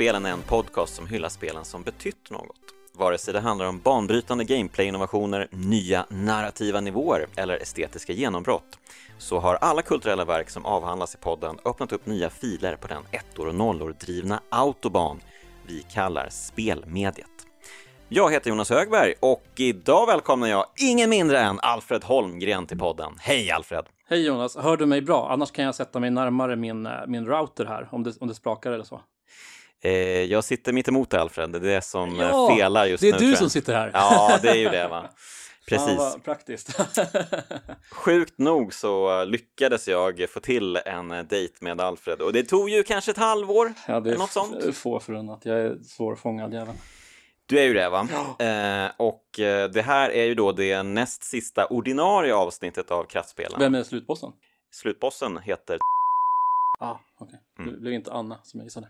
Spelen är en podcast som hyllar spelen som betytt något. Vare sig det handlar om banbrytande gameplay-innovationer, nya narrativa nivåer eller estetiska genombrott så har alla kulturella verk som avhandlas i podden öppnat upp nya filer på den ettor och nollor drivna autobahn vi kallar spelmediet. Jag heter Jonas Högberg och idag välkomnar jag ingen mindre än Alfred Holmgren till podden. Hej Alfred! Hej Jonas, hör du mig bra? Annars kan jag sätta mig närmare min, eh, min router här om det, om det sprakar eller så. Eh, jag sitter mitt emot Alfred, det är det som eh, Ja, felar just det är nu. du som sitter här. Ja, det är ju det va. Precis. vad praktiskt. Sjukt nog så lyckades jag få till en dejt med Alfred och det tog ju kanske ett halvår, ja, det eller något sånt. är få förunnat. Jag är svårfångad jävel. Du är ju det va? Eh, och eh, det här är ju då det näst sista ordinarie avsnittet av Kraftspelen. Vem är slutbossen? Slutbossen heter Ah, okej. Mm. Det blev inte Anna som jag gissade.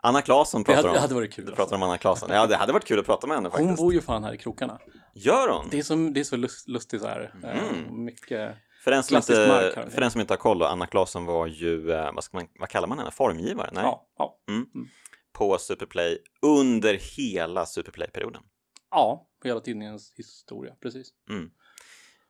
Anna Claesson Det pratar hade, om. det hade varit kul. Du alltså. pratar om Anna Claesson. Ja, det hade varit kul att prata med henne Hon faktiskt. bor ju fan här i krokarna. Gör hon? Det är så, det är så lust, lustigt så här. Eh, Mm. mycket... För den, som inte, mark här. för den som inte har koll, då, Anna Claesson var ju, eh, vad, ska man, vad kallar man henne, formgivare? Nej, Ja, ja. på Superplay under hela Superplay-perioden. ja, hela tidningens historia, precis.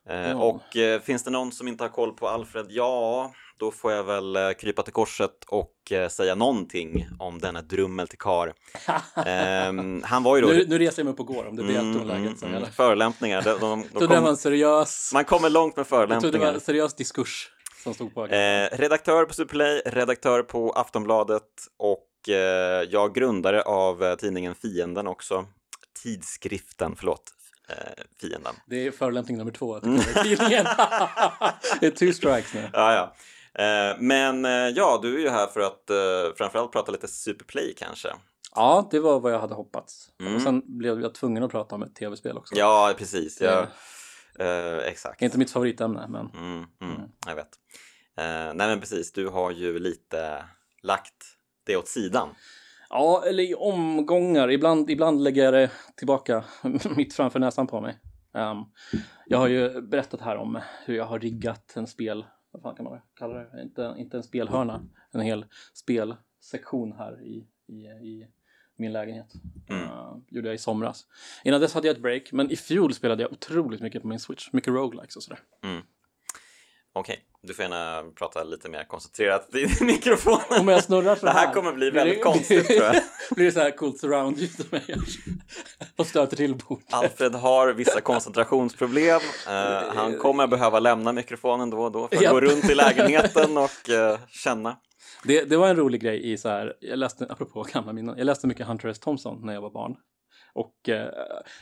Eh, Ja. Och finns det någon som inte har koll på Alfred? Ja, då får jag väl eh, krypa till korset och eh, säga någonting om denna drummel till kar. Ehm, han var ju då... Nu, nu reser jag mig upp och går om det blir Mm, tonläget mm, sen. mm. Förolämpningar, de, de, Jag kom, var en seriös... man kommer långt med Jag trodde det var förolämpningar. en seriös diskurs som stod på. Eh, redaktör på Superplay, redaktör på Aftonbladet och eh, jag grundare av eh, tidningen Fienden också. Tidskriften, förlåt, Fienden. Det är förolämpning nummer två. Det är two strikes nu. Ja, ja. Eh, men eh, ja, du är ju här för att eh, framförallt prata lite Superplay kanske. Ja, det var vad jag hade hoppats. Mm. Och sen blev jag tvungen att prata om ett tv-spel också. Ja, precis. Ja, eh, exakt. Inte mitt favoritämne, men Mm, mm, Mm. Jag vet. Eh, nej, men precis. Du har ju lite lagt det åt sidan. ja, eller i omgångar. Ibland, ibland lägger jag det tillbaka mitt framför näsan på mig. Ehm, jag har ju berättat här om hur jag har riggat en spel, vad fan kan man kalla det? Inte, inte en spelhörna, en hel spelsektion här i, i, i min lägenhet. Mm. Eh, gjorde jag i somras. Innan dess hade jag ett break, men i fjol spelade jag otroligt mycket på min Switch. Mycket roguelikes och sådär. Okej, du får gärna prata lite mer koncentrerat i mikrofonen. Om jag snurrar så Det här kommer bli väldigt konstigt, tror jag. blir det så här coolt surround ljud som jag gör. Och stöter till bordet. Alfred har vissa koncentrationsproblem. Eh, han kommer behöva lämna mikrofonen då och då för att Japp. gå runt i lägenheten och eh, känna. Det, det var en rolig grej i så här, jag läste, apropå gamla minnen, jag läste mycket Hunter S. Thompson när jag var barn. Och eh,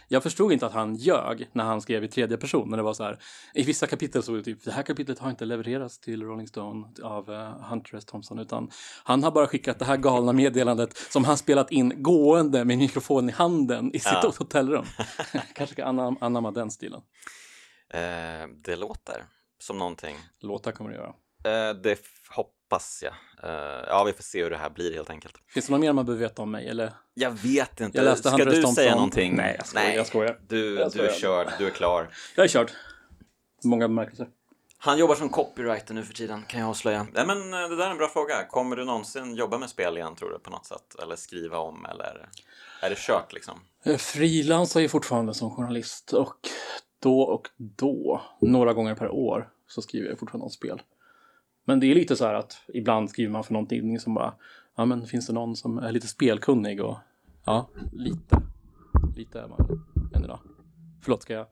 jag förstod inte att han ljög när han skrev i tredje person. När det var så här, i vissa kapitel så var det typ, det här kapitlet har inte levererats till Rolling Stone av eh, Hunter S. Thompson, utan han har bara skickat det här galna meddelandet som han spelat in gående med mikrofon i handen i sitt Ja. hotellrum. Kanske ska anam- anamma den stilen. Eh, det låter som någonting. Låtar kommer det göra. Eh, det f- hoppas jag. Eh, ja, vi får se hur det här blir helt enkelt. Finns det något mer man behöver veta om mig? Eller? Jag vet inte. Jag läste Ska du säga någonting? Nej, jag skojar, jag skojar. Du, Jag du är skojar. körd, du är klar. Jag är körd. Många bemärkelser. Han jobbar som copywriter nu för tiden, kan jag avslöja. Nej, men eh, det där är en bra fråga. Kommer du någonsin jobba med spel igen, tror du, på något sätt? Eller skriva om, eller är det kört liksom? Jag frilansar ju fortfarande som journalist och då och då, några gånger per år, så skriver jag fortfarande om spel. Men det är lite så här att ibland skriver man för någon tidning som bara, ja men finns det någon som är lite spelkunnig och ja, lite, lite är man än idag. Förlåt, ska jag?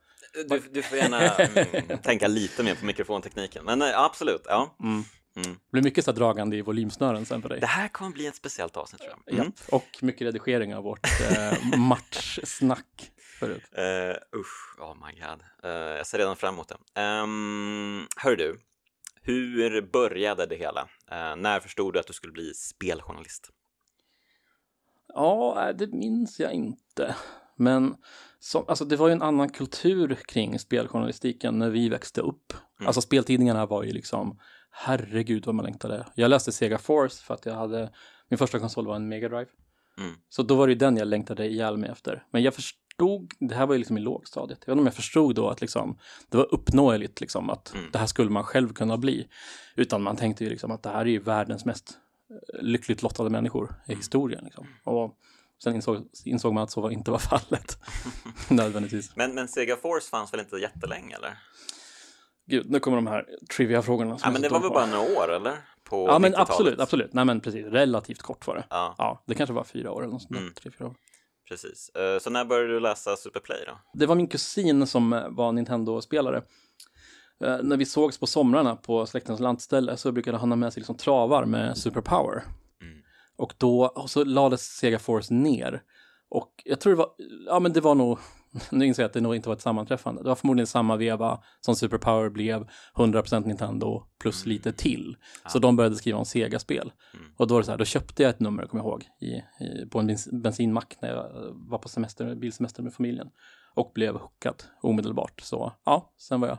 Du, du får gärna mm, tänka lite mer på mikrofontekniken. Men eh, absolut, ja. Mm. Mm. Det blir mycket så här dragande i volymsnören sen på dig. Det här kommer bli ett speciellt avsnitt, tror jag. Mm. Japp. Och mycket redigering av vårt eh, matchsnack förut. Uh, usch, oh my god. Eh, jag ser redan fram emot det. Um, hör du, hur började det hela? Eh, när förstod du att du skulle bli speljournalist? Ja, äh, det minns jag inte. Men som, alltså, det var ju en annan kultur kring speljournalistiken när vi växte upp. Mm. Alltså speltidningarna var ju liksom, herregud vad man längtade. Jag läste Sega Force för att jag hade, min första konsol var en Mega Drive. Mm. Så då var det ju den jag längtade ihjäl mig efter. Men jag förstod, det här var ju liksom i lågstadiet. Jag vet inte om jag förstod då att liksom, det var uppnåeligt liksom att Mm. det här skulle man själv kunna bli. Utan man tänkte ju liksom att det här är ju världens mest lyckligt lottade människor i historien. Liksom. Och sen insåg, insåg man att så var, inte var fallet nödvändigtvis. Men, men Sega Force fanns väl inte jättelänge eller? Gud, nu kommer de här trivia-frågorna. Ja, men det var väl bara några år eller? På Ja, men 90-talet? absolut, absolut. Nej, men precis. Relativt kort var det. Ja, Ja, det kanske var fyra år eller något sånt. Mm. Tre, fyra år. Precis. Eh, Så när började du läsa Superplay då? Det var min kusin som eh, var Nintendo-spelare. Eh, när vi sågs på somrarna på släktens lantställe så brukade han ha med sig liksom travar med Superpower. Mm. Och då och så lades Sega Force ner. Och jag tror det var, ja men det var nog, nu inser jag att det nog inte var ett sammanträffande. Det var förmodligen samma veva som Superpower blev 100% Nintendo plus lite till. Så de började skriva om Sega-spel. Mm. Och då var det så här, då köpte jag ett nummer, kommer jag ihåg, i, i, på en bens, bensinmack när jag var på semester, bilsemester med familjen. Och blev hookad omedelbart. Så ja, sen var jag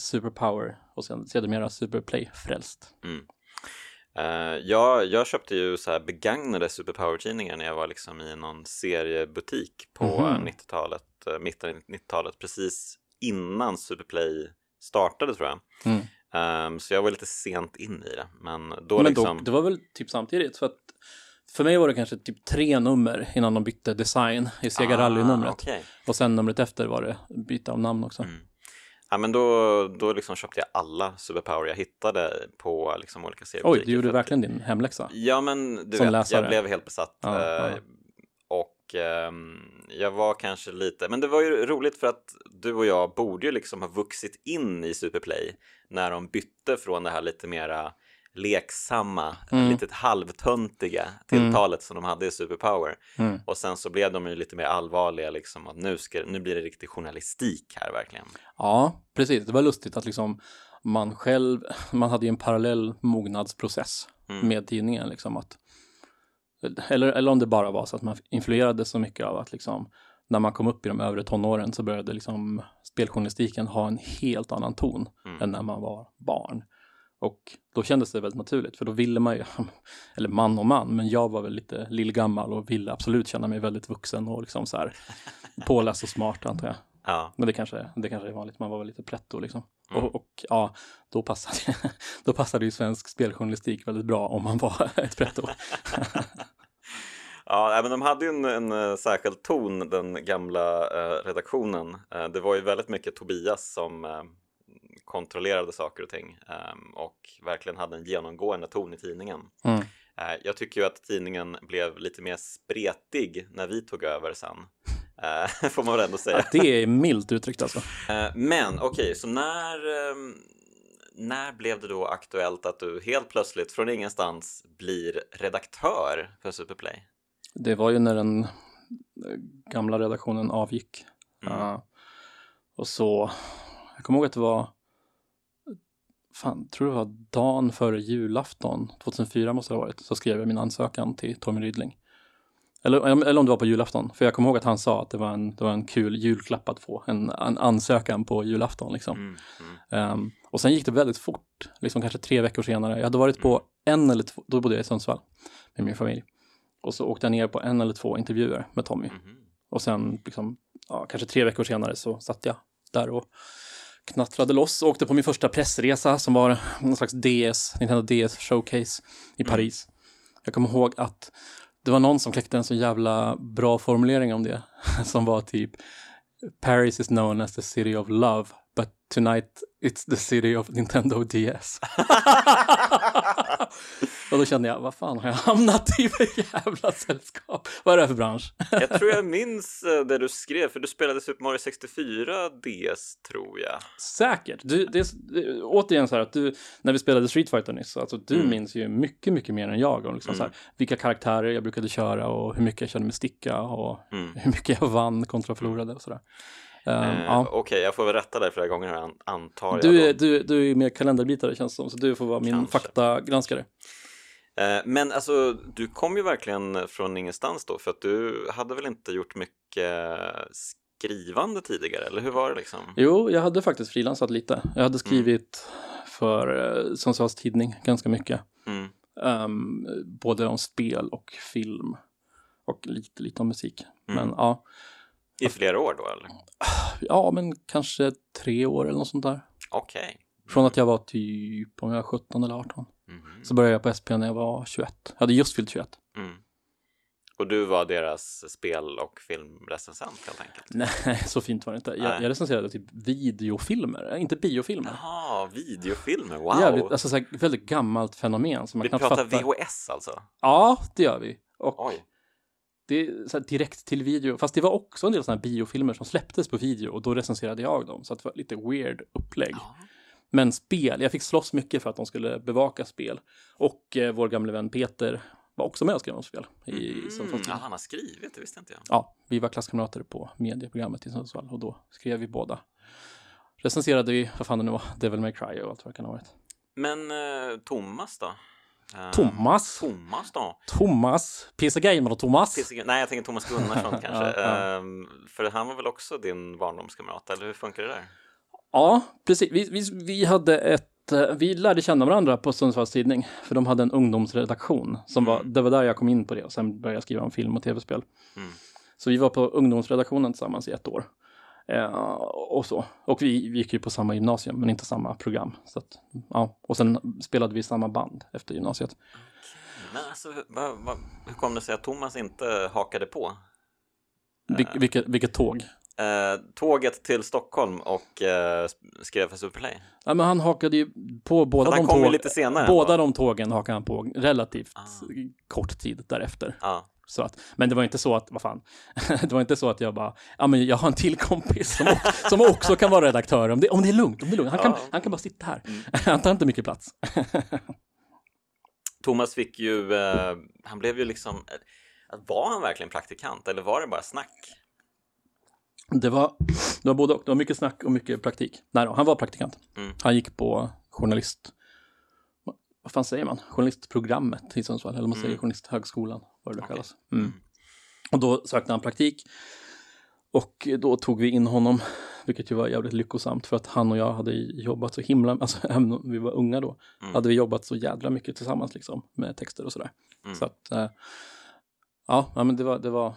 Superpower och sen sedermera Superplay-frälst. Eh, jag, jag köpte ju så här begagnade Superpower-tidningar när jag var liksom i någon seriebutik på eh, 90-talet, eh, mitten av 90-talet, precis innan Superplay startade tror jag. Mm. Ehm, så jag var lite sent in i det, men då Men liksom... då, det var väl typ samtidigt? För att för mig var det kanske typ tre nummer innan de bytte design i Sega Rally-numret. Ah, okej. Och sen numret efter var det byte av namn också. Mm. Ja, men då, då liksom köpte jag alla Superpower jag hittade på liksom olika seriebutiker. Oj, du gjorde verkligen din hemläxa. Ja, men du Som vet, läsare. jag blev helt besatt. Ja, eh, ja. Och ehm, jag var kanske lite, men det var ju roligt för att du och jag borde ju liksom ha vuxit in i Superplay när de bytte från det här lite mera leksamma, Mm. lite halvtöntiga tilltalet som de hade i Superpower. Mm. Och sen så blev de ju lite mer allvarliga liksom att nu, ska, nu blir det riktig journalistik här verkligen. Ja, precis. Det var lustigt att liksom man själv, man hade ju en parallell mognadsprocess Mm. med tidningen. Liksom att, eller, eller om det bara var så att man influerades så mycket av att liksom när man kom upp i de övre tonåren så började liksom speljournalistiken ha en helt annan ton Mm. än när man var barn. Och då kändes det väldigt naturligt, för då ville man ju, eller man och man, men jag var väl lite lillgammal och ville absolut känna mig väldigt vuxen och liksom så här påläst och smart antar jag. Ja, Men det kanske, det kanske är vanligt, man var väl lite pretto liksom. Mm. Och, och ja, då passade, då passade ju svensk speljournalistik väldigt bra om man var ett pretto. Ja, men de hade ju en, en eh, särskild ton, den gamla eh, redaktionen. Eh, det var ju väldigt mycket Tobias som eh, kontrollerade saker och ting eh, och verkligen hade en genomgående ton i tidningen. Mm. Eh, jag tycker ju att tidningen blev lite mer spretig när vi tog över sen. Eh, får man väl ändå säga. Ja, det är milt uttryckt alltså. Eh, men okej, så när, ehm, när blev det då aktuellt att du helt plötsligt från ingenstans blir redaktör för Superplay? Det var ju när den gamla redaktionen avgick. Mm. Ja. och så, jag kommer ihåg att det var, fan, tror det var dagen före julafton, 2004 måste det ha varit, så skrev jag min ansökan till Tommy Rydling. Eller, eller om det var på julafton, för jag kommer ihåg att han sa att det var en, det var en kul julklapp att få, en, en ansökan på julafton liksom. Mm, mm, Ehm, och sen gick det väldigt fort, liksom kanske tre veckor senare. Jag hade varit på en eller två, då bodde jag i Sundsvall med min familj. Och så åkte jag ner på en eller två intervjuer med Tommy. mhm. Och sen, liksom, ja, kanske tre veckor senare så satt jag där och knattrade loss och åkte på min första pressresa som var någon slags DS, Nintendo DS showcase i Mm. Paris. Jag kommer ihåg att det var någon som kläckte en så jävla bra formulering om det. Som var typ Paris is known as the city of love, but tonight it's the city of Nintendo DS. och då kände jag, vad fan har jag hamnat i för jävla sällskap? Vad är det här för bransch? Jag tror jag minns eh, det du skrev, för du spelade Super Mario 64 DS, tror jag. Säkert. Du, det, återigen så här att du, när vi spelade Street Fighter nyss, alltså du Mm. minns ju mycket, mycket mer än jag om liksom så här, Mm. vilka karaktärer jag brukade köra och hur mycket jag kände mig sticka och Mm. hur mycket jag vann kontra förlorade och sådär. Um, Eh, ja. Okej, jag får väl rätta dig flera gånger an- antar jag. Du då. är, du, du är mer kalenderbitare känns det som, så du får vara min Kanske. faktagranskare. Eh, Men alltså, du kom ju verkligen från ingenstans då, för att du hade väl inte gjort mycket skrivande tidigare, eller hur var det liksom? Jo, jag hade faktiskt frilansat lite. Jag hade skrivit för uh, Sundsvalls Tidning ganska mycket. Mm. Ehm, både om spel och film. Och lite, lite om musik. Mm. Men ja, I flera år då, eller? ja, men kanske tre år eller något sånt där. Okej. Från att jag var typ, om jag var 17 eller 18. Mhm. Så började jag på SP när jag var 21. Jag hade just fyllt 21. Mm. Och du var deras spel och filmrecensent helt enkelt? Nej, så fint var det inte. Jag, jag recenserade typ videofilmer, inte biofilmer. Jaha, videofilmer, wow! Jävligt, alltså så här, väldigt gammalt fenomen som man Vi pratar fattar. VHS alltså? Ja, det gör vi. Och Oj. det är så här direkt till video. Fast det var också en del sådana här biofilmer som släpptes på video och då recenserade jag dem. Så det var lite weird upplägg. Ja. Men spel, jag fick slåss mycket för att de skulle bevaka spel. Och eh, vår gamle vän Peter var också med och skrev om spel. I Mm, Sundsvalls ja, tidning. han har skrivit, det visste inte jag. Ja, vi var klasskamrater på medieprogrammet i Sundsvall och då skrev vi båda. Recenserade vi, vad fan det nu var, Devil May Cry och allt vad det kan ha varit. Men eh, Thomas då? Eh, Thomas. Thomas då? Thomas. PC Gamer och Thomas. PC Nej, jag tänker Thomas Gunnarsson kanske. Ja, ja. Ehm, för han var väl också din barndomskamrat, eller hur funkar det där? Ja, precis. Vi, vi, vi hade ett, eh, vi lärde känna varandra på Sundsvalls Tidning, för de hade en ungdomsredaktion. Som var, Mm. det var där jag kom in på det och sen började jag skriva om film och tv-spel. Mm. Så vi var på ungdomsredaktionen tillsammans i ett år. Eh, och så. Och vi, vi gick ju på samma gymnasium, men inte samma program. Så att, ja. Och sen spelade vi samma band efter gymnasiet. Men alltså, hur- vad, vad, hur kom det sig att Thomas inte hakade på? Vil, vilket, vilket tåg. Eh, tåget till Stockholm och eh, skrev för Superplay. Ja, men han hakade ju på båda de tåg, lite senare. Båda de tågen hakade han på relativt Ah. kort tid därefter. Ja. Så att, men det var inte så att, vad fan, det var inte så att jag bara, ja men jag har en till kompis som, som också kan vara redaktör om det, om det är lugnt, om det är lugnt. Han, kan, Ja. han kan bara sitta här. Mm. Han tar inte mycket plats. Thomas fick ju, eh, han blev ju liksom, eh, var han verkligen praktikant eller var det bara snack? Det var, det var både och, det var mycket snack och mycket praktik. Nej då, han var praktikant. Mm. Han gick på journalist, vad fan säger man, journalistprogrammet i Sundsvall, eller man säger Mm. journalisthögskolan, vad det Okej. kallas. Mm. Och då sökte han praktik. Och då tog vi in honom, vilket ju var jävligt lyckosamt för att han och jag hade jobbat så himla, alltså även om vi var unga då, Mm. hade vi jobbat så jävla mycket tillsammans liksom med texter och sådär. Mm. Så att, eh, ja, men det var, det var,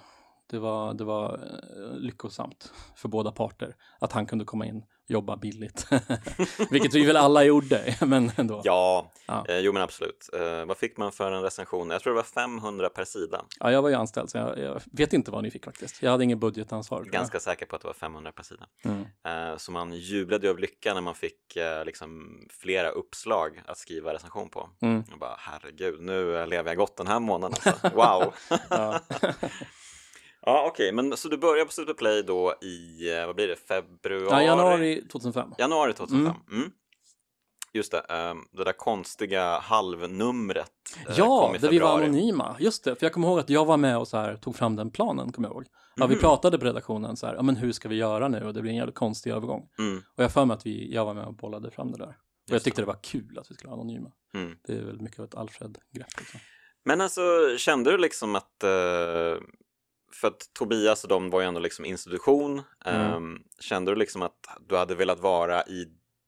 det var, det var eh, lyckosamt för båda parter att han kunde komma in och jobba billigt. vilket vi väl alla gjorde, men ändå. Ja, Ja. Eh, jo men absolut. Eh, vad fick man för en recension? Jag tror det var 500 per sida. Ja, jag var ju anställd så jag, jag vet inte vad ni fick faktiskt. Jag hade ingen budgetansvar. Ganska säker på att det var 500 per sida. Mm. Eh, så man jublade ju av lycka när man fick eh, liksom flera uppslag att skriva recension på. Mm. Jag bara herregud, nu lever jag gott den här månaden alltså. Wow! Ja. okej, men så du börjar på Superplay då i, eh, vad blir det, februari? ja, januari 2005. Januari 2005. Mm. Just det, ehm, det där konstiga halvnumret eh, Ja, där vi var anonyma. Just det, för jag kommer ihåg att jag var med och så här, tog fram den planen, kommer jag ihåg. Ja, vi Mhm. pratade på redaktionen så här, ja men hur ska vi göra nu? Och det blir en jävligt konstig övergång. Mm, Och jag för mig att vi, jag var med och bollade fram det där. Och jag Just tyckte det var kul att vi skulle vara anonyma. mm. Det är väl mycket av ett Alfred-grepp. Liksom. Men alltså, kände du liksom att, eh, för att Tobias och de var ju ändå liksom institution, Mm. ehm, kände du liksom att du hade velat vara i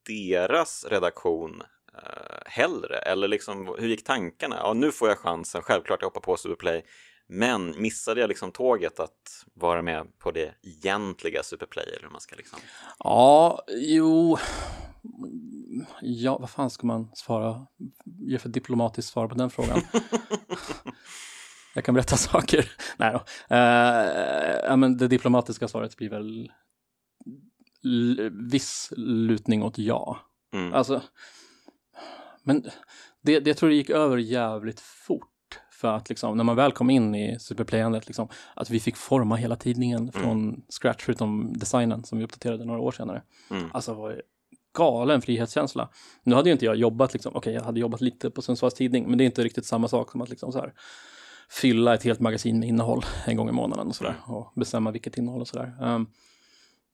deras redaktion eh, hellre? Eller liksom, hur gick tankarna? Ja, nu får jag chansen, självklart jag hoppar på Superplay, men missade jag liksom tåget att vara med på det egentliga Superplay? Eller hur man ska liksom... Ja, jo. Ja, vad fan ska man svara? Ge för diplomatiskt svar på den frågan. jag kan berätta saker. Nej då. Eh, ja, men det diplomatiska svaret blir väl viss lutning åt ja. Mm. Alltså, men det, det tror jag gick över jävligt fort. För att liksom, när man väl kom in i superplayandet, liksom, att vi fick forma hela tidningen från scratch, förutom designen som vi uppdaterade några år senare. Mm. Alltså var galen frihetskänsla. Nu hade ju inte jag jobbat, liksom, okej jag hade jobbat lite på Sundsvalls Tidning, men det är inte riktigt samma sak som att liksom så här, fylla ett helt magasin med innehåll en gång i månaden och sådär. Och bestämma vilket innehåll och sådär. Um,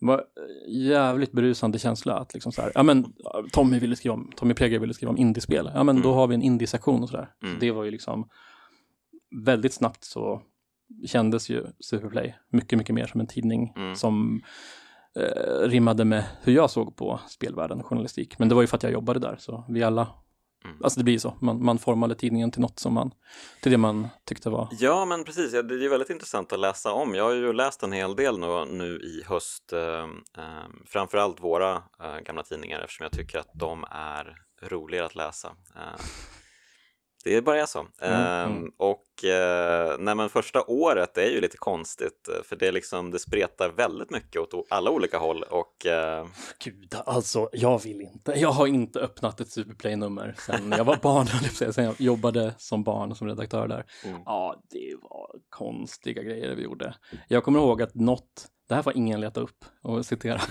det var jävligt berusande känsla att liksom så här, ja men Tommy ville skriva om, Tommy Pleger ville skriva om indiespel, ja men då Mm. har vi en indie-sektion och sådär. Mm. Så det var ju liksom väldigt snabbt så kändes ju Superplay mycket, mycket mer som en tidning Mm. som eh, rimmade med hur jag såg på spelvärlden och journalistik. Men det var ju för att jag jobbade där, så vi alla, Mm. alltså det blir ju så, man, man formade tidningen till något som man, till det man tyckte var, Ja, men precis. Ja, Det är väldigt intressant att läsa om. Jag har ju läst en hel del nu, nu i höst, eh, eh, framförallt våra eh, gamla tidningar eftersom jag tycker att de är roligare att läsa. Det bara är så. Mm, Ehm, mm. och eh, nej, men första året är ju lite konstigt eh, för det, är liksom, det spretar väldigt mycket åt alla olika håll och eh, Gud, alltså jag vill inte. Jag har inte öppnat ett Superplay-nummer sen jag var barn, sen jag jobbade som barn som redaktör där. Mm. Ja, det var konstiga grejer vi gjorde. Jag kommer ihåg att något, det här var ingen leta upp och citera.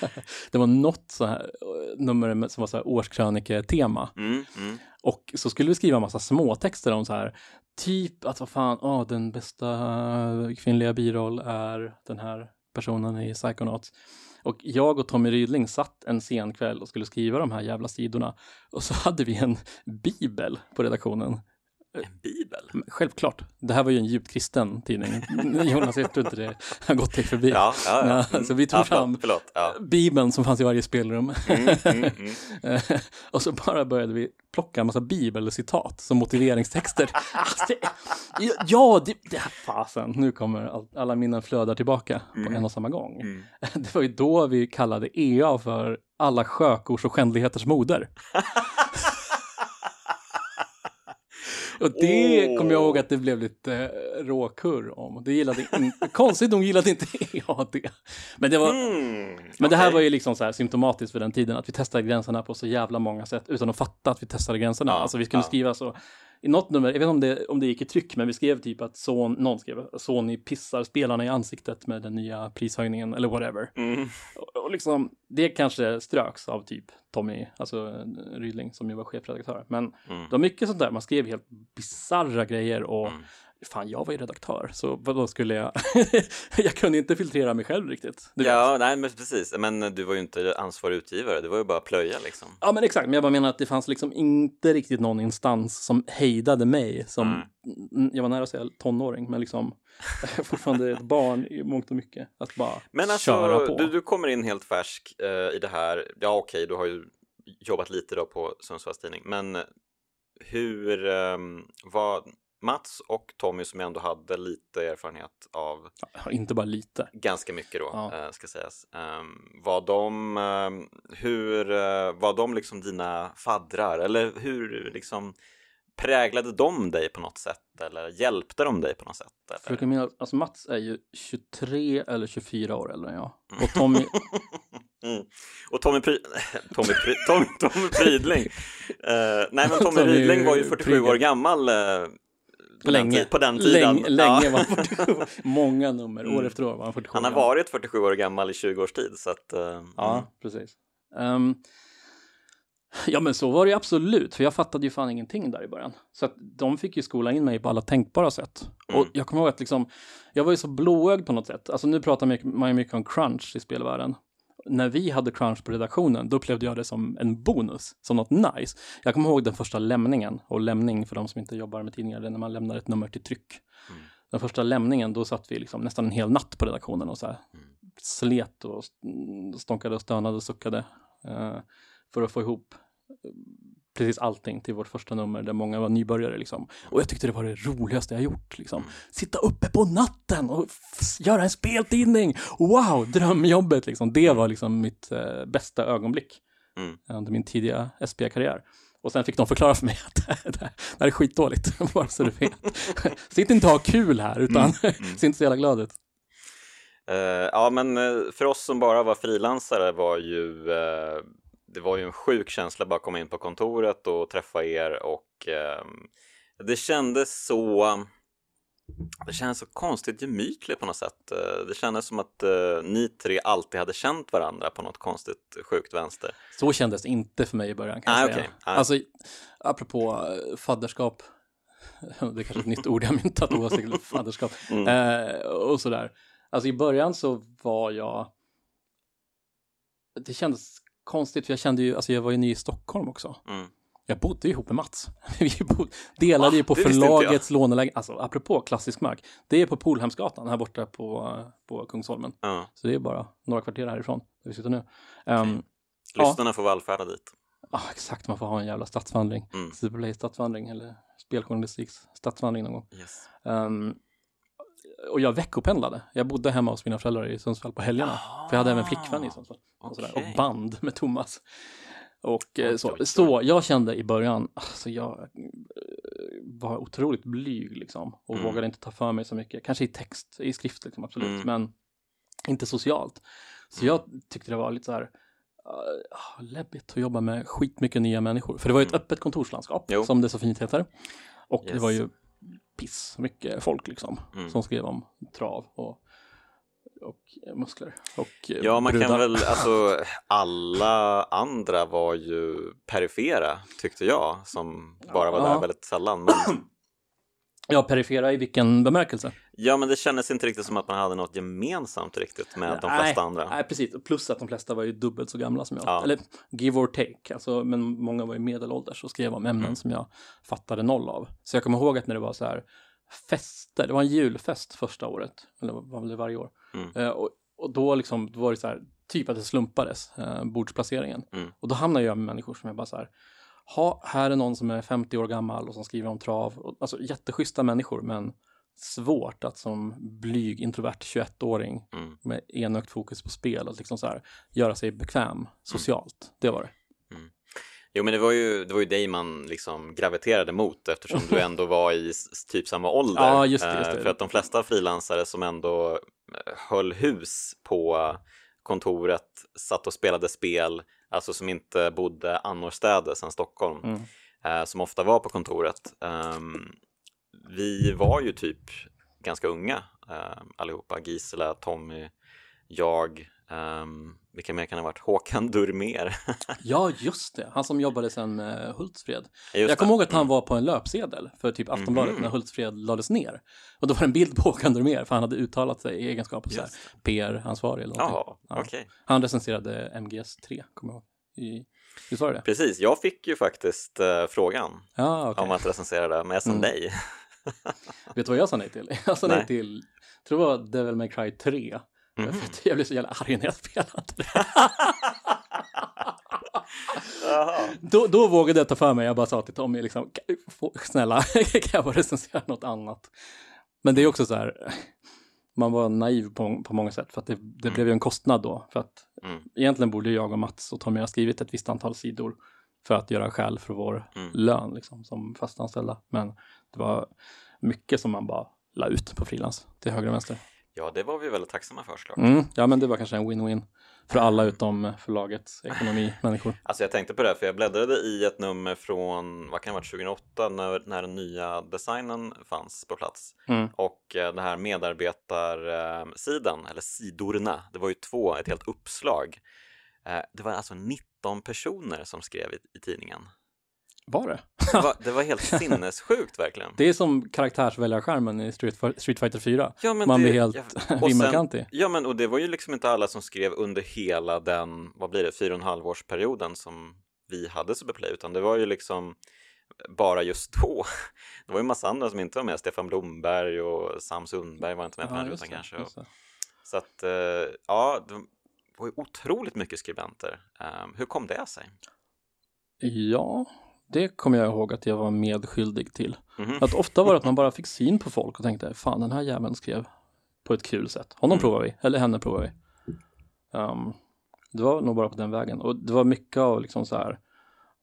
det var något så här, eh, nummer som var så här årskröniketema. mm, mm. Och så skulle vi skriva en massa småtexter om så här, typ att vad fan, åh, den bästa kvinnliga biroll är den här personen i Psychonauts. Och jag och Tommy Rydling satt en sen kväll och skulle skriva de här jävla sidorna. Och så hade vi en bibel på redaktionen. En bibel? Självklart, det här var ju en djupt kristen tidning. Jonas, jag tror inte det har gått dig förbi. Ja, ja, ja. Ja, så vi tog förlåt, fram- Förlåt. Bibeln som fanns i varje spelrum. Mm, mm, mm. Eh, och så bara började vi plocka en massa bibelcitat som motiveringstexter. Alltså, det, ja, det, det fasen, nu kommer all, alla minnen flödar tillbaka på Mm. en och samma gång. Mm. Det var ju då vi kallade EA för alla skökors och skändligheters moder. Och det Åh. kommer jag ihåg att det blev lite eh, råkurr om. Det gillade inte, konstigt nog gillade inte EA det. Men det var, Mm, men det här var ju liksom så här symptomatiskt för den tiden, att vi testade gränserna på så jävla många sätt utan att fatta att vi testade gränserna. Ja, alltså vi kunde ja. skriva så, i något nummer, jag vet inte om det, om det gick i tryck, men vi skrev typ att son, någon skrev Sony pissar spelarna i ansiktet med den nya prishöjningen eller whatever. Mm. Och, och liksom, det kanske ströks av typ Tommy, alltså Rydling som ju var chefredaktör. Men Mm. det var mycket sånt där, man skrev helt bizarra grejer och Mm. Fan, jag var ju redaktör, så vadå skulle jag, jag kunde inte filtrera mig själv riktigt. Du vet. Ja, nej men precis. Men du var ju inte ansvarig utgivare, det var ju bara plöja liksom. Ja men exakt, men jag bara menar att det fanns liksom inte riktigt någon instans som hejdade mig som, Mm. mm, jag var nära att säga tonåring, men liksom fortfarande ett barn i mångt och mycket. Att bara Men köra alltså, på. du, du kommer in helt färsk eh, i det här. Ja, okej, du har ju jobbat lite då på Sundsvalls Tidning, men hur um, var Mats och Tommy som ändå hade lite erfarenhet av Ja, inte bara lite. ganska mycket då, Ja. eh, ska sägas. Um, var de, ehm, hur, eh, var de liksom dina faddrar eller hur liksom präglade de dig på något sätt eller hjälpte de dig på något sätt? Eller? jag minnas, alltså Mats är ju 23 eller 24 år äldre än jag. Och Tommy, Mm. Och Tommy, Pry... Tommy, Pry... Tom... Tommy Prydling. Eh, nej, men Tommy, Tommy Rydling var ju 47 år gammal eh, på, länge, Den på den tiden. länge, länge Ja. var han 47. Många nummer, år Mm. efter år var han 47. Han har varit 47 år gammal i 20 års tid. Så att, eh, Ja, mm. precis. Ehm, ja, men så var det absolut, för jag fattade ju fan ingenting där i början. Så att de fick ju skola in mig på alla tänkbara sätt. Mm. Och jag kommer ihåg att liksom, jag var ju så blåögd på något sätt. Alltså nu pratar man ju mycket om crunch i spelvärlden. När vi hade crunch på redaktionen, då upplevde jag det som en bonus, som något nice. Jag kommer ihåg den första lämningen, och lämning för de som inte jobbar med tidningar, det är när man lämnar ett nummer till tryck. Mm. Den första lämningen, då satt vi liksom nästan en hel natt på redaktionen och så här Mm. slet och st- stånkade och stönade och suckade eh, för att få ihop eh, precis allting till vårt första nummer där många var nybörjare liksom. Och jag tyckte det var det roligaste jag gjort liksom. Sitta uppe på natten och göra en speltidning! Wow, drömjobbet liksom. Det var liksom mitt eh, bästa ögonblick Mm. under min tidiga SB-karriär. Och sen fick de förklara för mig att det här, det här är skitdåligt, bara så du vet. Sitt inte och ha kul här, utan se inte så jävla glad ut. Eh, ja, men eh, för oss som bara var frilansare var ju eh, det var ju en sjuk känsla bara att komma in på kontoret och träffa er och eh, det kändes så det kändes så konstigt gemytligt på något sätt. Eh, Det kändes som att eh, ni tre alltid hade känt varandra på något konstigt sjukt vänster. Så kändes det inte för mig i början kan Ah, jag säga. okej. Ah. Alltså, apropå eh, fadderskap, det är kanske ett nytt ord jag myntat oavsett fadderskap, Mm. eh, och sådär. Alltså i början så var jag, det kändes konstigt för jag kände ju, alltså jag var ju ny i Stockholm också. Mm. Jag bodde ju ihop med Mats. Vi bo- delade Va? ju på jag. förlagets lånelägenhet, alltså apropå klassisk mark, det är på Polhemsgatan här borta på, på Kungsholmen. Ja. Så det är bara några kvarter härifrån, där vi sitter nu. Ehm, Ja. Lyssnarna får vallfärda dit. Ja, exakt. Man får ha en jävla stadsvandring. Mm. Superplay stadsvandring eller speljournalistiks stadsvandring någon gång. Yes. Ehm, och jag veckopendlade. Jag bodde hemma hos mina föräldrar i Sundsvall på helgerna. För jag hade även flickvän i Sundsvall. Och, sådär. okej. och band med Thomas. Och eh, så, så jag kände i början, alltså jag eh, var otroligt blyg liksom och Mm. vågade inte ta för mig så mycket. Kanske i text, i skrift liksom, absolut, Mm. men inte socialt. Så Mm. jag tyckte det var lite så här uh, läbbigt att jobba med skitmycket nya människor. För det var ju ett Mm. öppet kontorslandskap, Jo. som det så fint heter. Och det Yes. var ju piss mycket folk liksom, Mm. som skrev om trav och, och muskler. Och eh, Ja, man brudar. kan väl, alltså alla andra var ju perifera tyckte jag, som bara var Ja. där väldigt sällan. Men, Ja, perifera i vilken bemärkelse? ja, men det kändes inte riktigt som att man hade något gemensamt riktigt med de Nej, flesta andra. Nej, precis. Plus att de flesta var ju dubbelt så gamla som jag. Ja. Eller give or take. Alltså, men många var ju medelålders och skrev om ämnen Mm. som jag fattade noll av. Så jag kommer ihåg att när det var så här fester, det var en julfest första året, eller var det varje år. Mm. Eh, och, och då, liksom, då var det så här, typ att det slumpades, eh, bordsplaceringen. Mm. Och då hamnade jag med människor som jag bara så här, ha, här är någon som är 50 år gammal och som skriver om trav. Alltså jätteschyssta människor, men svårt att som blyg, introvert 21-åring Mm. med enögt fokus på spel och liksom så här, göra sig bekväm socialt. Det var det. Jo, men det var ju, det var ju dig man liksom graviterade mot eftersom du ändå var i typ samma ålder. Ja, just det, just det. Eh, För att de flesta frilansare som ändå eh, höll hus på kontoret, satt och spelade spel, alltså som inte bodde annorstädes än Stockholm, Mm. eh, som ofta var på kontoret. ehm, vi var ju typ ganska unga eh, allihopa, Gisela, Tommy, jag, um, vilka mer kan det ha varit? Håkan Durmer. Ja, just det. Han som jobbade sen med Hultsfred. Just jag kommer ihåg att han Mm. var på en löpsedel för typ Aftonbladet Mhm. när Hultsfred lades ner. Och då var det en bild på Håkan Durmer för han hade uttalat sig i egenskap av PR-ansvarig eller någonting. Jaha, Ja. Han recenserade MGS 3, kommer jag ihåg. Visst var det? Precis, jag fick ju faktiskt eh, frågan Ja, okej. om att recensera det, men jag sa Mm. nej. Vet du vad jag sa nej till? Jag sa nej, Nej. till, jag tror det var Devil May Cry 3. Mhm. För att jag blev så jävla arg när jag spelade det. Då, då vågade jag ta för mig. Jag bara sa till Tommy, liksom, "Kan- få- snälla, kan jag bara recensera något annat? Men det är också så här, man var naiv på, på många sätt för att det, det Mm. blev ju en kostnad då. För att Mm. egentligen borde jag och Mats och Tommy ha skrivit ett visst antal sidor för att göra skäl för vår Mm. lön liksom, som fastanställda. Men det var mycket som man bara la ut på frilans till höger och vänster. Ja, det var vi väldigt tacksamma för såklart. Mm, ja, men det var kanske en win-win för alla utom förlagets ekonomimänniskor. Alltså jag tänkte på det, för jag bläddrade i ett nummer från, vad kan det varit, 2008 när, när den nya designen fanns på plats. Mm. Och eh, den här medarbetarsidan, eller sidorna, det var ju två, ett helt uppslag. Eh, Det var alltså 19 personer som skrev i, i tidningen. Var det? Det var, det var helt sinnessjukt verkligen. Det är som karaktärsväljarskärmen i Street, Street Fighter 4. Ja, Man det- blir helt ja, och vimmelkantig. Ja, men och det var ju liksom inte alla som skrev under hela den, vad blir det, fyra och en halv årsperioden som vi hade Superplay, utan det var ju liksom bara just då. Det var ju massa andra som inte var med, Stefan Blomberg och Sam Sundberg var inte med på den här just rutan kanske. det. Så att, eh, ja, det var ju otroligt mycket skribenter. Eh, Hur kom det sig? Ja, det kommer jag ihåg att jag var medskyldig till. Mhm. Att ofta var det att man bara fick syn på folk och tänkte, fan den här jäveln skrev på ett kul sätt. Honom Mm. provar vi, eller henne provar vi. Um, det var nog bara på den vägen. Och det var mycket av liksom så här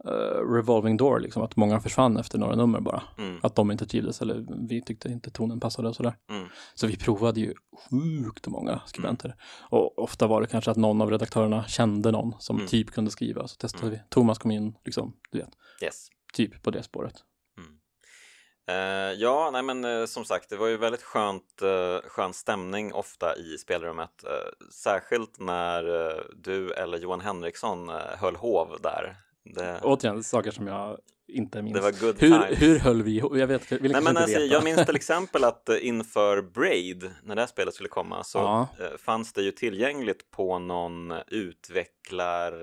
eh, revolving door, liksom att många försvann efter några nummer bara. Mm, Att de inte trivdes eller vi tyckte inte tonen passade och sådär. mm, Så vi provade ju sjukt många skribenter. Och ofta var det kanske att någon av redaktörerna kände någon som Mm. typ kunde skriva. Så testade Mm. vi. Thomas kom in, liksom, du vet, yes. typ på det spåret. Eh, ja, nej men eh, som sagt, det var ju väldigt skönt, uh, skön stämning ofta i spelrummet. särskilt när du eller Johan Henriksson uh, höll hov där. Det, Återigen, saker som jag inte minns. det var good hur, times. hur höll vi? Jag vet, vill Nej, kanske men inte alltså, veta. jag minns till exempel att eh, inför Braid, när det här spelet skulle komma, så Ja. eh, fanns det ju tillgängligt på någon utvecklar...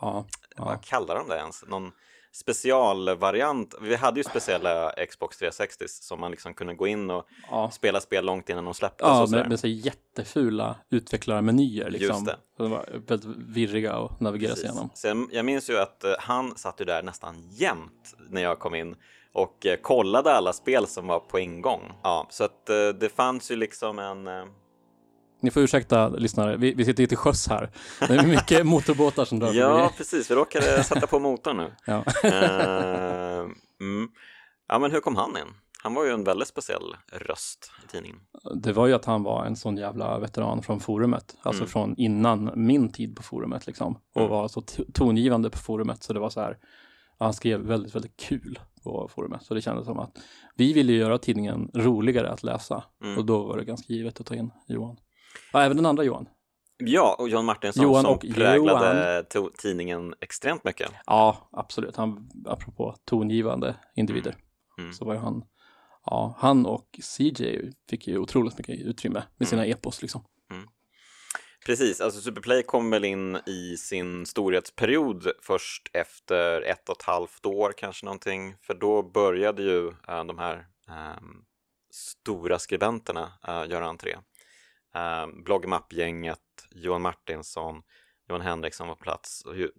ja. vad kallar de det ens? Någon specialvariant. Vi hade ju speciella Xbox 360 som man liksom kunde gå in och ja. spela spel långt innan de släpptes Ja, och med, med så jättefula utvecklarmenyer liksom. Just det. De var väldigt virriga att navigera sig igenom. Så jag, jag minns ju att eh, han satt ju där nästan jämt när jag kom in och eh, kollade alla spel som var på ingång. Ja, så att eh, det fanns ju liksom en, Ni får ursäkta lyssnare, vi, vi sitter ju till sjöss här. Det är mycket motorbåtar som drar Ja, precis. Vi råkade sätta på motorn nu. Ja. Eh, mm. Ja, men hur kom han in? Han var ju en väldigt speciell röst i tidningen. Det var ju att han var en sån jävla veteran från forumet, alltså Mm. från innan min tid på forumet liksom. Och Mm. var så to- tongivande på forumet så det var så här, han skrev väldigt, väldigt kul på forumet. Så det kändes som att vi ville göra tidningen roligare att läsa. Mm. Och då var det ganska givet att ta in Johan. Ja, även den andra Johan. Ja, och John Martinsson Johan som och präglade to- tidningen extremt mycket. Ja, absolut. Han, apropå tongivande individer, Mm. så var ju han, ja, han och CJ fick ju otroligt mycket utrymme med sina epos liksom. Precis, alltså Superplay kom väl in i sin storhetsperiod först efter ett och ett halvt år kanske någonting. För då började ju eh, de här ehm, stora skribenterna uh, göra entré. Uh, Bloggmapp-gänget, Johan Martinsson, Johan Henriksson var på plats. Ju,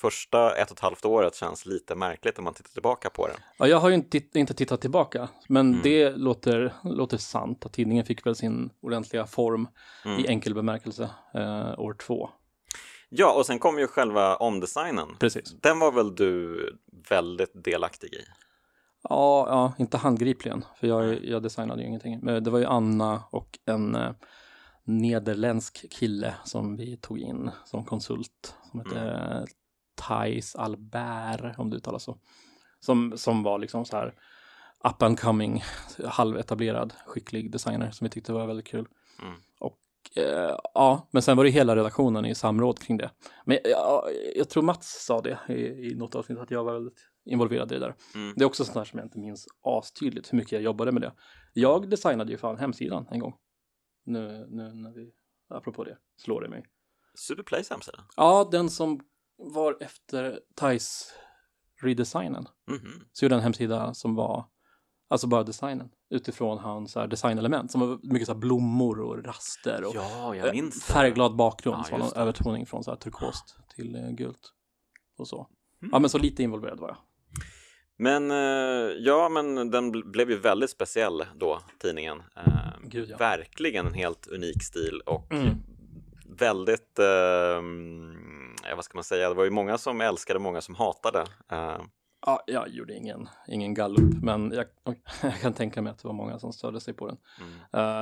första ett och ett halvt året känns lite märkligt om man tittar tillbaka på det. Ja, jag har ju inte, inte tittat tillbaka, men Mm. det låter, låter sant att tidningen fick väl sin ordentliga form Mm. i enkel bemärkelse eh, år två. Ja, och sen kom ju själva omdesignen. Precis. Den var väl du väldigt delaktig i? Ja, ja inte handgripligen, för jag, jag designade ju ingenting. Men det var ju Anna och en eh, nederländsk kille som vi tog in som konsult, som hette mm. Thais Albert, om det uttalas så. Som, som var liksom så här up and coming, halvetablerad, skicklig designer som vi tyckte var väldigt kul. Mm. Och eh, ja, men sen var det hela redaktionen i samråd kring det. Men ja, jag tror Mats sa det i, i något avsnitt att jag var väldigt involverad i det där. Mm. Det är också sånt där som jag inte minns astydligt hur mycket jag jobbade med det. Jag designade ju fan hemsidan en gång. Nu, nu när vi, apropå det, slår det mig. Superplays hemsida? Ja, den som var efter Thais redesignen. Mhm. Så gjorde en hemsida som var, alltså bara designen, utifrån hans designelement. Som var mycket så här blommor och raster och Ja, jag minns det. färgglad bakgrund. Ja, som var någon övertoning från så här turkost till eh, gult. Och så. Mm. Ja, men så lite involverad var jag. Men eh, ja, men den bl- blev ju väldigt speciell då, tidningen. Gud, ja. Verkligen en helt unik stil och Mm. väldigt, eh, vad ska man säga, det var ju många som älskade många som hatade. Eh, Ja, jag gjorde ingen, ingen gallup, men jag, jag kan tänka mig att det var många som störde sig på den. mm,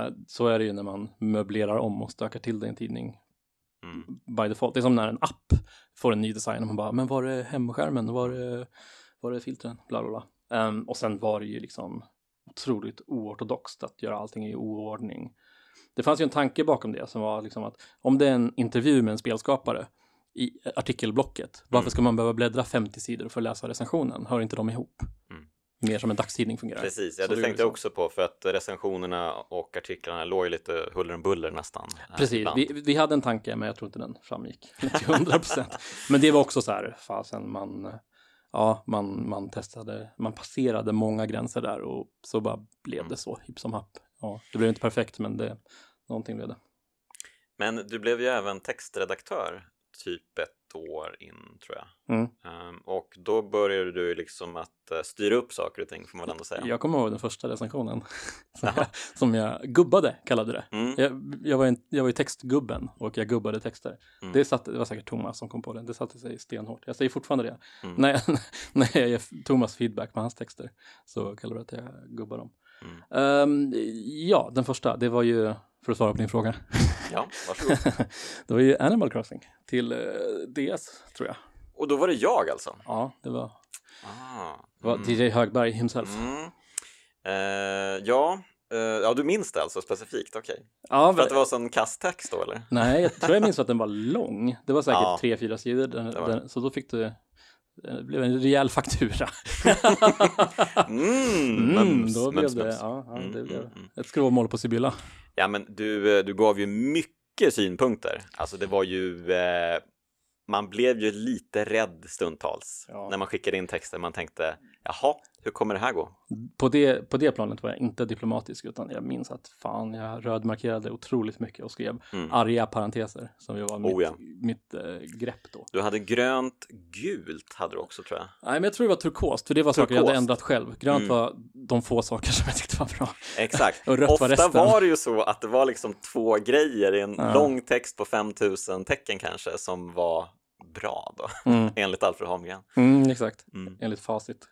Eh, så är det ju när man möblerar om och stökar till det i en tidning mm, by default. Det är som när en app får en ny design och man bara, men var är hemskärmen? Var är, var är filtren? Bla, bla, bla. Ehm, och sen var det ju liksom otroligt oortodoxt att göra allting i oordning. Det fanns ju en tanke bakom det som var liksom att om det är en intervju med en spelskapare i artikelblocket, varför Mm. ska man behöva bläddra 50 sidor för att läsa recensionen? Hör inte de ihop? Mm. Mer som en dagstidning fungerar. precis, ja, det tänkte jag så. också på för att recensionerna och artiklarna låg ju lite huller om buller nästan. eh, Precis, vi, vi hade en tanke men jag tror inte den framgick till 100 procent. Men det var också så här, fasen man, ja, man, man testade, man passerade många gränser där och så bara blev det så, hipp som happ. Ja, det blev inte perfekt men det, någonting blev det. Men du blev ju även textredaktör typ ett år in tror jag. Mm. Ehm, och då började du liksom att eh, styra upp saker och ting får man väl ändå säga. Jag kommer ihåg den första recensionen som jag, som jag gubbade, kallade det. Mm, Jag, jag, var en, jag var ju textgubben och jag gubbade texter. Mm. Det, satte, det var säkert Thomas som kom på det. Det satte sig stenhårt. Jag säger fortfarande det. Mm. När, jag, när jag ger Thomas feedback på hans texter så kallar du att jag gubbar dem. Mm. Ehm, ja, den första, det var ju, för att svara på din fråga, Ja, varsågod. det var ju Animal Crossing till eh, DS tror jag. Och då var det jag alltså? Ja, det var, Ah, det var mm. DJ Högberg himself. Mm. Eh, ja, eh, ja, du minns det alltså specifikt, okej. Ja, För att det var sån kasttext då eller? Nej, jag tror jag minns att den var lång. Det var säkert Ja. tre, fyra sidor. Den, den, så då fick du, det blev en rejäl faktura. Mm, Mm, då blev det, ja, ja, Mm, det blev mm, mm. ett skråmål på Sibylla. Ja, men du, eh, du gav ju mycket synpunkter. Alltså det var ju, eh, man blev ju lite rädd stundtals Ja. när man skickade in texter. Man tänkte, jaha, Hur kommer det här gå? På det, på det planet var jag inte diplomatisk utan jag minns att fan jag rödmarkerade otroligt mycket och skrev Mm. arga parenteser som ju var mitt, Oh ja. mitt eh, grepp då. Du hade grönt, gult hade du också tror jag. Nej men jag tror det var turkost för det var saker jag hade Turkost. ändrat själv. Grönt Mm. var de få saker som jag tyckte var bra. Exakt. Och rött var Ofta resten. var det ju så att det var liksom två grejer i en Ja. lång text på 5000 tecken kanske som var bra då, Mm. enligt Alfred Holmgren. Mm, exakt, Mm. enligt facit.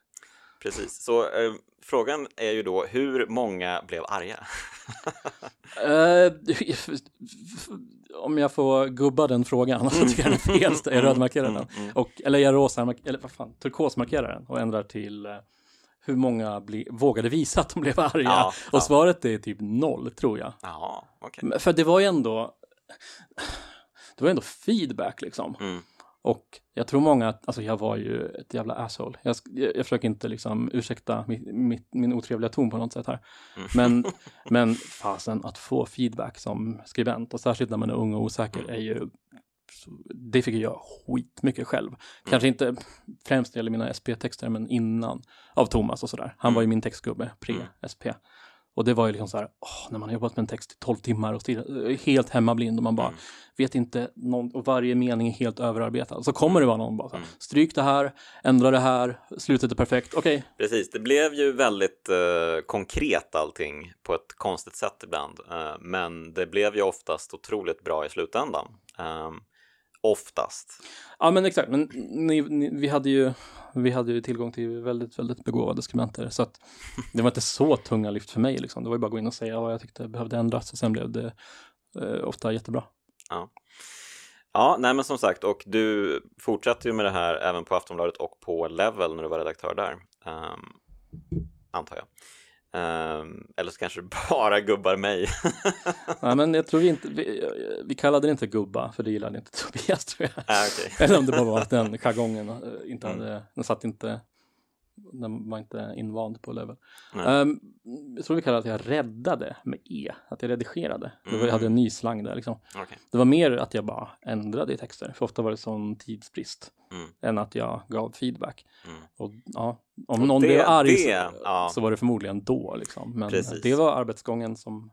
Precis, så eh, frågan är ju då hur många blev arga? Eh, om jag får gubba den frågan så tycker jag den är fel. Jag rödmarkerar den. Mm, Och, eller jag rosa, eller vad fan, turkosmarkerar den och ändrar till eh, hur många ble, vågade visa att de blev arga. Ja, ja. och svaret är typ noll tror jag. Ja. Men För det var ju ändå, det var ändå feedback liksom. Mm. Och jag tror många, alltså jag var ju ett jävla asshole. Jag, jag, jag försöker inte liksom ursäkta mitt, mitt, min otrevliga ton på något sätt här. Mm. Men, men fasen att få feedback som skribent och särskilt när man är ung och osäker är ju det fick jag skitmycket själv. Kanske inte främst när det gäller mina SP-texter men innan av Thomas och sådär. Han var ju min textgubbe pre-SP. Och det var ju liksom så här, åh, när man har jobbat med en text i 12 timmar och stirrat, helt hemmablind och man bara vet inte, någon, och varje mening är helt överarbetad. Så kommer det vara någon bara så här, stryk det här, ändra det här, slutet är perfekt, okej. Precis, det blev ju väldigt eh, konkret allting på ett konstigt sätt ibland. Eh, men det blev ju oftast otroligt bra i slutändan. Eh, oftast. Ja men exakt, men ni, ni, vi, hade ju, vi hade ju tillgång till väldigt, väldigt begåvade skribenter så att det var inte så tunga lyft för mig liksom. Det var ju bara att gå in och säga vad jag tyckte behövde ändras och sen blev det eh, ofta jättebra. Ja, nej men som sagt, och du fortsatte ju med det här även på Aftonbladet och på Level när du var redaktör där. ehm, antar jag. Ehm, eller så kanske du bara gubbar mig. Ja, men jag tror vi inte, vi, vi kallade det inte gubba för det gillade inte Tobias tror jag. ah, okej. Eller om det bara var att den jargongen eh, inte Mm. hade, den satt inte, den var inte invand på level. Ehm, jag tror vi kallade att jag räddade med E, att jag redigerade. Det var, jag hade en ny slang där liksom. Okej. Det var mer att jag bara ändrade i texter, för ofta var det sån tidsbrist. Mm. Än att jag gav feedback. Mm. Och ja, om Och någon det- blev arg det, så, ja. så var det förmodligen då liksom. Men Precis. det var arbetsgången som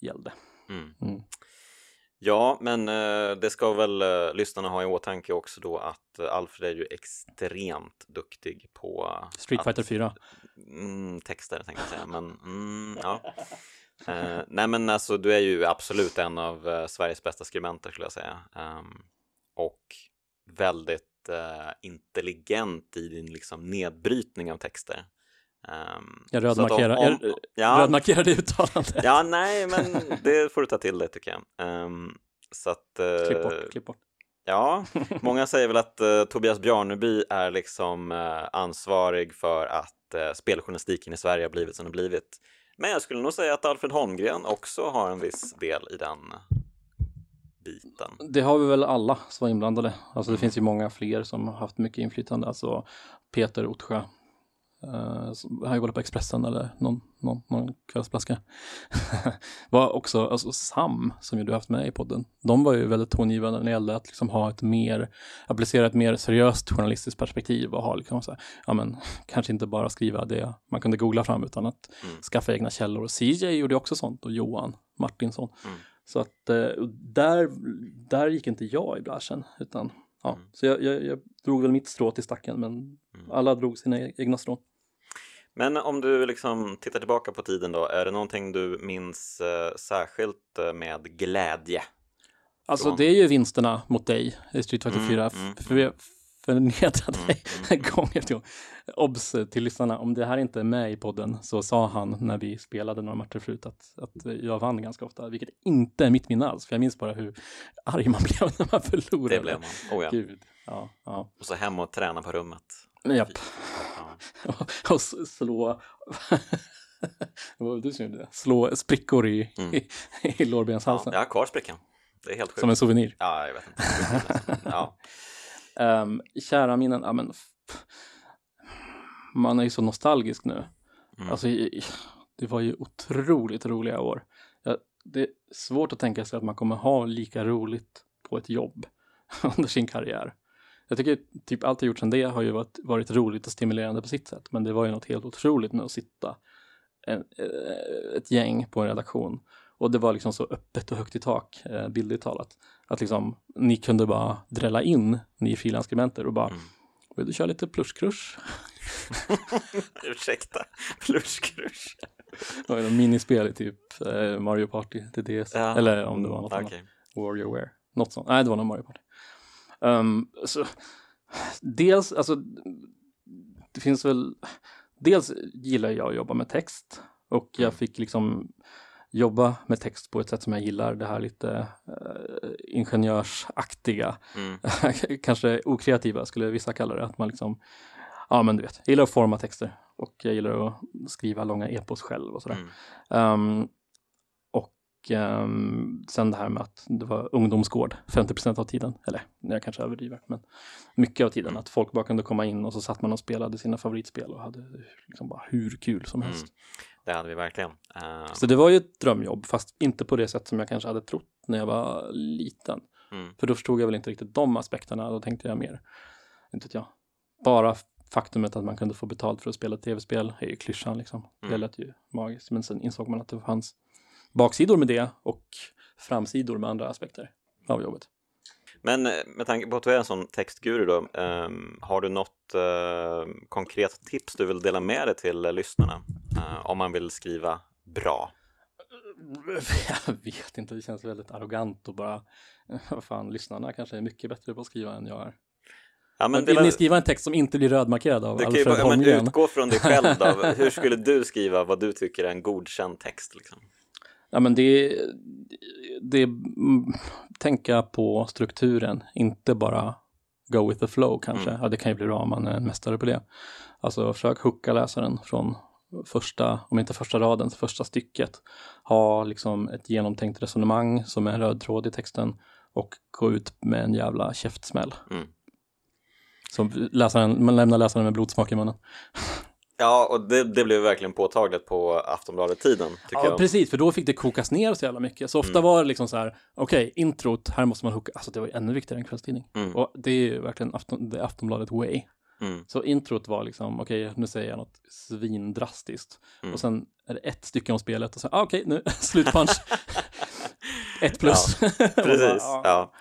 gällde. Mm. Ja, men eh, det ska väl eh, lyssnarna ha i åtanke också då att eh, Alfred är ju extremt duktig på Street att- Fighter 4. Mm, texter tänkte jag säga, men mm, ja. Eh, nej men alltså du är ju absolut en av eh, Sveriges bästa skribenter skulle jag säga. Ehm, och väldigt eh, intelligent i din liksom nedbrytning av texter. Ehm, Jag om- rödmarkerar, om- ja, rödmarkerade uttalandet. ja, nej men det får du ta till dig tycker jag. Ehm, så att, eh, Klipp bort, klipp bort. Ja, många säger väl att eh, Tobias Bjarneby är liksom eh, ansvarig för att eh, speljournalistiken i Sverige har blivit som den blivit. Men jag skulle nog säga att Alfred Holmgren också har en viss del i den biten. Det har vi väl alla som var inblandade. Alltså Mm. det finns ju många fler som har haft mycket inflytande. Alltså Peter Ottsjö. Uh, har jobbat på Expressen eller någon, någon, någon kvällsplaska. var också, alltså Sam som ju du haft med i podden. De var ju väldigt tongivande när det gällde att liksom ha ett mer, applicera ett mer seriöst journalistiskt perspektiv och ha liksom så här, ja men kanske inte bara skriva det man kunde googla fram utan att Mm. skaffa egna källor. Och CJ gjorde också sånt och Johan Martinsson. Mm. Så att eh, där, där gick inte jag i branschen utan ja, Mm. så jag, jag, jag drog väl mitt strå till stacken men Mm. alla drog sina egna strån. Men om du liksom tittar tillbaka på tiden då, är det någonting du minns eh, särskilt eh, med glädje? Alltså Från- det är ju vinsterna mot dig i Street Fighter Mm, 4 mm, för vi förnedrade Mm, dig gång efter gång. Obs till lyssnarna, om det här inte är med i podden så sa han när vi spelade några matcher förut att, att jag vann ganska ofta, vilket inte är mitt minne alls, för jag minns bara hur arg man blev när man förlorade. Det blev man. Oh, ja. Gud, ja, ja. Och så hem och träna på rummet. Japp. Ja. och slå vad var det du som gjorde det? Slå sprickor i, Mm. i, i Ja, lårbenshalsen jag har kvar sprickan. Det är helt sjukt. som en souvenir. Ja, jag vet inte. Ja. Um, kära minnen, ja men man är ju så nostalgisk nu. Mm. Alltså, det var ju otroligt roliga år. Ja, det är svårt att tänka sig att man kommer ha lika roligt på ett jobb under sin karriär. Jag tycker typ allt jag gjort sedan det har ju varit, varit roligt och stimulerande på sitt sätt. Men det var ju något helt otroligt med att sitta en, eh, ett gäng på en redaktion. Och det var liksom så öppet och högt i tak, eh, bildligt talat. Att liksom, ni kunde bara drälla in, ni frilansskribenter och bara Mm. Vill du köra lite plushkrush? Ursäkta, plushkrush. Det var ju minispel i typ eh, Mario Party till DS. Ja. Eller om det var något Mm, annat. okej. Warriorware. Något sånt. Nej, det var nog Mario Party. Um, så, dels, alltså, det finns väl, dels gillar jag att jobba med text och jag Mm. fick liksom jobba med text på ett sätt som jag gillar, det här lite uh, ingenjörsaktiga, Mm. kanske okreativa skulle vissa kalla det, att man liksom, ja men du vet, jag gillar att forma texter och jag gillar att skriva långa epos själv och sådär. Mm. Um, um, sen det här med att det var ungdomsgård 50% av tiden, eller jag kanske överdriver, men mycket av tiden Mm. att folk bara kunde komma in och så satt man och spelade sina favoritspel och hade liksom bara hur kul som helst. Mm. Det hade vi verkligen. Eh, Så det var ju ett drömjobb, fast inte på det sätt som jag kanske hade trott när jag var liten. mm. För då förstod jag väl inte riktigt de aspekterna, då tänkte jag mer, inte jag, bara faktumet att man kunde få betalt för att spela tv-spel är ju klyschan liksom. Det Mm. lät ju magiskt, men sen insåg man att det fanns baksidor med det och framsidor med andra aspekter av jobbet. Men eh, med tanke på att du är en sån textguru då, ehm, har du något eh, konkret tips du vill dela med dig till eh, lyssnarna? Eh, om man vill skriva bra. Jag vet inte, det känns väldigt arrogant och bara, vad fan, lyssnarna kanske är mycket bättre på att skriva än jag är. Ja, Men vill ni skriva en text som inte blir rödmarkerad av du ju Alfred men Holmgren? utgå från dig själv då. Hur skulle du skriva vad du tycker är en godkänd text? Liksom? Ja, men det, det mm, tänka på strukturen, inte bara go with the flow kanske. Mm. Ja, det kan ju bli bra om man är en mästare på det. Alltså försök hooka läsaren från första, om inte första raden, så första stycket. Ha liksom ett genomtänkt resonemang som är en röd tråd i texten och gå ut med en jävla käftsmäll. Mm. Så läsaren, man lämnar läsaren med blodsmak i munnen. Ja, och det, det blev verkligen påtagligt på Aftonbladet-tiden, Ja, jag. precis, för då fick det kokas ner så jävla mycket. Så ofta Mm. var det liksom så här, okej, introt, här måste man hooka. Alltså det var ju ännu viktigare än kvällstidning. Mm. Och det är ju verkligen Afton, det Aftonbladet way. Mm. Så introt var liksom, okej, nu säger jag något svindrastiskt. Mm. Och sen är det ett stycke om spelet och sen, ah, okej, nu, slutpunch. ett plus. Bara, Precis, ja.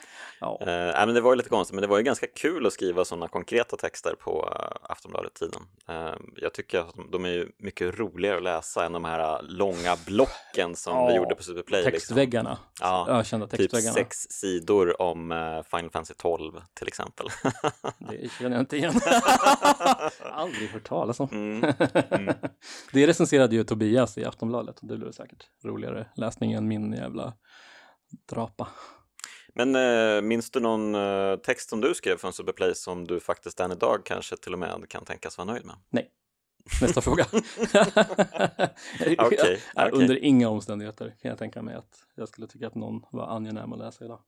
Ja. Eh, men det var ju lite konstigt, men det var ju ganska kul att skriva sådana konkreta texter på uh, Aftonbladet-tiden. Eh, jag tycker att de, är ju mycket roligare att läsa än de här eh, långa blocken som Ja, vi gjorde på Superplay. Liksom. Textväggarna. Ja, Ja, kända Typ textväggarna. sex sidor om eh, Final Fantasy 12 till exempel. Det känner jag inte igen. Aldrig hört talas om. Mm. Mm. Det recenserade ju Tobias i Aftonbladet och det blev säkert roligare läsning än min jävla drapa. Men eh, minns du någon eh, text som du skrev för en Superplay som du faktiskt än idag kanske till och med kan tänkas vara nöjd med? Nästa fråga. Ja, okej. Under inga omständigheter kan jag tänka mig att jag skulle tycka att någon var angenäm att läsa idag.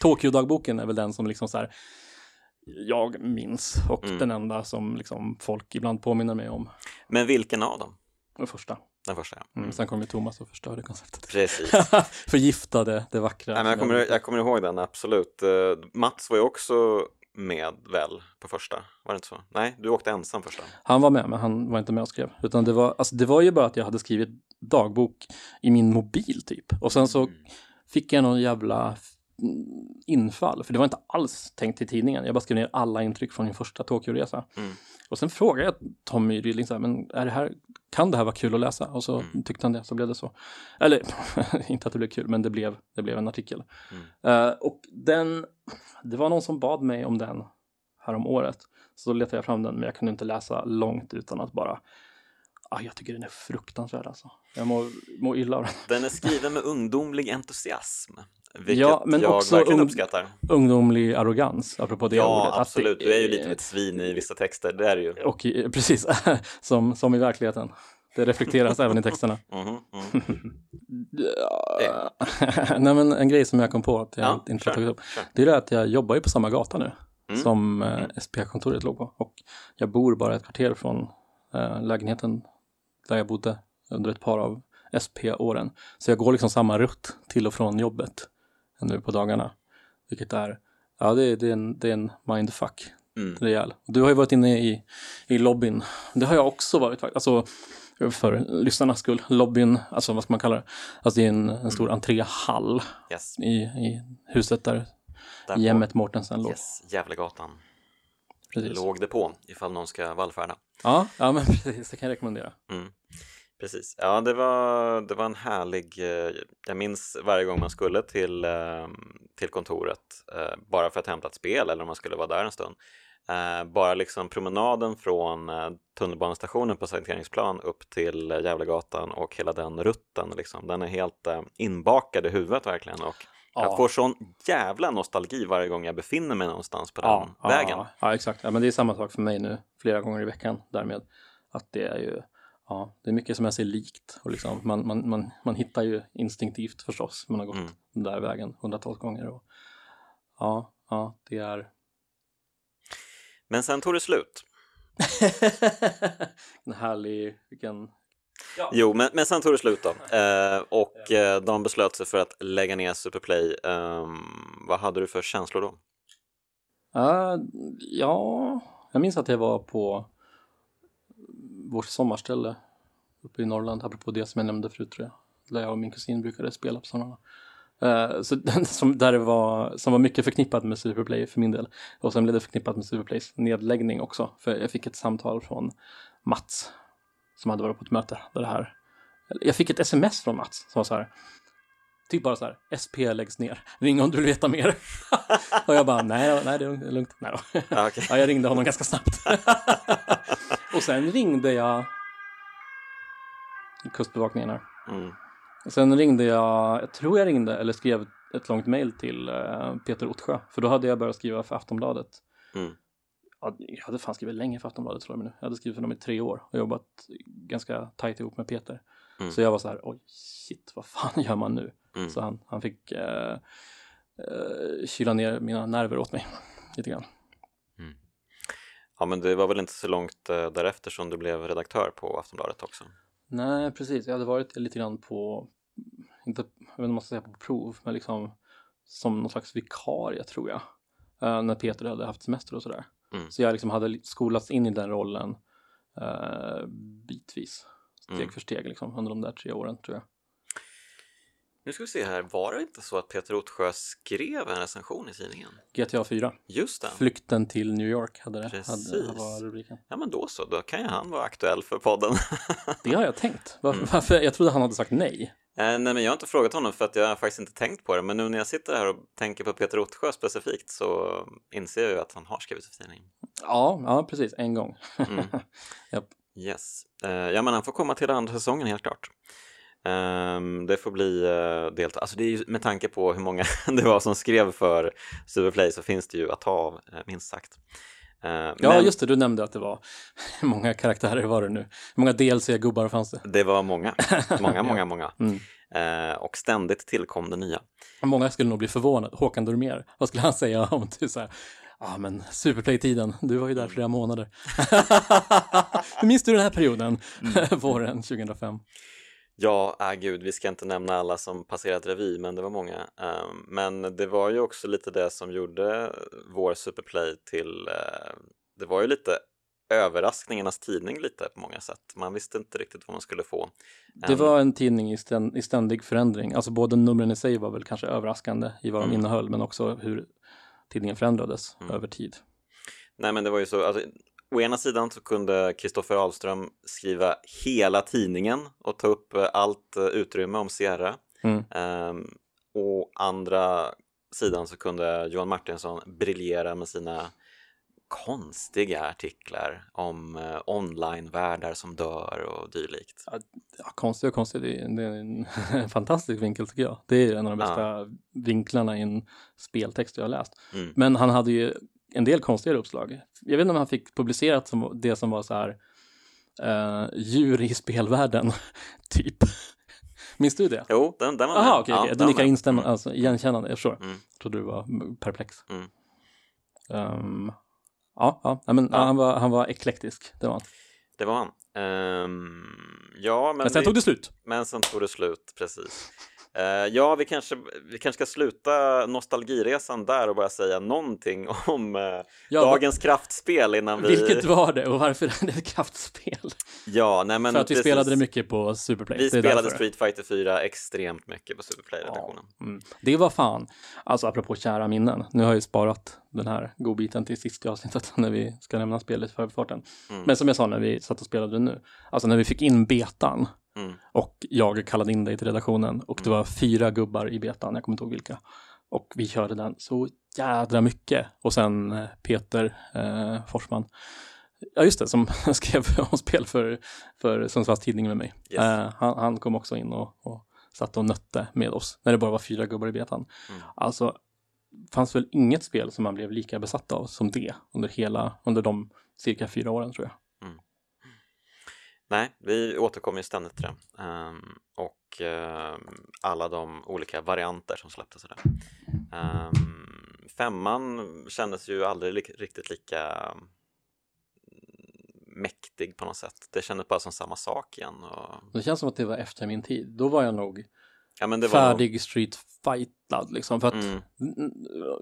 Tokyo-dagboken är väl den som liksom så här jag minns och Mm. den enda som liksom folk ibland påminner mig om. Men vilken av dem? Den första. Den första, ja. Mm. Sen kom ju Thomas och förstörde konceptet. Precis. Förgiftade det vackra. Nej, men jag, kommer, jag kommer ihåg den, absolut. Eh, Mats var ju också med väl på första, var det inte så? Nej, du åkte ensam första. Han var med, men han var inte med och skrev. Utan det var, alltså det var ju bara att jag hade skrivit dagbok i min mobil typ. Och sen så Mm. fick jag någon jävla infall. För det var inte alls tänkt till tidningen. Jag bara skrev ner alla intryck från min första Tokyo-resa. Mm. Och sen frågade jag Tommy Rydling så här, men är det här, kan det här vara kul att läsa? Och så Mm. tyckte han det, så blev det så. Eller, inte att det blev kul, men det blev, det blev en artikel. Mm. Eh, och den, det var någon som bad mig om den här om året. Så letade jag fram den, men jag kunde inte läsa långt utan att bara Ah, jag tycker den är fruktansvärd alltså. Jag mår, mår illa av den. Den är skriven med ungdomlig entusiasm, vilket Ja, men jag också verkligen ung- uppskattar. Ungdomlig arrogans, apropå det Ja, ordet. Att absolut. det Du är ju lite ett svin i vissa texter, det är du ju. Och precis, som, som i verkligheten. Det reflekteras även i texterna. Mhm, mhm. Ja. Nej men en grej som jag kom på att jag Ja, inte har tagit upp. kör. Det är det att jag jobbar ju på samma gata nu. Mm. Som eh, SPH-kontoret låg på. Och jag bor bara ett kvarter från eh, lägenheten där jag bodde under ett par av SP-åren. Så jag går liksom samma rutt till och från jobbet nu på dagarna. Vilket är Ja, det, är- det, är en, det är en mindfuck. Mm. Rejäl. Du har ju varit inne i, i lobbyn. Det har jag också varit faktiskt. Alltså, för lyssnarnas skull. Lobbyn, alltså vad ska man kalla det? Alltså det är en, en stor entréhall Yes. i, i huset där Där Gemmet Mortensen låg. Yes, Gävlegatan Precis. låg det på ifall någon ska vallfärda. Ja, ja, men precis. Det kan jag rekommendera. Mm. Precis, ja det var, det var en härlig, eh, jag minns varje gång man skulle till, eh, till kontoret eh, bara för att hämta ett spel eller om man skulle vara där en stund. Eh, Bara liksom promenaden från tunnelbanestationen på Sankt upp till Gävlegatan och hela den rutten liksom. Den är helt inbakad i huvudet verkligen och jag Ja. får sån jävla nostalgi varje gång jag befinner mig någonstans på den vägen. Ja, ja, exakt. Ja, men det är samma sak för mig nu flera gånger i veckan därmed. Att det är ju, ja, det är mycket som jag ser likt. Och liksom, man, man, man, man hittar ju instinktivt förstås. Man har gått Mm. den där vägen hundratals gånger. Och, ja, ja, det är... Men sen tog det slut. en härlig, vilken... Jo, men, men sen tog det slut då. Eh, och eh, de beslöt sig för att lägga ner Superplay. Ehm, vad hade du för känslor då? Ja, ja, jag minns att jag var på vårt sommarställe uppe i Norrland, apropå det som jag nämnde förut tror jag. Där jag och min kusin brukade spela på somrarna. Eh, så som, där var, som var mycket förknippat med Superplay för min del. Och sen blev det förknippat med Superplays nedläggning också. För jag fick ett samtal från Mats som hade varit på ett möte där det här. Jag fick ett sms från Mats som var så här. Typ bara så här, SP läggs ner, ring om du vill veta mer. och jag bara, nej, nej det är lugnt. Nej då. Okej. Ja, jag ringde honom ganska snabbt. Och sen ringde jag Kustbevakningen här. Mm. Sen ringde jag, jag tror jag ringde eller skrev ett långt mejl till eh, Peter Ottsjö. För då hade jag börjat skriva för Aftonbladet. Mm. Ja, jag hade fan skrivit länge för Aftonbladet tror jag mig nu. Jag hade skrivit för dem i tre år och jobbat ganska tajt ihop med Peter. Mm. Så jag var så här, oj shit, vad fan gör man nu? Mm. Så han, han fick eh, eh, kyla ner mina nerver åt mig lite grann. Ja, men det var väl inte så långt eh, därefter som du blev redaktör på Aftonbladet också? Nej, precis. Jag hade varit lite grann på, inte, jag vet inte om man ska säga på prov, men liksom som någon slags vikarie tror jag. Eh, när Peter hade haft semester och sådär. Mm. Så jag liksom hade skolats in i den rollen eh, bitvis. Steg Mm. för steg liksom under de där tre åren tror jag. Nu ska vi se här, var det inte så att Peter Ottsjö skrev en recension i tidningen? GTA 4, Just det. Flykten till New York hade det, Precis. hade, var rubriken. Ja, men då så, då kan ju han vara aktuell för podden. Det har jag tänkt. Varför, Mm. varför? Jag trodde han hade sagt nej. Eh, nej, men jag har inte frågat honom för att jag har faktiskt inte tänkt på det. Men nu när jag sitter här och tänker på Peter Ottsjö specifikt så inser jag ju att han har skrivit för tidningen. Ja, ja precis, en gång. Mm. Japp. Yes. Eh, ja, men han får komma till andra säsongen helt klart. Ehm, det får bli uh, delta. Alltså det är ju med tanke på hur många det var som skrev för Superplay så finns det ju att ta av, eh, minst sagt. Eh, Ja, men just det, du nämnde att det var hur många karaktärer var det nu? Hur många DLC-gubbar fanns det? det var många, många, många, många. Mm. Eh, och ständigt tillkom det nya. Många skulle nog bli förvånade. Håkan Dormér, vad skulle han säga om du så här, ja ah, men Superplay-tiden, du var ju där flera månader. Hur minns du den här perioden? Våren 2005. Ja, äh, gud, vi ska inte nämna alla som passerat revy, men det var många. Ehm, men det var ju också lite det som gjorde vår Superplay till, eh, det var ju lite överraskningarnas tidning lite på många sätt. Man visste inte riktigt vad man skulle få. Det Ehm, var en tidning i, ständ, i ständig förändring. Alltså både numren i sig var väl kanske överraskande i vad de Mm. innehöll, men också hur tidningen förändrades Mm. över tid. Nej, men det var ju så, alltså, å ena sidan så kunde Kristoffer Ahlström skriva hela tidningen och ta upp eh, allt eh, utrymme om Sierra. Mm. Um, å andra sidan så kunde Johan Martinsson briljera med sina konstiga artiklar om eh, online-världar som dör och dylikt. Ja, konstigt och konstigt, det är, det är en fantastisk vinkel tycker jag. Det är en av de Ja. bästa vinklarna i en speltext jag har läst. Mm. Men han hade ju en del konstigare uppslag. Jag vet inte om han fick publicerat som det som var så här eh, djur i spelvärlden, typ. Minns du det? Jo, den, den var med. Jaha, okej, Ja, okej. den Du nickar med. instämmande, Mm. alltså igenkännande, jag förstår. Mm. Jag trodde du var perplex. Mm. Ehm, ja, ja, men Ja. Han, var, han var eklektisk, det var han. Det var han. Ehm, ja, men, Men sen vi- tog det slut. men sen tog det slut, precis. Uh, ja, vi kanske, vi kanske ska sluta nostalgiresan där och bara säga någonting om uh, ja, dagens kraftspel innan vi... Vilket var det och varför är det ett kraftspel? Ja, nej men... För att vi spelade det mycket på Superplay. Vi spelade därför. Street Fighter 4 extremt mycket på Superplay-redaktionen. Ja, mm. Det var fan, alltså apropå kära minnen, nu har jag ju sparat den här godbiten till sist i avsnittet när vi ska lämna spelet för farten. Mm. Men som jag sa när vi satt och spelade nu, alltså när vi fick in betan mm. och jag kallade in dig till redaktionen och det mm. var fyra gubbar i betan, jag kommer inte ihåg vilka. Och vi körde den så jädra mycket. Och sen eh, Peter eh, Forsman, ja just det, som skrev om spel för, för Sundsvalls Tidning med mig. Yes. Eh, han, han, kom också in och, och satt och nötte med oss när det bara var fyra gubbar i betan. Mm. Alltså fanns väl inget spel som man blev lika besatt av som det under hela, under de cirka fyra åren tror jag. Nej, vi återkommer ju ständigt till det. Um, och um, alla de olika varianter som släpptes. Det. Um, femman kändes ju aldrig li riktigt lika mm, mäktig på något sätt. Det kändes bara som samma sak igen. Och... Det känns som att det var efter min tid. Då var jag nog ja, men det var färdig nog... street fightad liksom. För att mm.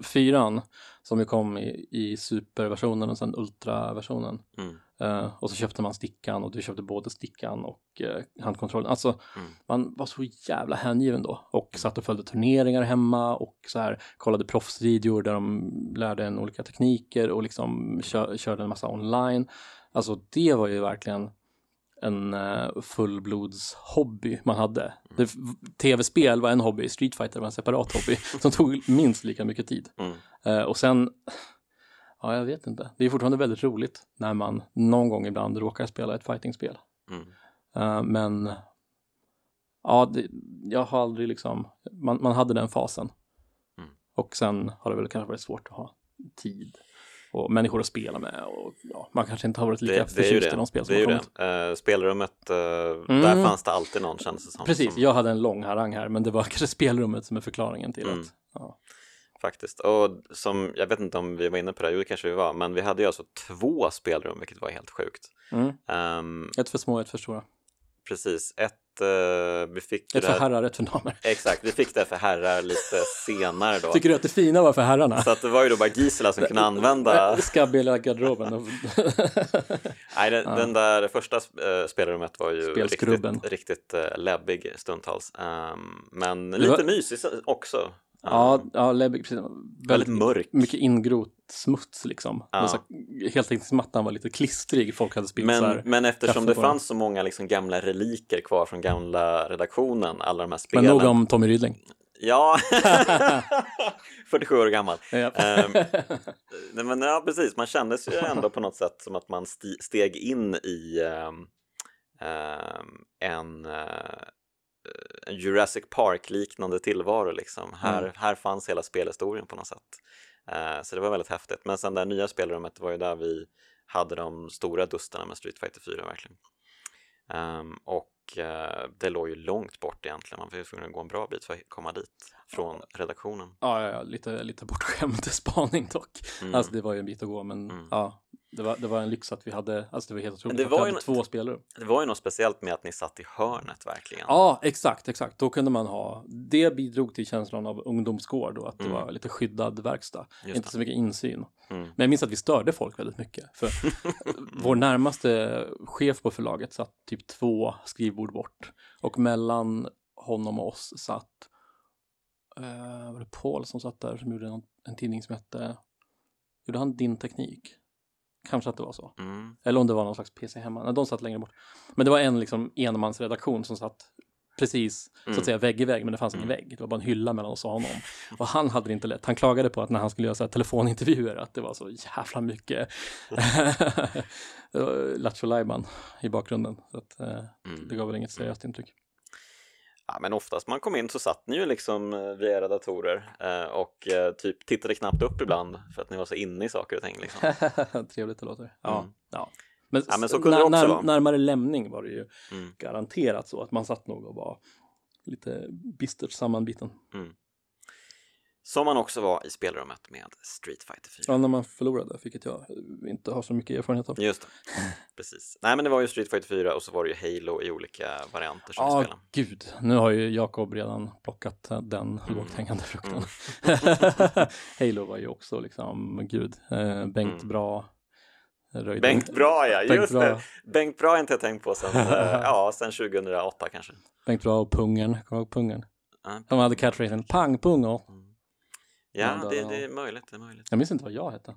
fyran som ju kom i, i superversionen och sen ultraversionen. Mm. Uh, och så köpte man stickan och du köpte både stickan och uh, handkontrollen. Alltså mm. man var så jävla hängiven då och mm. satt och följde turneringar hemma och så här kollade proffsvideor där de lärde en olika tekniker och liksom kö körde en massa online. Alltså det var ju verkligen en uh, fullblodshobby man hade. Mm. Tv-spel var en hobby, Street Fighter var en separat hobby som tog minst lika mycket tid. Mm. Uh, och sen, ja jag vet inte, det är fortfarande väldigt roligt när man någon gång ibland råkar spela ett fightingspel. Mm. Uh, men ja, det, jag har aldrig liksom, man, man hade den fasen. Mm. Och sen har det väl kanske varit svårt att ha tid och människor att spela med och ja, man kanske inte har varit lika det, förtjust i de spel som det har kommit. Det. Uh, spelrummet, uh, mm. där fanns det alltid någon kändes det som. Precis, som... jag hade en lång harang här men det var kanske spelrummet som är förklaringen till mm. att ja. Faktiskt, och som jag vet inte om vi var inne på det, jo det kanske vi var, men vi hade ju alltså två spelrum vilket var helt sjukt. Mm. Um, ett för små, ett för stora. Precis, ett vi fick Ett för herrar, ett för damer. Exakt, vi fick det för herrar lite senare då. Tycker du att det fina var för herrarna? Så att det var ju då bara Gisela som kunde använda Skabbiga garderoben. Nej, den, ja. den, där första uh, spelrummet var ju riktigt, riktigt uh, läbbig stundtals. Um, men lite var... mysig också. Ja, ja läbbig, precis. Väldigt, väldigt mörk. Mycket ingrott smuts liksom. Ja. Så, helt enkelt mattan var lite klistrig, folk hade spilt men, men eftersom det fanns så många liksom gamla reliker kvar från gamla redaktionen, alla de här spelen. Men nog om Tommy Rydling. Ja, 47 år gammal. Ja. um, men ja, precis, man kände sig ändå på något sätt som att man steg in i um, um, en uh, en Jurassic Park-liknande tillvaro liksom. Här, mm. här fanns hela spelhistorien på något sätt. Uh, så det var väldigt häftigt. Men sen det nya spelrummet var ju där vi hade de stora dustarna med Street Fighter 4 verkligen. Um, och uh, det låg ju långt bort egentligen, man var tvungen att gå en bra bit för att komma dit från redaktionen. Ja, ja, ja lite, lite bortskämd spaning dock. Mm. Alltså det var ju en bit att gå men mm. ja, det var, det var en lyx att vi hade, alltså det var helt otroligt det var att vi hade två spelare. Det var ju något speciellt med att ni satt i hörnet verkligen. Ja, exakt, exakt. Då kunde man ha, det bidrog till känslan av ungdomsgård och att mm. det var lite skyddad verkstad. Just Inte det. så mycket insyn. Mm. Men jag minns att vi störde folk väldigt mycket. För vår närmaste chef på förlaget satt typ två skrivbord bort. Och mellan honom och oss satt, uh, var det Paul som satt där som gjorde en, en tidning som hette, gjorde han Din Teknik? Kanske att det var så. Mm. Eller om det var någon slags PC hemma. Nej, de satt längre bort. Men det var en liksom enmansredaktion som satt precis mm. så att mm. säga vägg i vägg, men det fanns ingen mm. vägg. Det var bara en hylla mellan oss och honom. Och han hade det inte lätt. Han klagade på att när han skulle göra så här telefonintervjuer att det var så jävla mycket Lattjo i bakgrunden. Så att, eh, mm. det gav väl inget seriöst intryck. Ja, men oftast man kom in så satt ni ju liksom eh, via era datorer eh, och eh, typ tittade knappt upp ibland för att ni var så inne i saker och ting. Liksom. Trevligt det låter. Ja, mm. ja. Men, ja, men så kunde när, det också Närmare lämning var det ju mm. garanterat så att man satt nog och var lite bistert sammanbiten. Mm. Som man också var i spelrummet med Street Fighter 4. Ja, när man förlorade, vilket jag inte har så mycket erfarenhet av. Just det, precis. Nej men det var ju Street Fighter 4 och så var det ju Halo i olika varianter som Ja, spelade. gud. Nu har ju Jakob redan plockat den Mm. lågt hängande frukten. Halo var ju också liksom, gud, eh, Bengt Mm. Bra. röjde- Bengt Bra ja, Bengt just Bra. det. Bengt Bra har inte jag tänkt på sen, eh, ja, sen 2008 kanske. Bengt Bra och Pungen, kommer du ihåg Pungen? Ja, De hade catchphrasen pang punger. Ja, Ja, det, det är möjligt, det är möjligt. Jag minns inte vad jag hette.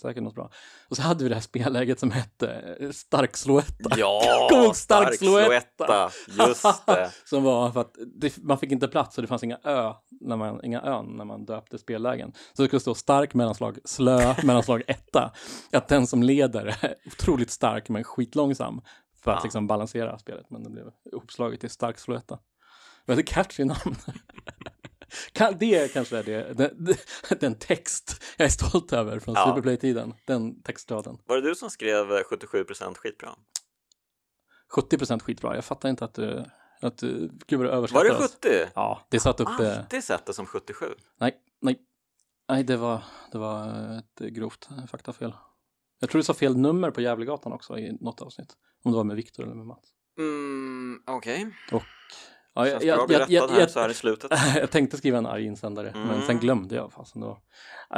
Säkert något bra. Och så hade vi det här spelläget som hette eh, Stark slåetta. Ja, Kom ihåg Stark Sloetta, just det. som var för att det, man fick inte plats och det fanns inga ö, när man, inga ön när man döpte spellägen. Så det skulle stå stark mellanslag slö mellanslag etta. Att den som leder är otroligt stark men skitlångsam för att Ja. liksom balansera spelet. Men det blev uppslaget till stark slåetta. Väldigt catchy namn. Det kanske är det, den, den text jag är stolt över från Ja. Superplay-tiden. Den textraden. Var det du som skrev eh, 77% skitbra? 70% skitbra. Jag fattar inte att du, att du, gud vad du överskattar Var det oss. 70? Ja, det satt uppe. Alltid sett det som 77. Nej, nej. Nej, det var, det var ett grovt eh, faktafel. Jag tror du sa fel nummer på Gävlegatan också i något avsnitt. Om det var med Viktor eller med Mats. Mm, okej. Och, ja, bra att bli rättad här så här i slutet. jag tänkte skriva en arg insändare, men Mm. sen glömde jag. Fasen då. Uh,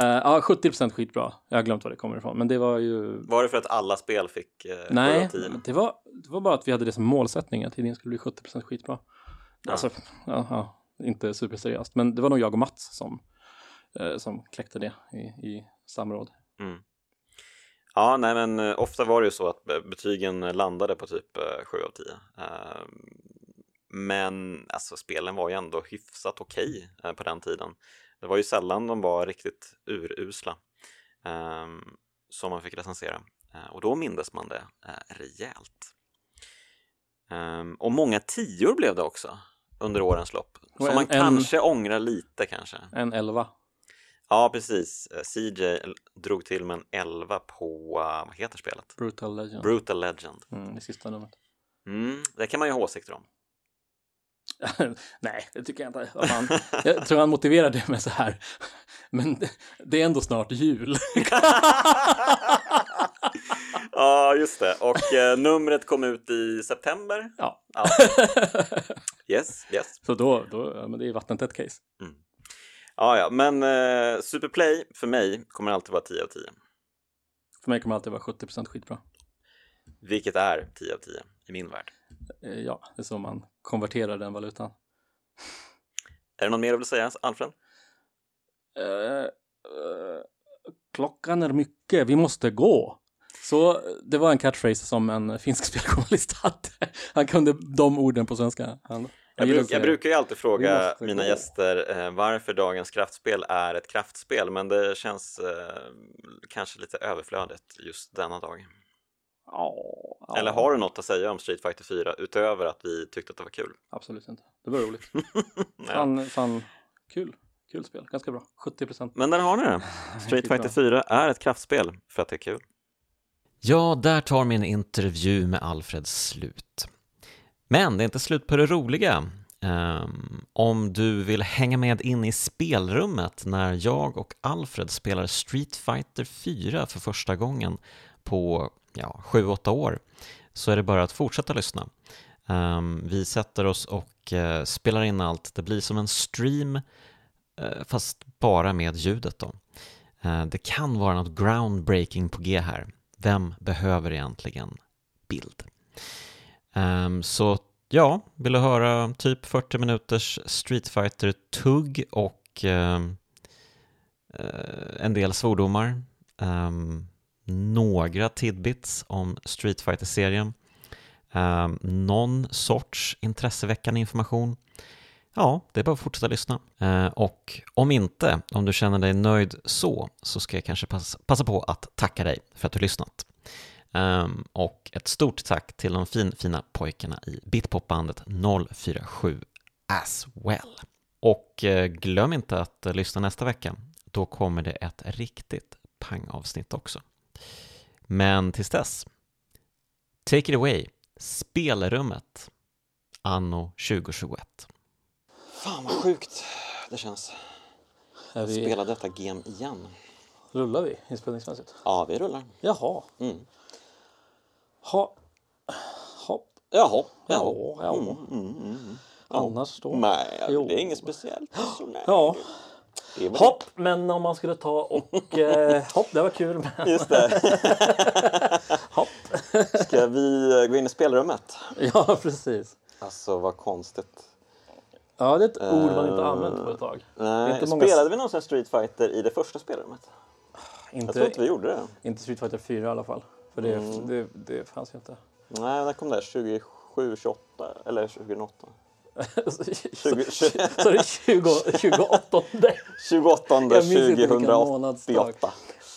ja, 70% skitbra. Jag har glömt var det kommer ifrån, men det var ju... Var det för att alla spel fick sju Nej, det var, det var bara att vi hade det som målsättning att tidningen skulle bli 70% skitbra. Ja. Alltså, ja, ja, inte superseriöst, men det var nog jag och Mats som, eh, som kläckte det i, i samråd. Mm. Ja, nej men ofta var det ju så att betygen landade på typ eh, 7 av 10. Men alltså spelen var ju ändå hyfsat okej eh, på den tiden. Det var ju sällan de var riktigt urusla eh, som man fick recensera. Eh, Och då mindes man det eh, rejält. Eh, Och många tior blev det också under årens lopp. Som en- man en- kanske ångrar lite kanske. En 11. Ja, precis. Eh, CJ drog till med en 11 på, eh, vad heter spelet? Brutal Legend. Brutal Legend. mm, det sista numret. Mm, det kan man ju ha åsikter om. Nej, det tycker jag inte. Fan. Jag tror han motiverar det med så här. Men det- är ändå snart jul. Ja, just det. Och eh, numret kom ut i september. Ja. Ja. Yes, yes. Så då, då ja, men det är vattentätt case. Ja, ja, men eh, Superplay för mig kommer alltid vara 10 av 10. För mig kommer alltid vara 70% skitbra. Vilket är 10 av 10 i min värld. Eh, Ja, det är så man konverterar den valutan. Är det något mer du vill säga, Alfred? Eh, eh, klockan är mycket, vi måste gå. Så det var en catchphrase som en finsk speljournalist hade. Han kunde de orden på svenska. Han, Jag, bruk, jag brukar ju alltid fråga mina gå. gäster eh, varför dagens kraftspel är ett kraftspel, men det känns eh, kanske lite överflödigt just denna dag. Ja, ja, Eller har du något att säga om Street Fighter 4 utöver att vi tyckte att det var kul? Absolut inte. Det var roligt. Fan, fan, kul. Kul spel, ganska bra. 70%. Men där har ni det. Street. Fighter 4 är ett kraftspel för att det är kul. Ja, där tar min intervju med Alfred slut. Men det är inte slut på det roliga. Ehm, om du vill hänga med in i spelrummet när jag och Alfred spelar Street Fighter 4 för första gången på ja, 7-8 år så är det bara att fortsätta lyssna. Ehm, vi sätter oss och eh, spelar in allt. Det blir som en stream eh, fast bara med ljudet då. Eh, det kan vara något groundbreaking på G här. Vem behöver egentligen bild? Ehm, så ja, vill du höra typ 40 minuters Street fighter tugg och ehm, en del svordomar, några tidbits om Street fighter serien eh, någon sorts intresseväckande information Ja, det är bara att fortsätta lyssna. Eh, och om inte, om du känner dig nöjd så, så ska jag kanske passa, passa på att tacka dig för att du lyssnat. Ehm, och ett stort tack till de fin, fina pojkarna i Bitpopbandet 047 as well. Och eh, glöm inte att eh, lyssna nästa vecka. Då kommer det ett riktigt pangavsnitt också. Men tills dess, take it away, spelrummet anno 2021. Fan vad sjukt det känns. Är vi, spela detta game igen. Rullar vi inspelningsmässigt? Ja, vi rullar. Jaha. Mm. Ha. Hopp. Jaha. Ja, Ja. ja. Mm, mm, mm. Annars då? Nej, Jo. det är inget speciellt. Så nej. Ja. Hopp, men om man skulle ta och... Eh, hopp, det var kul. Men, Just det. hopp. Ska vi eh, gå in i spelrummet? Ja, precis. Alltså, vad konstigt. Ja, det är ett ord man inte använt på ett tag. Nej, inte många- Spelade vi någonsin Street Fighter i det första spelrummet? Jag tror Inte, inte vi gjorde det. inte Street Fighter 4 i alla fall. För det, Mm. det, det fanns ju inte. Nej, när kom det? 27, 28 eller 2008? Så, 20, så det är 20, 28. 28 Jag minns inte vilken månadsdag. 2088.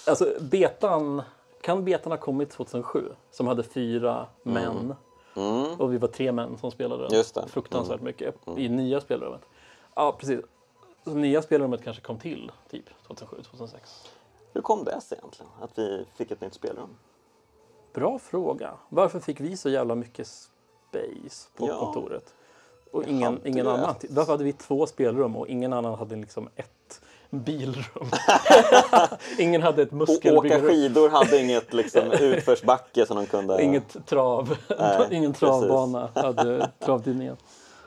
Alltså betan, kan betan ha kommit 2007? Som hade fyra män. Mm. Och vi var tre män som spelade den. Det. Mm. Fruktansvärt mycket. I nya spelrummet. Ja, precis. Så nya spelrummet kanske kom till typ 2007, 2006. Hur kom det sig egentligen? Att vi fick ett nytt spelrum? Bra fråga. Varför fick vi så jävla mycket space på Ja. kontoret? Och ingen, ingen annan. Varför hade vi två spelrum och ingen annan hade liksom ett bilrum? ingen hade ett Och åka skidor hade inget liksom, utförsbacke som de kunde... Inget trav. Nej, ingen precis. travbana hade travtidningen.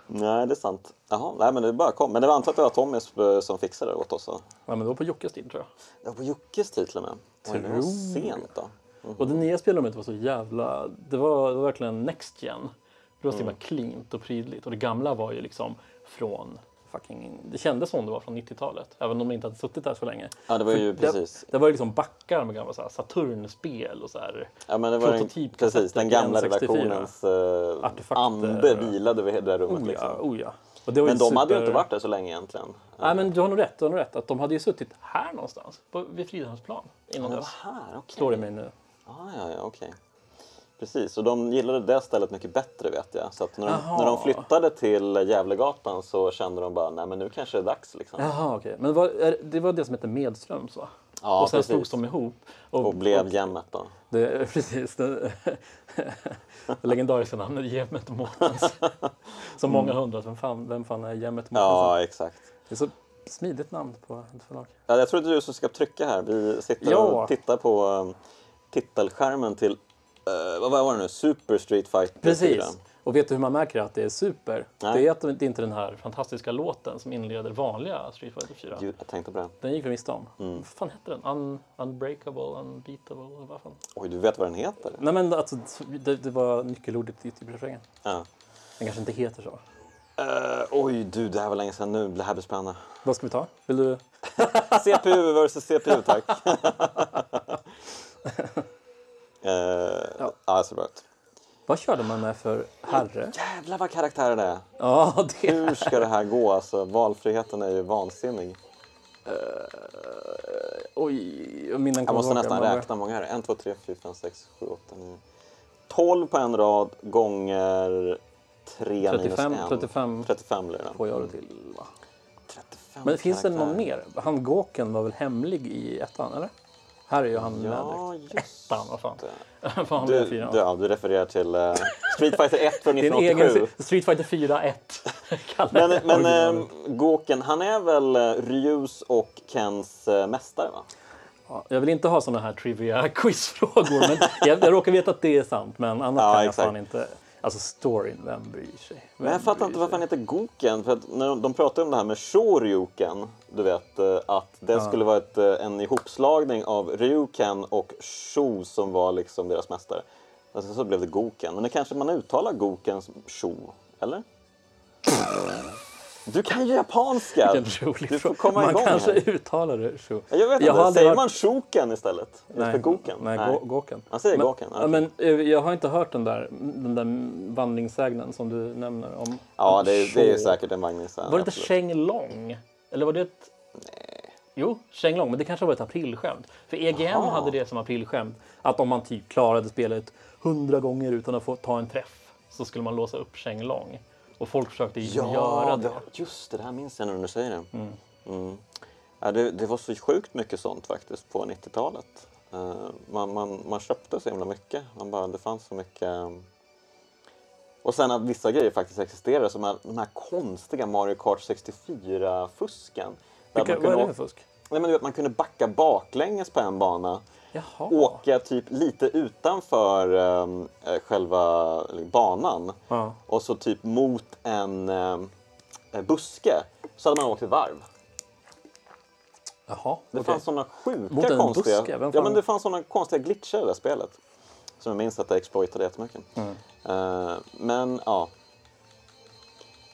Nej, det är sant. Jaha, nej men det bara kom. Men det var antar att det var Tommy som- som fixade det åt oss. va? Ja, men det var på Jockes tid tror jag. Det var på Jockes tid till och med. Oj, det var Tror sent då. Och det nya spelrummet var så jävla... Det var, det var verkligen next gen. Det var så Mm. himla cleant och prydligt. Och det gamla var ju liksom från fucking... Det kändes som det var från 90-talet. Även om de inte hade suttit där så länge. Ja, det var ju För precis. Det, det var ju liksom backar med gamla så här Saturnspel och så här. Ja, men det var prototypkassetter precis, den gamla N64. redaktionens uh, ande vilade över det rummet. Oh liksom. ja, oh ja. Det Men de hade ju super- inte varit där så länge egentligen. Nej men du har nog rätt, du har nog rätt. Att de hade ju suttit här någonstans. På, vid Fridhemsplan. Innan Det dess. var här, okej. Står det mig nu. Ah, ja, ja, okej. Precis, och de gillade det stället mycket bättre vet jag. Så när de, när de flyttade till Gävlegatan så kände de bara, nej men nu kanske det är dags liksom. Jaha okej. Men det var, är- det var det som hette Medströms va? Ja, och sen precis. slogs de ihop. Och blev Jämmet då. Det, precis. Det, det legendariska namnet Jämmet Mårtens. Som många har undrat, vem fan, vem fan är Jämmet Mårtens? Mm. Ja, exakt. Det är så smidigt namn på ett förlag. Ja, jag tror att det är du som ska trycka här. Vi sitter Ja. och tittar på um, titelskärmen till, eh, vad var det nu, Super Street Fighter 4. Precis. Och vet du hur man märker att det är super? Nej. Det är att det inte är den här fantastiska låten som inleder vanliga Street Fighter 4. Gud, jag tänkte på det. Den gick vi miste om. Mm. Vad fan hette den? Un, unbreakable, unbeatable, vad fan? Oj, du vet vad den heter? Nej men alltså, det, det var nyckelordet i refrängen. Ja. Den kanske inte heter så. Eh, oj, du, det här var länge sedan nu. Det här blir spännande. Vad ska vi ta? Vill du? CPU versus CPU, tack. uh, ut. Vad körde man med för herre? Jävlar vad karaktärer det är. Ja, det Hur ska det här gå? Alltså, valfriheten är ju vansinnig. Oj, minnen Jag måste nästan räkna många här. 1, 2, 3, 4, 5, 6, 7, 8, 9. 12 på en rad gånger 3 35, minus 1. 35 35 blir det. får jag det till. Va? 35 Men finns det någon karaktärer. mer? Han Gåken var väl hemlig i ettan, eller? Här är ju han. Ja, Ettan, vad fan. fan Du, du, ja, du refererar till eh, Street Fighter 1 från Din 1987. egen Street Fighter 4 1. Men, men eh, Gåken, han är väl eh, Ryus och Kens eh, mästare va? Ja, jag vill inte ha såna här trivia quizfrågor, men jag, jag råkar veta att det är sant. Men annars Ja, kan jag exakt. fan inte. Alltså storyn, vem bryr sig? Vem Men jag fattar inte varför han heter Goken. För att när de, de pratar om det här med Shoryuken, du vet eh, att det skulle vara ett, eh, en ihopslagning av Ryuken och Sho som var liksom deras mästare. Alltså, så blev det Goken. Men det kanske man uttalar Goken som Sho, eller? Du kan ju japanska! Vilken rolig Du får komma Man igång kanske här. uttalar det så. Jag vet inte, Jag säger hört- man Shoken istället? för Goken? Nej, Gå- Gåken. Man säger men, Gåken, ja, okej. men eh, jag har inte hört den där, den där vandringssägnen som du nämner om. Ja, det, är- det är säkert en vagningssägen. Var det inte absolut. Sheng Long? Eller var det ett... Nej. Jo, Sheng Long, men det kanske var ett aprilskämt. För EGM Jaha. hade det som aprilskämt. Att om man typ klarade spelet hundra gånger utan att få ta en träff så skulle man låsa upp Sheng Long. Och folk försökte Ja, göra det. det, just det, det här minns jag när du säger det. Mm. Ja, det. Det var så sjukt mycket sånt faktiskt på 90-talet. Eh, man, man, man köpte så himla mycket. Man bara, det fanns så mycket... um, Och sen att vissa grejer faktiskt existerade, som här, de här konstiga Mario Kart 64-fusken. Att Vilka, man vad är det för fusk? Nej, men du vet, man kunde backa baklänges på en bana. Jaha. Åka typ lite utanför ehm, eh, själva eh, banan. Ja. Och så typ mot en ehm, eh, buske. Så hade man åkt ett varv. Jaha, Det okej. fanns sådana sjuka Mot en konstiga... buske? Vem Ja, fan- men det fanns såna konstiga glitcher i det där spelet. Som jag minns att jag exploitade jättemycket. Mm. Eh, men ja,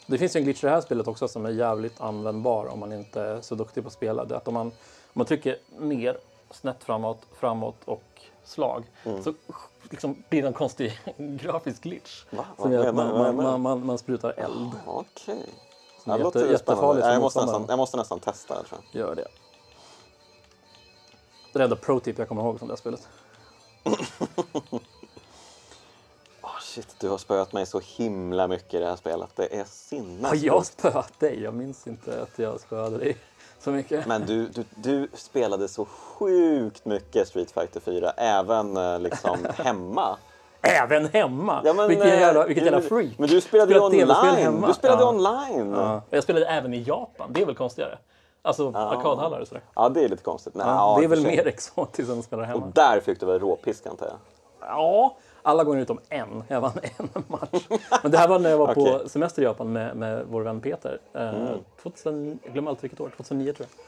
Det finns ju en glitch i det här spelet också som är jävligt användbar om man inte är så duktig på att spela. Det är att om man, om man trycker ner, snett framåt, framåt och slag Mm. så liksom blir det en konstig grafisk glitch. Va? Som gör att man, man, man, man, man sprutar eld. okej. Som är Det låter jätte, jättefarligt Jag måste, nästan, jag måste nästan testa det tror jag. Gör det. Det är enda pro-tip jag kommer ihåg från det här spelet. Oh, shit, du har spöat mig så himla mycket i det här spelet. Det är Har sinnessjukt. jag spöat dig? Jag minns inte att jag spöade dig så mycket. Men du, du, du spelade så sjukt mycket Street Fighter 4, även eh, liksom hemma. Även hemma! Ja, men, vilken eh, jävla, vilket du- jävla freak! Men du spelade ju online. Du spelade Ja. online. Ja. Ja. Jag spelade även i Japan, det är väl konstigare? Alltså arkadhallar och sådär. det är lite konstigt. Nej, Ja, ja, det är och väl mer exotiskt än att spela Och hemma. där fick du väl råpisk antar jag? Ja, alla gånger utom en. Jag vann en match. Men det här var när jag var på semester i Japan med, med vår vän Peter. Eh, 2000, jag glömmer alltid vilket år, 2009 tror jag.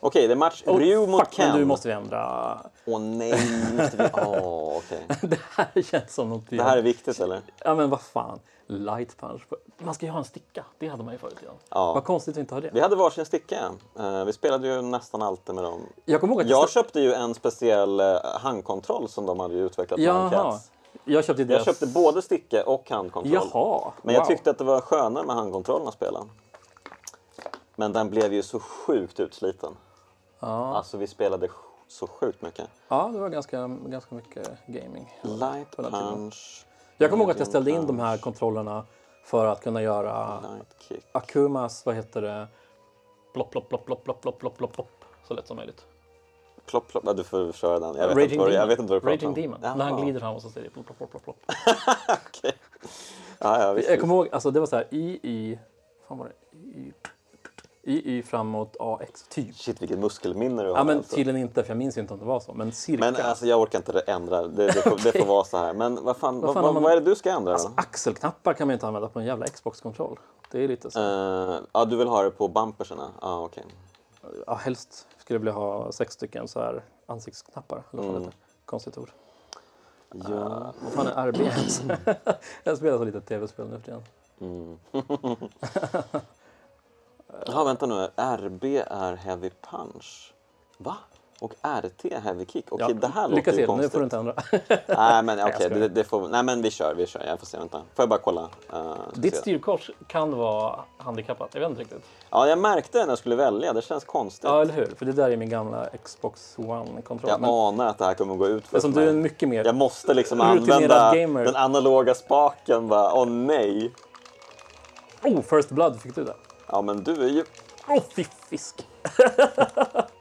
Okej, det är match Oh, Ryu mot fuck, Ken. men nu måste vi ändra. Åh nej, måste vi... Åh, okej. det här känns som något Det här är viktigt eller? Ja men vad fan. Light punch. Man ska ju ha en sticka. Det hade man ju förut redan. Ja. Vad konstigt att vi inte har det. Vi hade varsin sticka. Eh, vi spelade ju nästan alltid med dem. Jag kommer ihåg att Jag köpte ju en speciell eh, handkontroll som de hade utvecklat på Jaha. Jag köpte Jag köpte både sticka och handkontroll. Jaha. Men jag wow. tyckte att det var skönare med handkontrollen att spela. Men den blev ju så sjukt utsliten. Ja. Alltså vi spelade så sjukt mycket. ja, det var ganska, ganska mycket gaming. Light punch, Jag kommer ihåg att jag ställde in de här kontrollerna för att kunna göra. Akumas, vad heter det, plopp, plopp, plopp, plopp, plopp, plopp, plopp, plopp, så lätt som möjligt. Plopp, plopp. Du får köra den. Jag vet, inte vad, du- jag vet inte vad du pratar Raging om. Demon. Jaha. När han glider fram och så säger det plopp, plopp, plopp, plopp. Okej. Ja, ja, visst, Jag kommer ihåg, alltså det var så här i, i, fan var det? I, i, i framåt, AX, typ. Shit vilket muskelminne du har. Ja men alltså. tydligen inte, för jag minns ju inte om det var så. Men cirka. Men alltså jag orkar inte ändra. Det, det, får, det får vara så här. Men vad fan, vad, fan vad, man- vad är det du ska ändra då? Alltså, axelknappar kan man ju inte använda på en jävla Xbox-kontroll. Det är lite så. Eh, ja, du vill ha det på bumperserna? Ja, ah, okej. Ja, helst skulle vilja ha sex stycken så här ansiktsknappar. Eller vad Mm. Konstigt ord. Ja. Vad fan är RB ens? jag spelar så lite tv-spel nu för tiden. Jaha, vänta nu. RB är heavy punch. Va? Och RT är heavy kick? Okej, det här lycka låter ju till, nu konstigt. får du inte ändra. Nej, men skojar. det, det får... Nej, men vi kör, vi kör. Jag får se, vänta. Får jag bara kolla? Uh, Ditt styrkors kan vara handikappat, jag vet inte riktigt. Ja, jag märkte det när jag skulle välja. Det känns konstigt. Ja, eller hur? För det där är min gamla Xbox One-kontroll. jag Men anar att det här kommer gå ut för eftersom du är mycket mer... Jag måste liksom använda gamer. den analoga spaken. Bara, åh nej. Oh, First Blood fick du det. Ja, men du är ju... Åh, oh, fisk!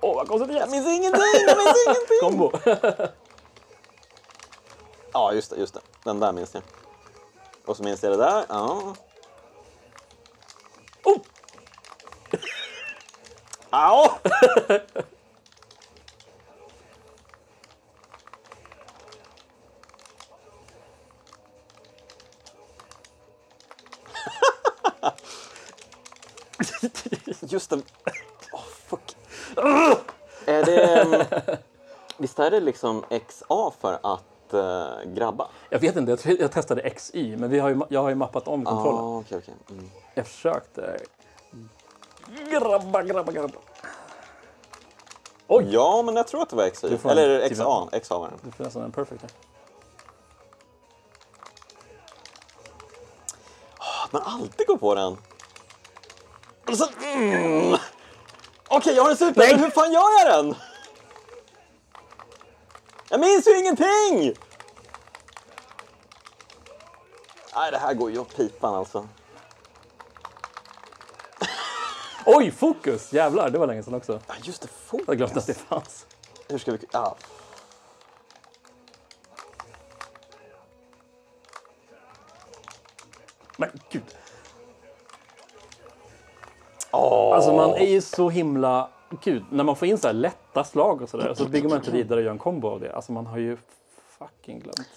Åh, oh, vad konstigt det minns ingenting! Jag minns ingenting! Kombo! Ja, just det, just det. Den där minns jag. Och så minns jag det där. Ja. oh! Au! Just det. Är det... um, Visst är det liksom XA för att eh, grabba? Jag vet inte, jag, testade XY, men vi har ju, jag har ju mappat om kontrollen. Ah, okej, okej. Mm. Jag försökte... Grabba, grabba, grabba. Oj! Ja, men jag tror att det var XY. Du en Eller typ XA. XA var det. Det får nästan en perfect här. Att man alltid går på den. Och så, mm. Okej, jag har en super, Nej. men hur fan gör jag den? Jag minns ju ingenting! Nej, det här går ju åt pipan alltså. Oj, fokus! Jävlar, det var länge sedan också. Ja, just det, Jag hade glömt att det fanns. Hur ska vi... Ja. Men gud. Alltså man är ju så himla... Gud, när man får in så här lätta slag och sådär så bygger man inte vidare och gör en kombo av det. Alltså man har ju fucking glömt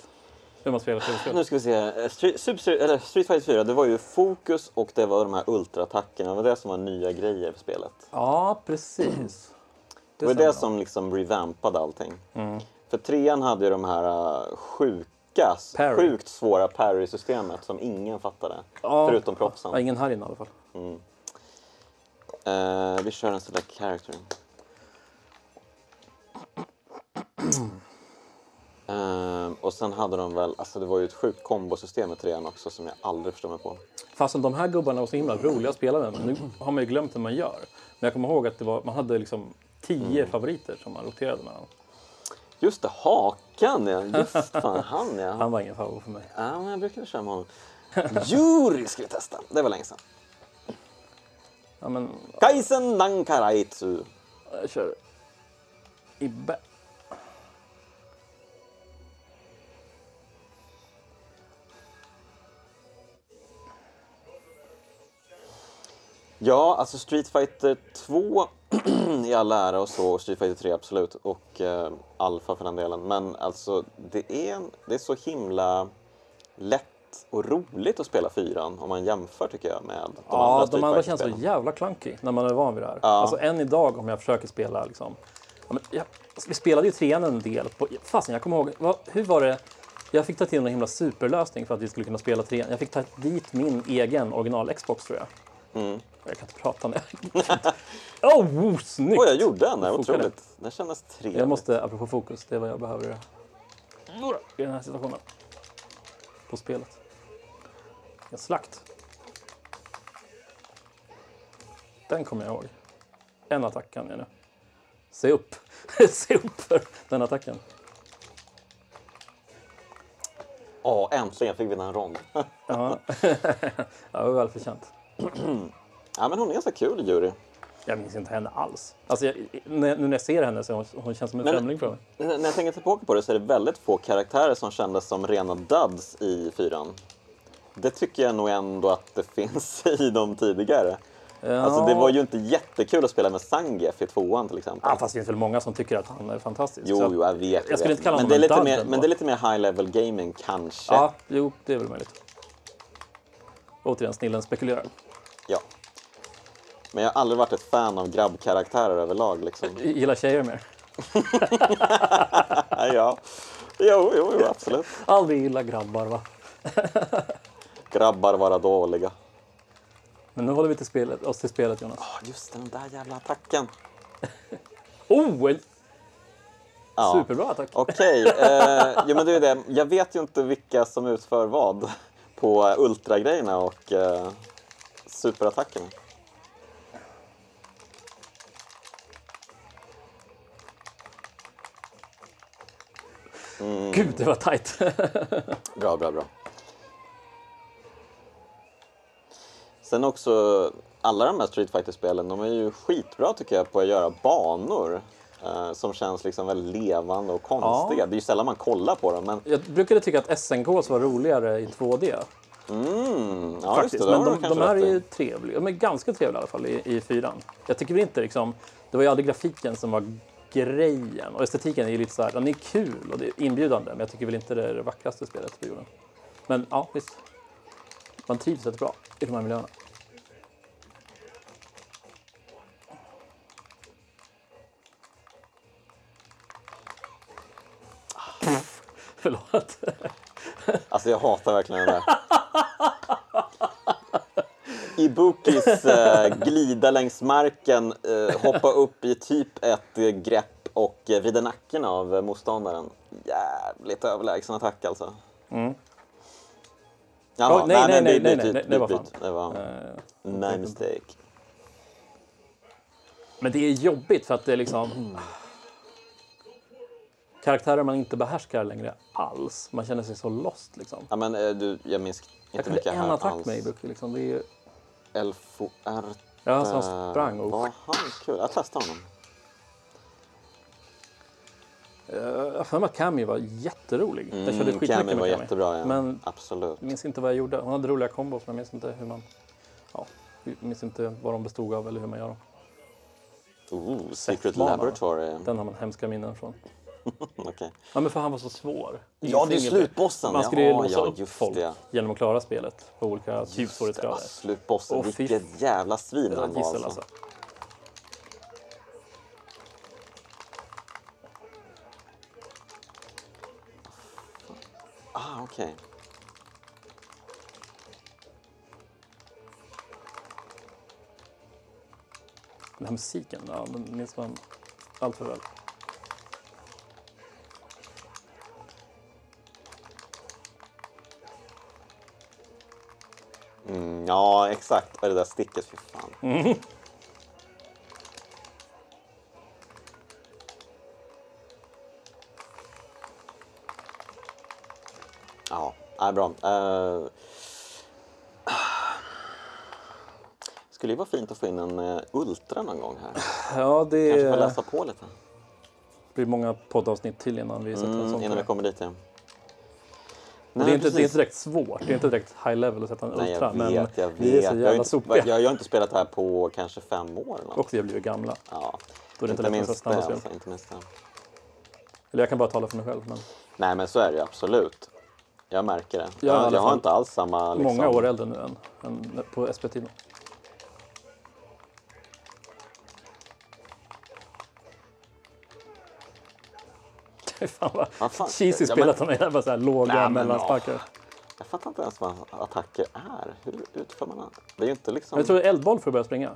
hur man spelar tv-spel. Nu ska vi se. Eh, Street, Super, eller Street Fighter 4, det var ju fokus och det var de här ultraattackerna. Det var det som var nya grejer för spelet. Ja, precis. Det var det som liksom revampade allting. För trean hade ju de här uh, sjuka, Parry. sjukt svåra parry-systemet som ingen fattade. Ja. Förutom proffsen. Ja, ingen här inne i alla fall. Eh, vi kör en select character. Eh, och sen hade de väl, alltså det var ju ett sjukt kombosystem i trean också som jag aldrig förstår mig på. Fastän de här gubbarna var så himla roliga att spela med. Men nu har man ju glömt hur man gör. Men jag kommer ihåg att det var, man hade liksom tio favoriter som man roterade mellan. Just det, Hakan ja! Just fan, han ja. Han var ingen favorit för mig. Ja, men jag brukade köra med honom. Yuri ska vi testa. Det var länge sedan. Ja, men Kaisen Nankaraitsu. jag kör Ibbe. Ja, alltså Street Fighter 2 i all ära och så, och Street Fighter 3 absolut, och eh, Alpha för den delen. Men alltså, det är, det är så himla lätt och roligt att spela fyran om man jämför tycker jag med de Ja, andra de andra känns så jävla clunky när man är van vid det här. Ja. Alltså än idag om jag försöker spela liksom. Ja, men, jag, alltså, vi spelade ju trean en del. På, fasen, jag kommer ihåg. Vad, hur var det? Jag fick ta till en himla superlösning för att vi skulle kunna spela trean. Jag fick ta dit min egen original Xbox tror jag. Mm. Jag kan inte prata nu. Åh, oh, snyggt! Oj, jag gjorde den! Det var Funkar det? otroligt. Det kändes trevligt. Jag måste, apropå fokus, det är vad jag behöver i den här situationen. På spelet. En slakt. Den kommer jag ihåg. En attack kan jag nu. Se upp! Se upp för den attacken. Ja, äntligen fick vi den rond. Ja, det var välförtjänt. ja, men hon är så kul, Yuri. Jag minns inte henne alls. Alltså, jag, när, nu när jag ser henne så hon, hon känns som en Men- främling för mig. När jag tänker tillbaka på det så är det väldigt få karaktärer som kändes som rena duds i fyran. Det tycker jag nog ändå att det finns i de tidigare. Alltså det var ju inte jättekul att spela med Zangief i tvåan till exempel. Ja, fast det finns väl många som tycker att han är fantastisk. Jo, jo, jag vet. Jag skulle inte kalla men det är lite mer. Men det är lite mer high level gaming kanske. Ja, jo, det är väl möjligt. Återigen, snillen spekulerar. Ja. Men jag har aldrig varit ett fan av grabbkaraktärer överlag liksom. Jag Gillar tjejer mer. ja. Jo, jo, jo, absolut. Aldrig gillar grabbar, va? Grabbar vara dåliga. Men nu håller vi till spelet, oss till spelet, Jonas. Ja, just den där jävla attacken. Oh, en Ja. superbra attack! Okej, eh, jo, men det är det. Jag vet ju inte vilka som utför vad på ultragrejerna och eh, superattackerna. Gud, det var tajt. Bra, bra, bra. Sen också, alla de här Street Fighter-spelen, de är ju skitbra tycker jag på att göra banor. Eh, som känns liksom väldigt levande och konstiga. Ja. Det är ju sällan man kollar på dem, men Jag brukade tycka att SNK var roligare i 2D. mm, ja, faktiskt. det, Men de, de här är ju trevliga. De är ganska trevliga i alla fall i, i fyran. Jag tycker väl inte liksom... Det var ju aldrig grafiken som var grejen. Och estetiken är ju lite så här, den är kul och det är inbjudande. Men jag tycker väl inte det är det vackraste spelet på jorden. Men ja, visst. Man trivs rätt bra i de här miljöerna. Förlåt. Alltså jag hatar verkligen det. Ibukis eh, glida längs marken, eh, hoppa upp i typ ett eh, grepp och eh, vrida nacken av eh, motståndaren. Jävligt överlägsen attack alltså. Mm. Jaha, Oj, nej, nej, men nej, byt, nej, byt, nej, byt, det var fan. byt. Det var Eh, my mistake. Men det är jobbigt för att det är liksom... Karaktärer man inte behärskar längre alls. Man känner sig så lost liksom. Ja men eh, du, jag minns Jag inte kunde vilka en här attack alls. med Ibuki liksom. Det är ju... Elfo R. Ja, som sprang och... Var han kul? Jag testade honom. Eh, Jag har för mig att Kami var jätterolig. jag körde Mm, skitmycket Cammy med var Kami. jättebra ja. Men Absolut. jag minns inte vad jag gjorde. Hon hade roliga kombos men jag minns inte hur man... Ja. Jag minns inte vad de bestod av eller hur man gör dem. Ooh, Secret. Laboratory. Den har man hemska minnen från. Okej. Ja, men för han var så svår. Ja, det är slutbossen. Man skulle ju ja, låsa ja, upp folk det. genom att klara spelet på olika Ja, typsvårighetsgrader. slutbossen. Åh, fy Vilket jävla svin han var alltså. alltså. Ah, okej. Den här musiken, ja, den minns man allt för väl. Mm, ja, exakt. Och det där sticket, fy fan. Ja, är bra. Uh, skulle ju vara fint att få in en eh, Ultra någon gång här. Ja, det Kanske få läsa på lite. blir många poddavsnitt till innan vi sätter Mm, sån. innan vi kommer dit, ja. Nej, det, är inte, det är inte direkt svårt, det är inte direkt high level att sätta en Nej, ultra. jag men vet, jag vet. vi är så jag, har jävla sopiga. jag har ju inte spelat det här på kanske fem år. Eller något. Och vi har blivit gamla. Ja, Då är det inte inte lätt att snabba spel. Alltså, inte minst det. Eller jag kan bara tala för mig själv. Men Nej, men så är det ju absolut. Jag märker det. Jag Jag, jag har inte alls samma... Liksom, Många år äldre nu än, än på SP-tiden. Fan vad fan? cheesy Ja, spelat de är. Bara så här låga Nej, mellansparkar. Jag fattar inte ens vad attacker är. Hur utför man det? Det är ju inte liksom... Jag tror eldboll för att börja springa.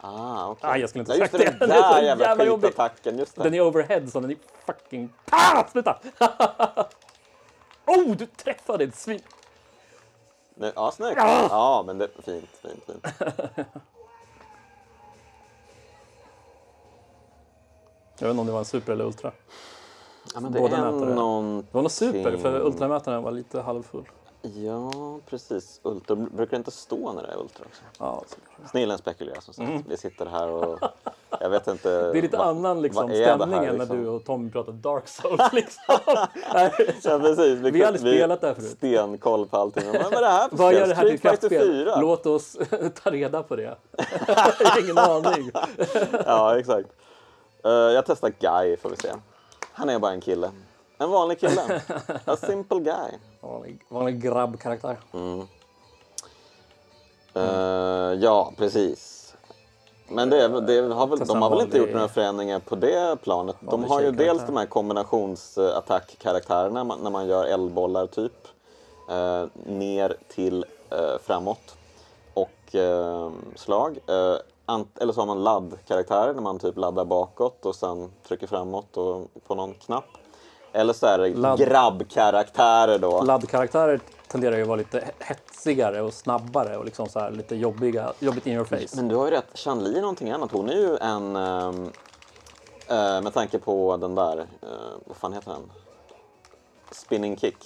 Ah, okej. Ah, jag skulle inte just sagt det. det. Den Det är där jävla, jävla jobbigt. skitattacken, just det. Den är overhead så den är fucking... Ah, sluta! oh, du träffade ett svin! Nu, ja, snyggt. Ah! Ja, men det fint, fint, fint. Jag vet inte om det var en super eller ultra. Ja, men det Båda är mätare. någon... Det var nog super, för ultramätaren var lite halvfull. Ja, precis. Ultra brukar det inte stå när det är ultra också. Ja, Snillen spekulerar som sagt. Vi sitter här och jag vet inte. Mm. Det är lite vad- annan liksom, stämning än när liksom? du och Tom pratar Dark Souls. Liksom. Ja, precis. Vi har aldrig spelat det här förut. Stenkoll på allting. Men vad är det här för Vad gör det här till kraftspel? 4? Låt oss ta reda på det. jag har ingen aning. Ja, exakt. Eh, jag testar Guy får vi se. Han är bara en kille. En vanlig kille. A simple guy. Vanlig, vanlig grabbkaraktär. Eh, ja, precis. Men det, det har väl, de har väl inte gjort några förändringar på det planet. De har ju dels de här kombinationsattackkaraktärerna när man- gör eldbollar typ. eh, ner till eh, framåt. Och slag. Eller så har man laddkaraktärer när man typ laddar bakåt och sen trycker framåt och på någon knapp. Eller så är det Ladd- grabbkaraktärer då. Laddkaraktärer tenderar ju att vara lite hetsigare och snabbare och liksom så här lite jobbiga, jobbigt in your face. Men du har ju rätt, Chan-Li är någonting annat. Hon är ju en, eh, med tanke på den där, eh, vad fan heter den? Spinning kick.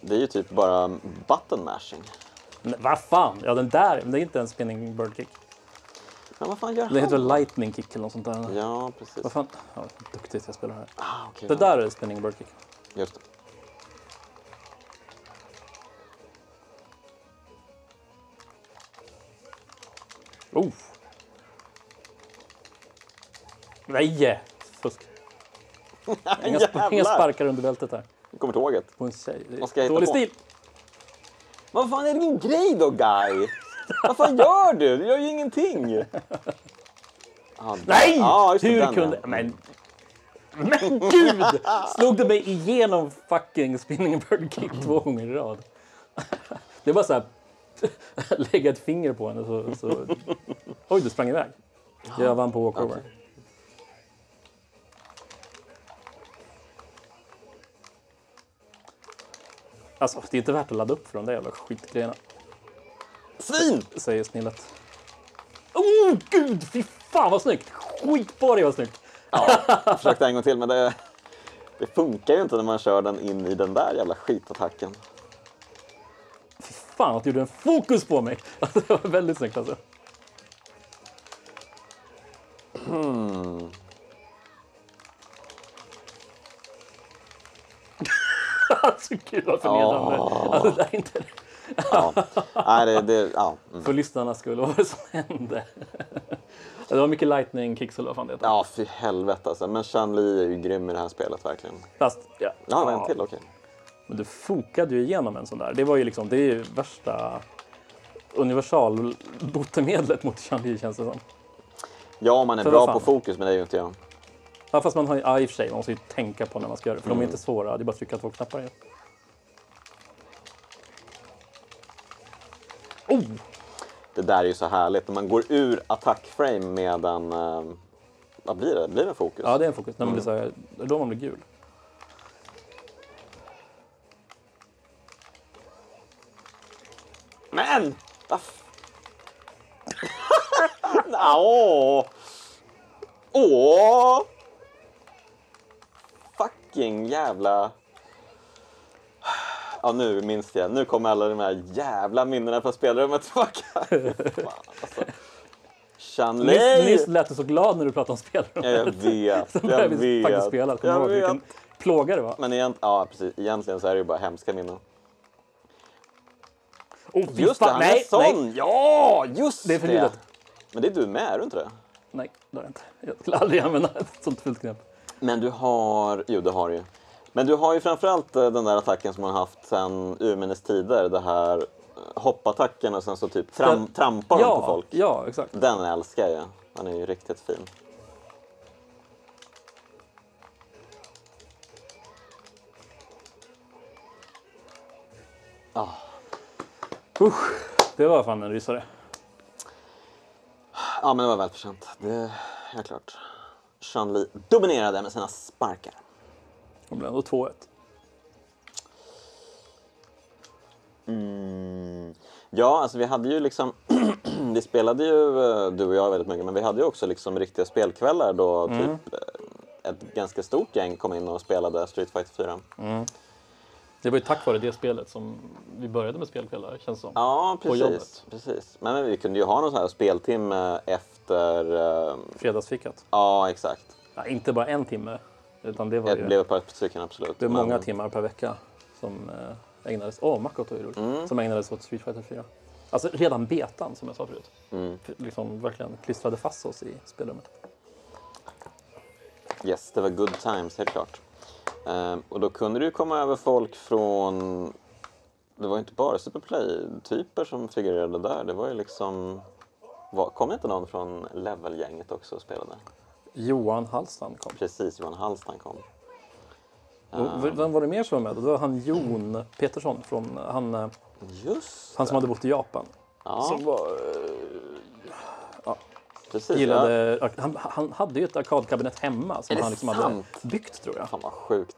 Det är ju typ bara button mashing. Vad fan, ja den där, det är inte en spinning bird kick. Men vad fan gör Det heter han? väl lightning kick eller något sånt där. Ja, precis. Vad fan, ja, duktigt jag spelar här. Ah, okej, Det ja. där är spinning bird kick. Just det. Oh! Nej! Fusk. Inga, sp- inga sparkar under bältet här. Nu kommer tåget. På en tjej. Vad Dålig stil! Vad fan är din grej då, Guy? vad fan gör du? Du gör ju ingenting. Ah, Nej! Det, Hur den, kunde... ja. Men... Men gud! Slog du mig igenom fucking spinning bird kick två gånger i rad? Det bara så här... Lägga ett finger på henne så... så... Oj, du sprang iväg. Jag vann på walkover. Okej. Alltså, det är inte värt att ladda upp för de där jävla skitgrejerna. Svin! Säger snillet. Oh, gud! Fy fan vad snyggt! Skit på dig vad snyggt! Jag försökte en gång till men det, det funkar ju inte när man kör den in i den där jävla skitattacken. Fy fan att du gjorde en fokus på mig! Det var väldigt snyggt alltså. alltså gud vad förnedrande. Åh. Alltså, det där är inte... Ja, Nej, det, det, ja. Mm. För lyssnarnas skull, vad var det som hände? det var mycket lightning kicks eller vad fan det heter. ja fy helvete alltså. Men Chan Li är ju grym i det här spelet verkligen. Fast, ja. Ja, en till, okej. Men du fokade ju igenom en sån där. Det var ju liksom, det är ju värsta universalbotemedlet mot Chan känns det som. Ja, man är För bra på fokus, men det är ju inte jag. Ja, fast man har ju, ja, i och för sig, man måste ju tänka på när man ska göra det. För Mm. de är inte svåra, det är bara att trycka två knappar. ju. Oh! Det där är ju så härligt. När man går ur attackframe med en... eh, Vad blir det? Blir det fokus? Ja, det är en fokus. När man blir Mm. så här, är då man blir gul. Men! Åh! Åh! Fucking jävla... Ja, nu minns jag. Nu kommer alla de här jävla minnena från spelrummet tillbaka. Fan, alltså. Nyss, lät du så glad när du pratade om spel. Ja, Jag vet, började jag vi faktiskt vet. spela. Kommer ihåg vilken plåga det var. Men egent, ja, precis. egentligen så är det ju bara hemska minnen. Oh, Just det, han nej, är sån! nej, Ja, just Det är förbjudet. Men det är du med, är du inte det? nej, det har jag inte. Jag skulle aldrig använda ett sånt fult knep. Men du har, jo det har du ju. Men du har ju framförallt eh, den där attacken som man har haft sedan urminnes tider. Det här eh, hoppattacken och sen så typ tram, trampar de ja, på folk. Ja, exakt. Den älskar jag. Den är ju riktigt fin. Usch, det var fan en rysare. Ja men det var välförtjänt. Det är klart. Sean Lee dominerade med sina sparkar. Det blev ändå 2-1. Mm. Ja, alltså vi hade ju liksom, vi spelade ju, eh, du och jag väldigt mycket, men vi hade ju också liksom riktiga spelkvällar då typ eh, ett ganska stort gäng kom in och spelade Street Fighter 4. Det var ju tack vare det spelet som vi började med spelkvällar, känns som. Ja, precis. precis. Men, men vi kunde ju ha någon sån här speltimme efter, eh, Fredagsfikat. ja exakt. Ja, inte bara en timme, utan det var Det ju blev ett par stycken absolut. det är Men- många timmar per vecka som eh, ägnades, åh, Makoto är roligt, Mm. som ägnades åt Street Fighter 4. Alltså redan betan, som jag sa förut, Mm. liksom verkligen klistrade fast oss i spelrummet. Yes, det var good times, helt klart. Ehm, och då kunde du komma över folk från... Det var ju inte bara Superplay-typer som figurerade där. Det var ju liksom... Var, kom inte någon från Level-gänget också och spelade? Johan Hallstrand kom. Precis, Johan Hallstan kom. Och v- Vem var det mer som var med? Det var han Jon Petersson, från, han, eh, Just han som hade bott i Japan. Ja, Som var, precis. gillade, han, han hade ju ett arkadkabinett hemma som han liksom hade byggt tror Ja. jag. Fan vad sjukt.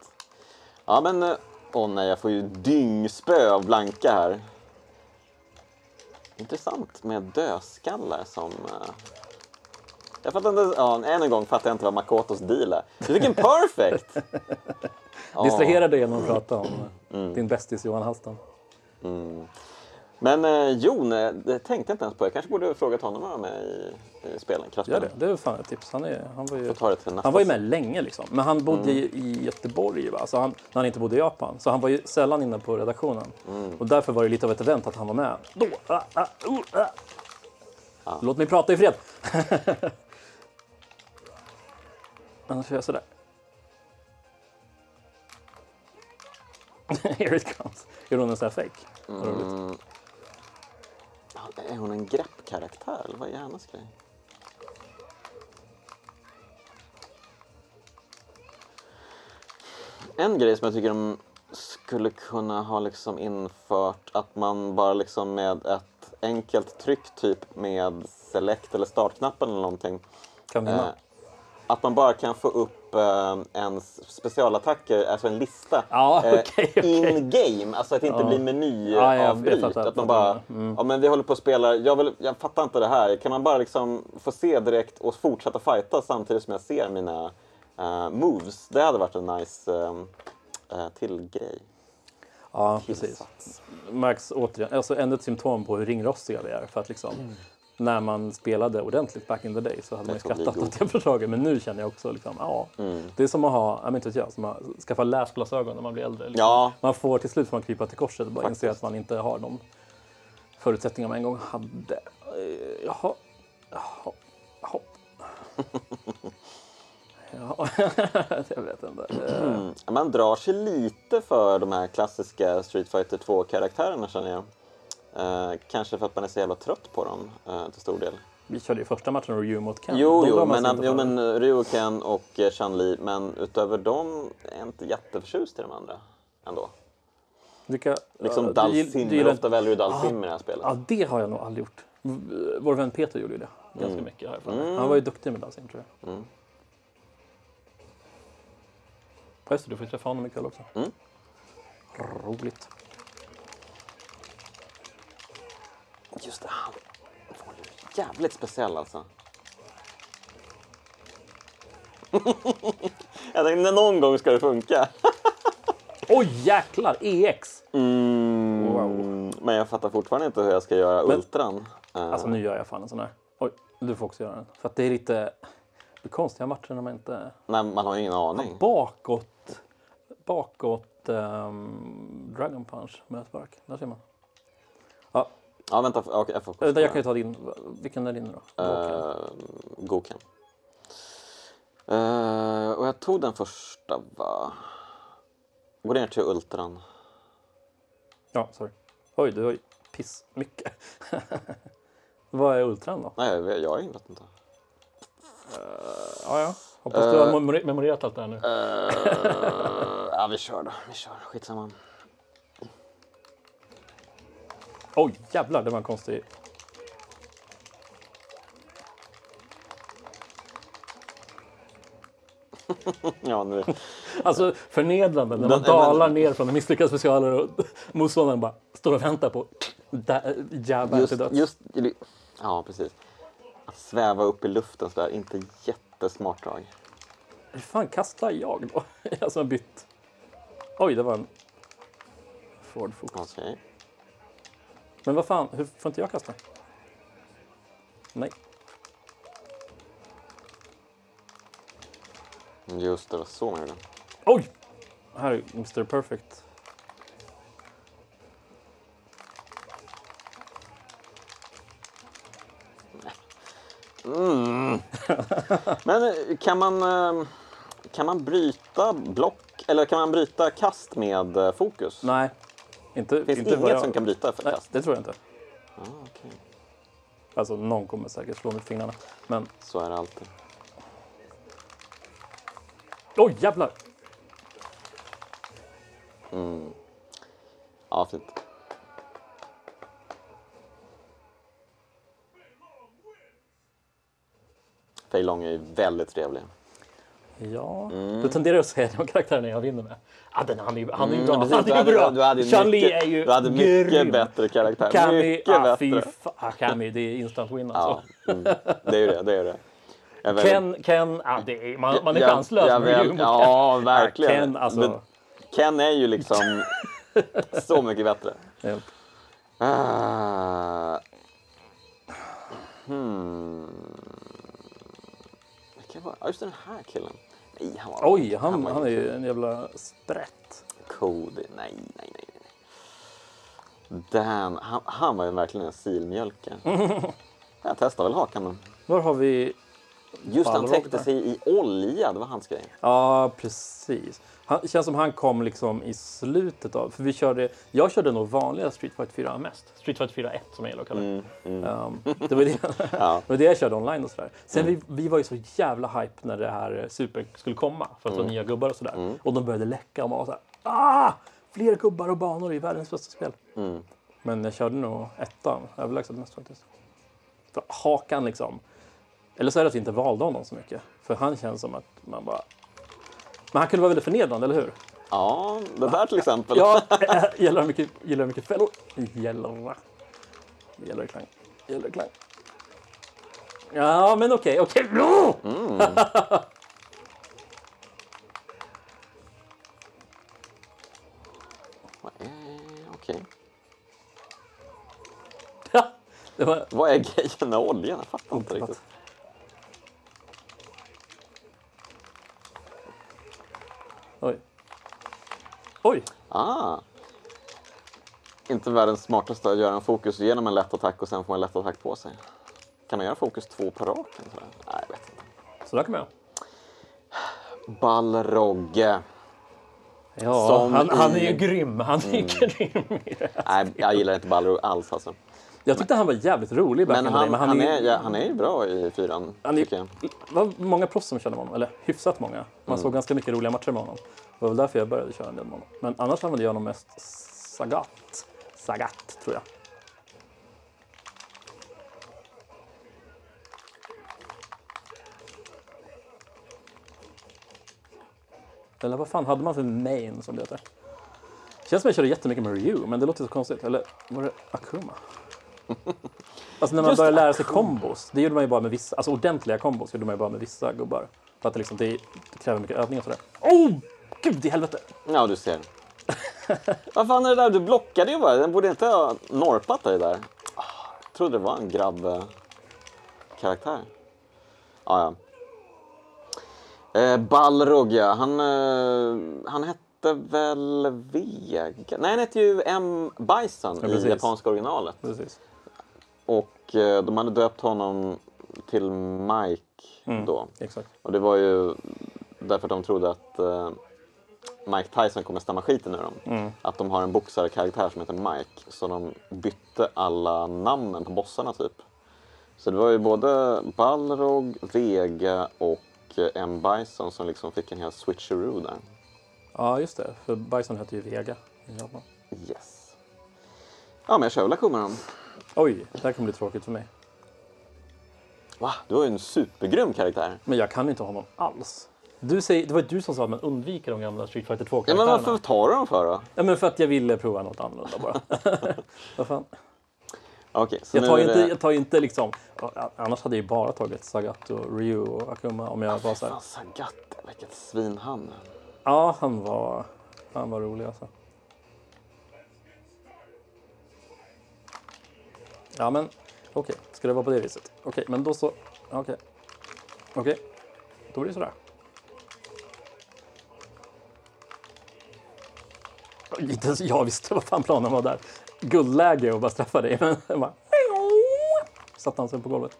Ja men... eh, Åh nej, jag får ju dyngspö av Blanka här. Intressant med dödskallar som... eh, Jag fattar inte... Ja, än en gång fattar jag inte vad Makotos deal är. Du fick en perfect! Ja, Distraherade dig genom att prata om eh, Mm. din bästis Johan Hallstrand. Men eh, Jon, eh, det tänkte jag inte ens på. Jag kanske borde ha frågat honom vara med i, i spelen. Gör det, det är fan ett tips. Han, är, han, var ju, han var ju med länge liksom. Men han bodde Mm. i Göteborg va? Så han, när han inte bodde i Japan. Så han var ju sällan inne på redaktionen. Mm. Och därför var det lite av ett event att han var med. Då, ah, ah, oh, ah. Låt mig prata i fred. Annars gör jag sådär. Here it comes. Gjorde hon en sån här fake? Mm. Ja, Är hon en greppkaraktär eller vad är hennes grej? En grej som jag tycker de skulle kunna ha liksom infört att man bara liksom med ett enkelt tryck typ med select eller startknappen eller någonting Kan vinna. eh, att man bara kan få upp eh, en specialattacker, alltså en lista Ja, eh, okej, okej. in game, alltså att det inte Ja. blir Ja, menyavbryt. jag fattar, att man bara, Mm. ja men vi håller på att spela, jag, vill, jag fattar inte det här, kan man bara liksom få se direkt och fortsätta fighta samtidigt som jag ser mina eh, moves? Det hade varit en nice eh, eh, till grej. Ja, precis. Tillsats. Märks återigen, alltså ännu ett symptom på hur ringrostiga vi är. För att liksom, när man spelade ordentligt back in the day så hade man skrattat åt det förslaget. Men nu känner jag också liksom, ja. Mm. Det är som att ha, jag inte jag, som att skaffa läsglasögon när man blir äldre. Liksom. Ja. Man får till slut får man krypa till korset och bara inse att man inte har de förutsättningar man en gång hade. Jaha. Jaha. Jaha. Ja, jag vet inte. Mm. Man drar sig lite för de här klassiska Street Fighter 2-karaktärerna känner jag. Eh, kanske för att man är så jävla trött på dem eh, till stor del. Vi körde ju första matchen Ryu mot Ken. Jo, jo, men, jo men Ryu Ken och eh, Chun-Li, men utöver dem är jag inte jätteförtjust i de andra ändå. Vilka, Liksom ja, Dal du gill- Sim, du gillar- ofta väljer du Dal Ah, i det här spelet. Ja, det har jag nog aldrig gjort. Vår vän Peter gjorde ju det ganska Mm. mycket. För mig. Han var ju duktig med dancing tror jag. Mm. Just det, du får träffa honom ikväll också. Mm. Roligt. Just det, han var jävligt speciell alltså. jag tänkte någon gång ska det funka. Oj jäklar, EX! Mm, Wow. Men jag fattar fortfarande inte hur jag ska göra Men- ultran. Eh, Alltså nu gör jag fan en sån här. Oj, du får också göra den. För att det är lite det är konstiga matcher när man inte... Nej, man har ju ingen aning. Bakåt, bakåt um, Dragon Punch med spark. Där ser man. Ja, vänta. Jag får vänta, jag kan ju ta din. Vilken är din då? Uh, Goken. Eh, och jag tog den första va? Gå ner till ultran. Ja, sorry. Oj, du har ju piss mycket. Vad är ultran då? Nej, jag, vet inte. Ja, ja. Hoppas du har memorerat allt det här nu. Ja, vi kör då. Vi kör. Skitsamma. Oj, jävlar, det var en konstig... Ja, nu. Alltså förnedrande när man dalar ner från en misslyckad specialare och motståndaren bara står och väntar på Just, till döds. just, ja, precis. Att sväva upp i luften sådär, inte jättesmart drag. Hur fan kastar jag då? Jag som har bytt. Oj, det var en Ford Focus. Okej. Men vad fan, hur får inte jag kasta? Nej. Just det, var så man gjorde. Oj! Här är Mr Perfect. Men eh, kan man, eh, kan man bryta block, eller kan man bryta kast med eh, fokus? Nej. Inte, Finns inte inget jag... som kan bryta för Nej, kast? det tror jag inte. Ah, okej. Alltså någon kommer säkert slå med fingrarna. Men Så är det alltid. oj jävlar! Ja, fint. Fei Long är väldigt trevlig. Ja, Mm. du tenderar att säga de karaktärerna jag vinner med. Ah, den, han är ju han är ju bra. Mm, han precis. är ju Du bra. hade- du hade mycket- är ju Du hade mycket grym. bättre karaktär. Kami, mycket ah, bättre. ah, Kami, det är instant win Ja, alltså. mm, det är ju det. det, är det. Jag väldigt- Ken, Ken, ah, det är, man, man är Ja, chanslös ja, väl- Ryu mot ja, verkligen. Ken, alltså. Men Ken är ju liksom så mycket bättre. Hjälp. Ah. Hmm. Vilken var ja, just den här killen. Nej, han var Oj, han, var han är ju en jävla sprätt. Cody. Nej, nej, nej. nej. Dan, han, han var ju verkligen en silmjölke. Jag testar väl hakan men. Var har vi... Just han täckte sig i olja, det var hans grej. Ja, precis. Han, det känns som han kom liksom i slutet av... För vi körde... Jag körde nog vanliga Street Fighter 4 mest. Street Fighter 4 1 som jag gillar att kalla det. Um, det, var det, det var det jag körde online och sådär. Sen vi, vi var ju så jävla hype när det här eh, Super skulle komma. För att det var nya gubbar och sådär. Och de började läcka och man var såhär... Ah! Fler gubbar och banor i världens bästa spel. Men jag körde nog ettan överlägset mest faktiskt. För hakan liksom. Eller så är det att vi inte valde honom så mycket. För han känns som att man bara... Men han kunde vara väldigt förnedrande, eller hur? Ja, det där till exempel. Ja, äh, gäller det mycket, gäller mycket fällor? Gäller Gäller klang? Gäller klang? Ja, men okej! Eh, Okej. Det var Vad är grejen med oljan? Jag fattar inte riktigt. Oj. Oj! Ah. Inte världens smartaste att göra en fokus genom en lätt attack och sen få en lätt attack på sig. Kan man göra fokus två på raken? sådär? Nej, jag vet inte. Så där kan man göra. Balrogge. Ja, han, han är i- ju grym. Han är Mm. grym. Nej, jag gillar inte Balrog alls alltså. Jag tyckte han var jävligt rolig back Men han, men han, han, är, ja, han är ju bra i fyran, han är, var många proffs som körde med honom, eller hyfsat många. Man Mm. såg ganska mycket roliga matcher med honom. Det var väl därför jag började köra en del med honom. Men annars använde jag honom mest Sagat. Sagat, tror jag. Eller vad fan hade man för main som det heter? Känns som jag körde jättemycket med Ryu, men det låter så konstigt. Eller var det Akuma? Alltså när man Just börjar lära sig kombos, det gjorde man ju bara med vissa, alltså ordentliga kombos gjorde man ju bara med vissa gubbar. För att det, liksom, det, det kräver mycket övning och sådär. Oh! Gud i helvete! Ja, du ser. Vad fan är det där? Du blockade ju bara. Den borde inte ha norpat dig där. Ah, Jag trodde det var en grabb-karaktär. Ah, ja. Eh, Balrog, ja. Han, eh, han hette väl Vega? Nej, han hette ju M. Bison Ja, i japanska originalet. Precis. Och eh, de hade döpt honom till Mike Mm. då. Exakt. Och det var ju därför att de trodde att eh, Mike Tyson kommer stämma skiten ur dem. Mm. Att de har en boxarkaraktär som heter Mike. Så de bytte alla namnen på bossarna typ. Så det var ju både Balrog, Vega och eh, M. Bison som liksom fick en hel switcheroo där. Ja, just det. För Bison hette ju Vega i Japan. Yes. Ja, men jag kör väl Akuma då. Oj, det här kommer bli tråkigt för mig. Va? Du har ju en supergrym karaktär. Men jag kan inte honom alls. Du säger, det var du som sa att man undviker de gamla Street Fighter 2 Ja, men varför tar du dem för då? Ja, men för att jag ville prova något annorlunda bara. Vad fan? Så Jag tar, ju inte, det... jag tar ju inte liksom... Annars hade jag ju bara tagit Sagat och Ryu och Akuma om jag var så här. Fan, Sagat, vilket svin han. Ja, han var, han var rolig alltså. Ja, men okej. Ska det vara på det viset? Okej, men då så. Okej. Okej. Då blir det sådär. Inte ens jag visste vad fan planen var där. Guldläge och bara straffa dig. Men bara... Satte han sig på golvet.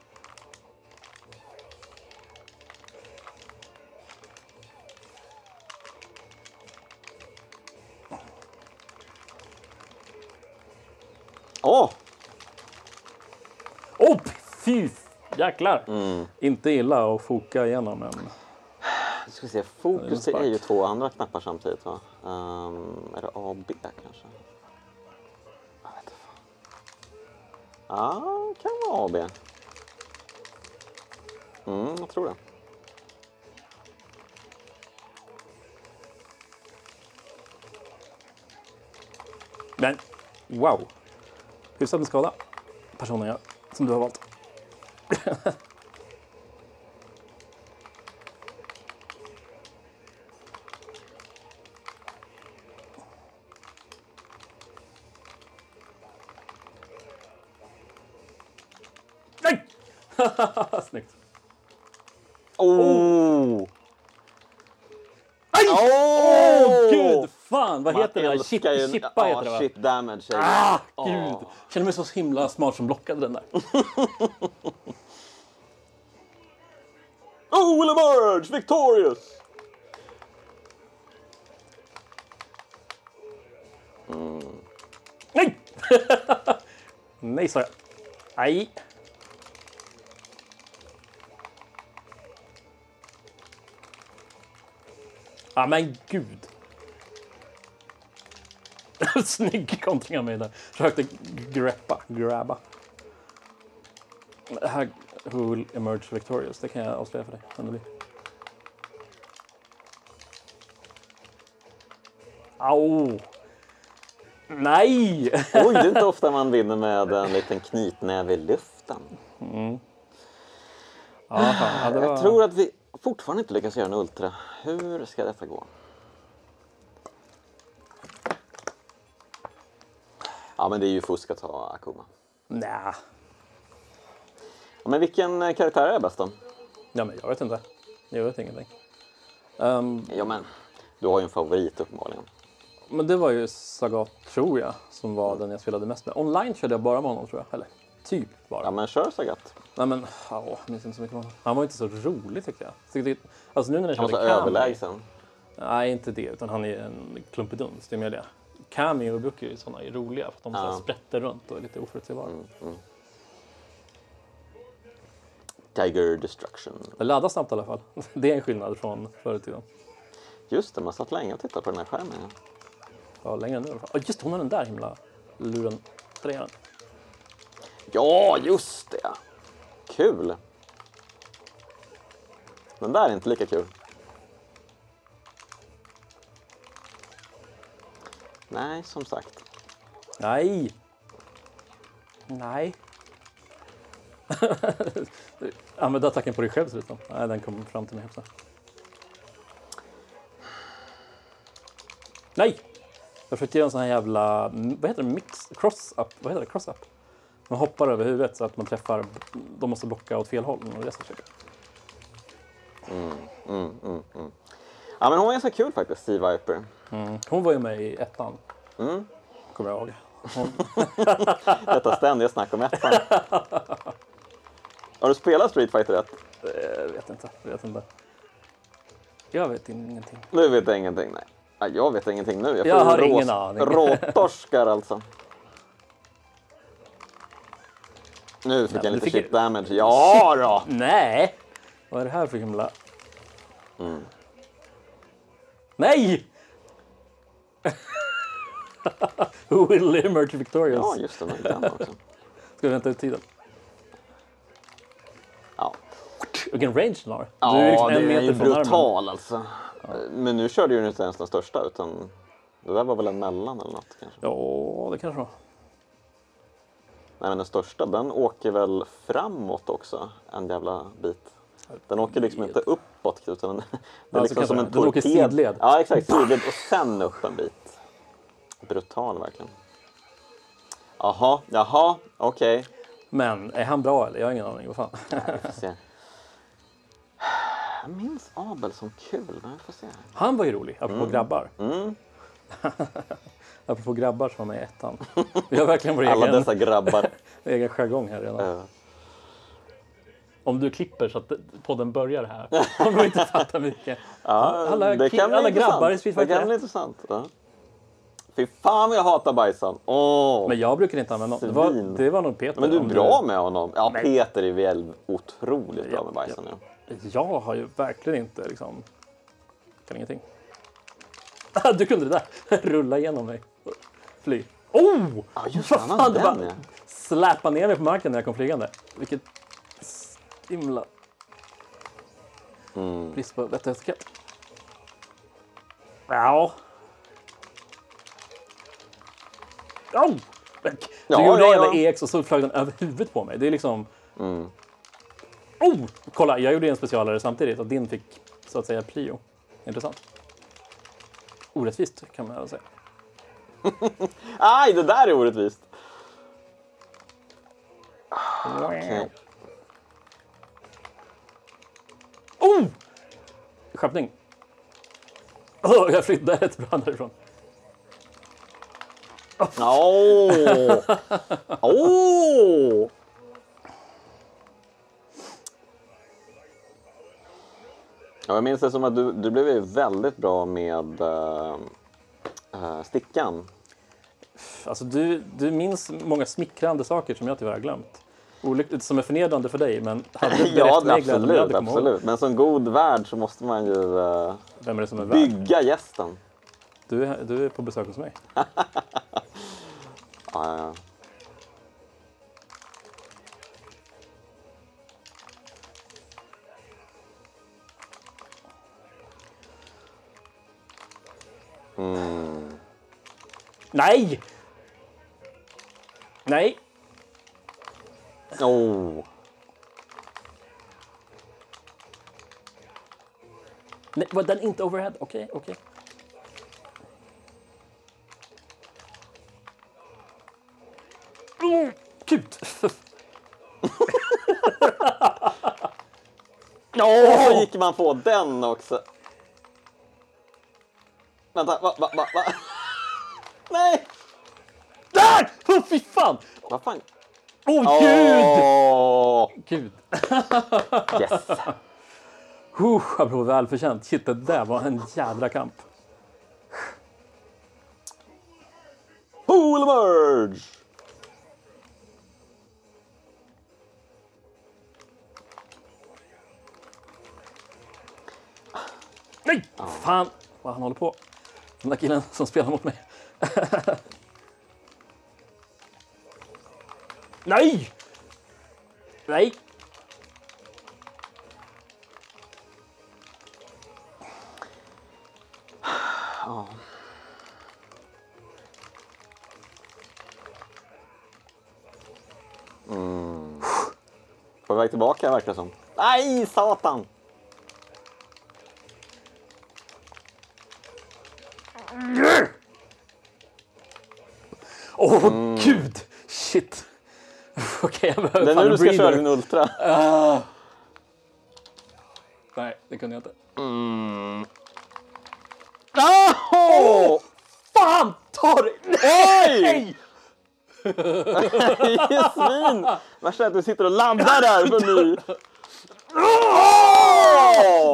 Åh! Oh, fy! Jäklar! Mm. Inte illa att foka igenom en... Nu ska vi se, fokus är ju två andra knappar samtidigt va? Ehm, är det A och B kanske? Jag vet inte. Ja, kan vara A och B. Mm, jag tror det. Men wow! Hyfsad med skada. Personen jag, som du har valt. Nej! Snyggt. Oh! Aj! Åh! Åh, gud! Fan, vad heter det? Chip, ju- chippa heter det va? Chip damage. Ah, gud! Känner mig så himla smart som blockade den där. Oh, will emerge victorious! Mm. Nej! Nej, sa jag. Nej. Ja, men gud. Snygg kontring av mig där. Försökte greppa, grabba. Det här Who will emerge victorious, det kan jag avslöja för dig. vem det blir. Au! Nej! Oj, det är inte ofta man vinner med en liten knytnäve i luften. Ja, fan, ja, var... Jag tror att vi fortfarande inte lyckas göra en Ultra. Hur ska detta gå? Ja, men det är ju fusk att ta Akuma. Nja. Men vilken eh, karaktär är bäst då? Ja, men jag vet inte. Jag vet ingenting. Ehm, Ja, men du har ju en favorit uppenbarligen. men det var ju Sagat, tror jag, som var den jag spelade mest med. Online körde jag bara med honom, tror jag. Eller typ bara. Ja, men kör Sagat. Nej men, ja, jag minns inte så mycket om honom. Han var inte så rolig tyckte jag. Tyckte, alltså nu när jag Han var så Kami- överlägsen. Nej, inte det, utan han är en klumpeduns, det är mer det. Kami och Booker är sådana är roliga för att de Ja. sprätter runt och är lite oförutsägbara. Tiger Destruction. Det laddar snabbt i alla fall. Det är en skillnad från förr i tiden. Just det, man satt länge och tittade på den här skärmen. Ja, längre nu i alla fall. Oh, just hon har den där himla luren. Trean. Ja, just det! Kul! Den där är inte lika kul. Nej, som sagt. Nej! Nej. Använd attacken på dig själv ser det. Nej, den kom fram till mig också. Nej! Jag försökte göra en sån här jävla, vad heter det, mix, cross-up, vad heter det, cross-up? Man hoppar över huvudet så att man träffar, de måste blocka åt fel håll. Och det är så försöker. Ja, men hon var ganska kul faktiskt, Steve Viper. Mm. Hon var ju med i ettan. Mm. Kommer jag ihåg. Hon, Detta ständiga snack om ettan. Har du spelat Street Fighter 1? eh, vet inte, vet inte. Jag vet ingenting. Du vet ingenting, nej. Ja, jag vet ingenting nu. Jag får har ju ingen rås- aning. Råtorskar alltså. Nu fick Nej, jag lite du chip fick- damage. Ja då! Nej! Vad är det här för himla... Mm. Nej! Who will emerge victorious? Ja, just det. Den också. Ska vi vänta ut tiden? Vilken range den har. ja du är liksom en är meter ju från armen. brutal alltså. Men nu körde ju inte ens den största utan det där var väl en mellan eller något kanske. Ja, det kanske var. Nej men den största den åker väl framåt också en jävla bit. Den åker liksom inte uppåt utan den, det är Ja, så liksom som en det. Den åker torped. sidled. Ja exakt, sidled och sen upp en bit. Brutal verkligen. Jaha, jaha, okej. Men är han bra eller? Jag har ingen aning. Vad fan? Se. Jag minns Abel som kul, men vi får se. Han var ju rolig, apropå grabbar. Mm. Apropå grabbar som var med i ettan. Vi har verkligen vår Alla egen, dessa grabbar. egen jargong här redan. Eh, Om du klipper så att podden börjar här. Om du inte fattar mycket. Ja, alla det kan alla grabbar i Street Det Fighter kan bli 1. intressant. Ja. Fy fan jag hatar Bajsan. Åh. Men jag brukar inte använda honom. Det var, det var nog Peter. Men du är bra med honom. Ja, Nej. Peter är väl otroligt bra Ja, med Bajsan. Ja. Jag har ju verkligen inte liksom... Kan ingenting. Du kunde det där. Rulla igenom mig. Fly. Oh! Ja, just Vad fan, det bara släpa ner mig på marken när jag kom flygande. Vilket himla Mm. brist på vett och etikett. Ja. Oh! Du Ja, gjorde ja, ja. EX och så flög den över huvudet på mig. Det är liksom... Mm. Oh! Kolla, jag gjorde en specialare samtidigt och din fick så att säga prio. Intressant. Orättvist kan man väl säga. Aj, det där är orättvist. Okej. Oh! Skärpning. Oh, jag flyttade rätt bra därifrån. Åh! Åh! Ja, jag minns det som att du, du blev ju väldigt bra med äh, stickan. Alltså, du, du minns många smickrande saker som jag tyvärr har glömt. Olyckligt, som är förnedrande för dig, men hade Ja, jag absolut, absolut. Men som god värd så måste man ju äh, Vem är det som är värd? bygga gästen. Du är, du är på besök hos mig. Ja, ja, Mm. Nej! Nej! Oh. Nej, var den inte overhead? Okej, okej. Mm, Kut! Och så gick man på den också. Vänta, va, va, va, va? Nej! Där! Oh, fy fan! Vad fan? Åh gud! Åh! Gud. Yes! Uh, apropå välförtjänt. Shit, det där var en jädra kamp. Pool merge! Nej! Fan vad han håller på. Den där killen som spelar mot mig. Nej! Nej! På väg tillbaka verkar det som. Nej, satan! Okej, jag behöver Det är nu du ska breather. köra din ultra. Nej, det kunde jag inte. Åh! Fan! Ta! Oj! Nej! Svin! Värsta är att du sitter och laddar där för ny.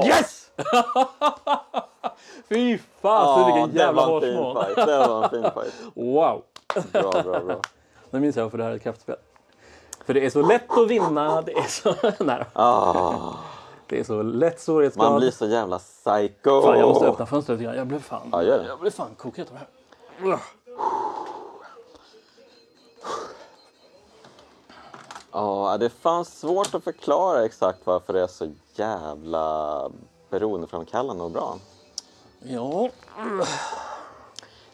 Yes! Fy fan, så vilken jävla hårsmån. Det var en fin fight. Wow! Bra, bra, bra. Nu minns jag varför det här är ett kraftspel. För det är så lätt att vinna, det är så... Nej då. Ah, Det är så lätt svårighetsgrad. man blir så jävla psycho. Fan, jag måste öppna fönstret igen. Jag blev fan... Ja, gör det. Jag blev fan kokhet av det här. Ja, det fanns svårt att förklara exakt varför det är så jävla beroendeframkallande och bra. Ja.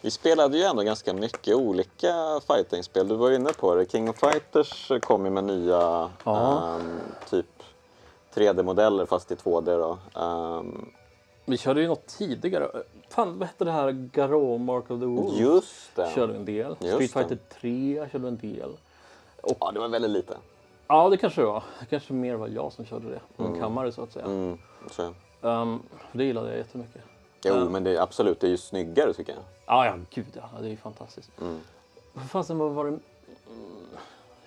Vi spelade ju ändå ganska mycket olika fightingspel. Du var inne på det. King of Fighters kom ju med nya ehm, typ 3D-modeller fast i 2D då. Ehm, Vi körde ju något tidigare. Fan, vad hette det här? Garou Mark of the Wolf? just det. Körde en del. Just Street. Fighter 3 körde en del. Ja, det var väldigt lite. Ja, det kanske det var. Det kanske mer var jag som körde det. På en kammare så att säga. Mm, så. Ehm, det gillade jag jättemycket. Jo, Ja. men det är absolut, det är ju snyggare tycker jag. Ja, ja, gud ja. Det är ju fantastiskt. Mm. Vad fasen var, var det? Mm,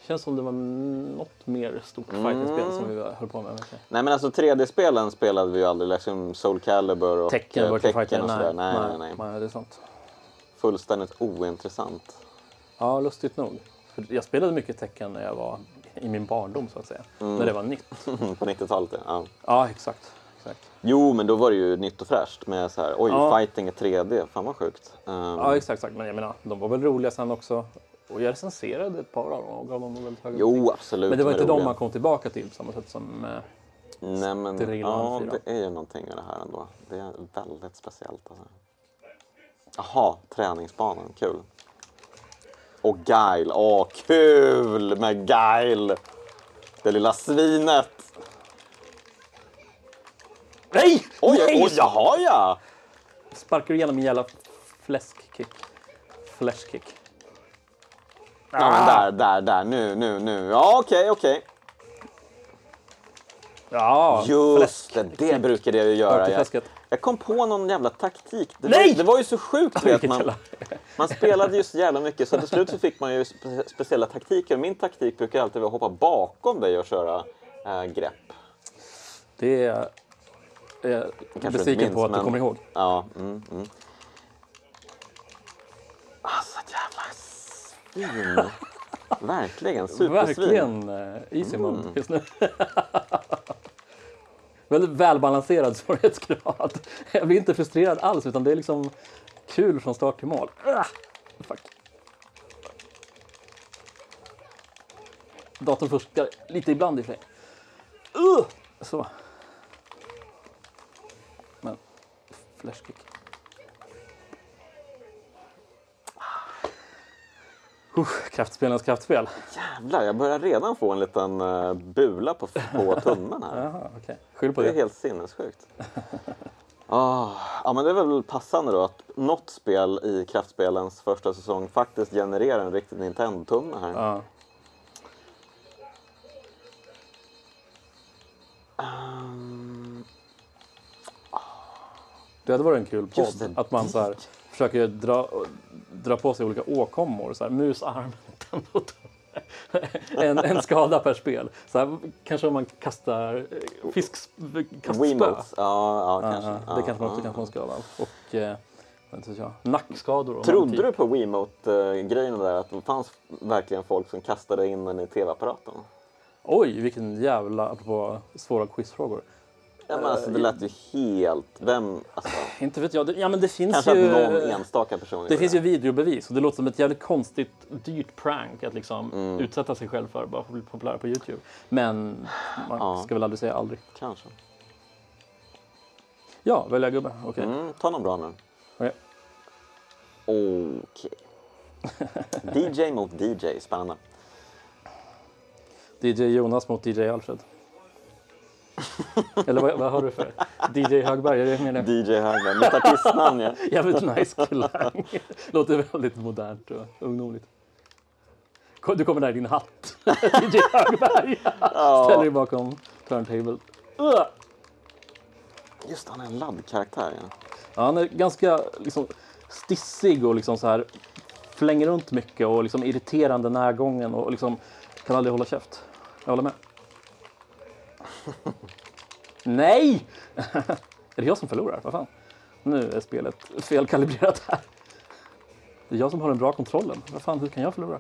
Känns som det var något mer stort fightingspel som vi höll på med. Nej men alltså 3D-spelen spelade vi ju aldrig, liksom Soul Calibur och Tecken, eh, Virtua Fighter. och sådär. Nej, nej, nej. nej, det är sant. Fullständigt ointressant. Ja, lustigt nog. För jag spelade mycket tecken när jag var i min barndom så att säga. Mm. När det var nytt. På 90-talet ja. ja. Ja, exakt. Exakt. Jo, men då var det ju nytt och fräscht med så här, oj, Ja. fighting är 3D, fan vad sjukt. Ehm, Ja, exakt, exakt. Men jag menar, de var väl roliga sen också. Och jag recenserade ett par av dem och gav dem väldigt höga jo, absolut. Men det var inte de man kom tillbaka till på samma sätt som... Eh, Nej, men ja, det är ju någonting med det här ändå. Det är väldigt speciellt. Alltså. Jaha, träningsbanan, kul. Och Guile, åh kul med Guile! Det lilla svinet. Nej! Oj, Nej! oj, jaha ja! Sparkar du igenom min jävla fläskkick? Flashkick. Ja, men där, där, där, nu, nu, nu. Ja, okej, okej. Ja, Just det, det brukade jag ju göra. Jag, jag kom på någon jävla taktik. Det, Nej! Var, det var ju så sjukt. Vet, man, man spelade ju så jävla mycket så till slut så fick man ju spe, speciella taktiker. Min taktik brukar alltid vara att hoppa bakom dig och köra äh, grepp. Det inte besviken minns, på att du men- kommer ihåg. Ja, mm, mm. Alltså jävla svin. Verkligen, supersvin. Verkligen eh, easy mode Mm. just nu. Väldigt välbalanserad svårighetsgrad. Jag blir inte frustrerad alls utan det är liksom kul från start till mål. Ah, fuck. Datorn fuskar lite ibland i och för sig. Uh, så. Men flashkick. Uh, kraftspelarnas kraftspel. Jävlar, jag börjar redan få en liten uh, bula på, på tummen här. Jaha, okej. Skyll på Det är det. helt sinnessjukt. Ah, ja, men det är väl passande då att något spel i kraftspelens första säsong faktiskt genererar en riktig Nintendo-tumme här. Ja. Ehm, Det hade varit en kul podd. Att man så här, försöker dra, dra på sig olika åkommor. Så här, musarm, en, en skada per spel. Så här, kanske om man kastar eh, fisk, kastspö. Wiimotes. Ja, ja, kanske. ja, det kanske man också kan få en skada av. Och eh, nackskador. man Trodde du på Wiimote-grejen där att det fanns verkligen folk som kastade in den i tv-apparaten? Oj, vilken jävla, apropå svåra quizfrågor. Ja, men alltså, det lät ju helt... Vem... Alltså, Inte vet jag. Det, ja, men det finns kanske ju... att någon enstaka person Det finns ju videobevis och det låter som ett jävligt konstigt, dyrt prank att liksom Mm. utsätta sig själv för bara för att bli populär på Youtube. Men man Ja. ska väl aldrig säga aldrig. Kanske. Ja, välja gubbe. Okej. Mm, ta någon bra nu. Okej. Okej. DJ mot DJ, spännande. DJ Jonas mot DJ Alfred. Eller vad, vad har du för? DJ Högberg, är det det? DJ Högberg, mitt artistnamn ja. Jävligt nice klang. Låter väldigt modernt och ungdomligt. Du kommer där i din hatt. DJ Högberg. Ställer dig bakom turntable. Just han är en laddkaraktär. Ja. Ja, han är ganska liksom, stissig och liksom så här flänger runt mycket och liksom irriterande närgången och liksom kan aldrig hålla käft. Jag håller med. Nej! är det jag som förlorar? Vad fan? Nu är spelet felkalibrerat här. Det är jag som har den bra kontrollen. Vad fan, hur kan jag förlora?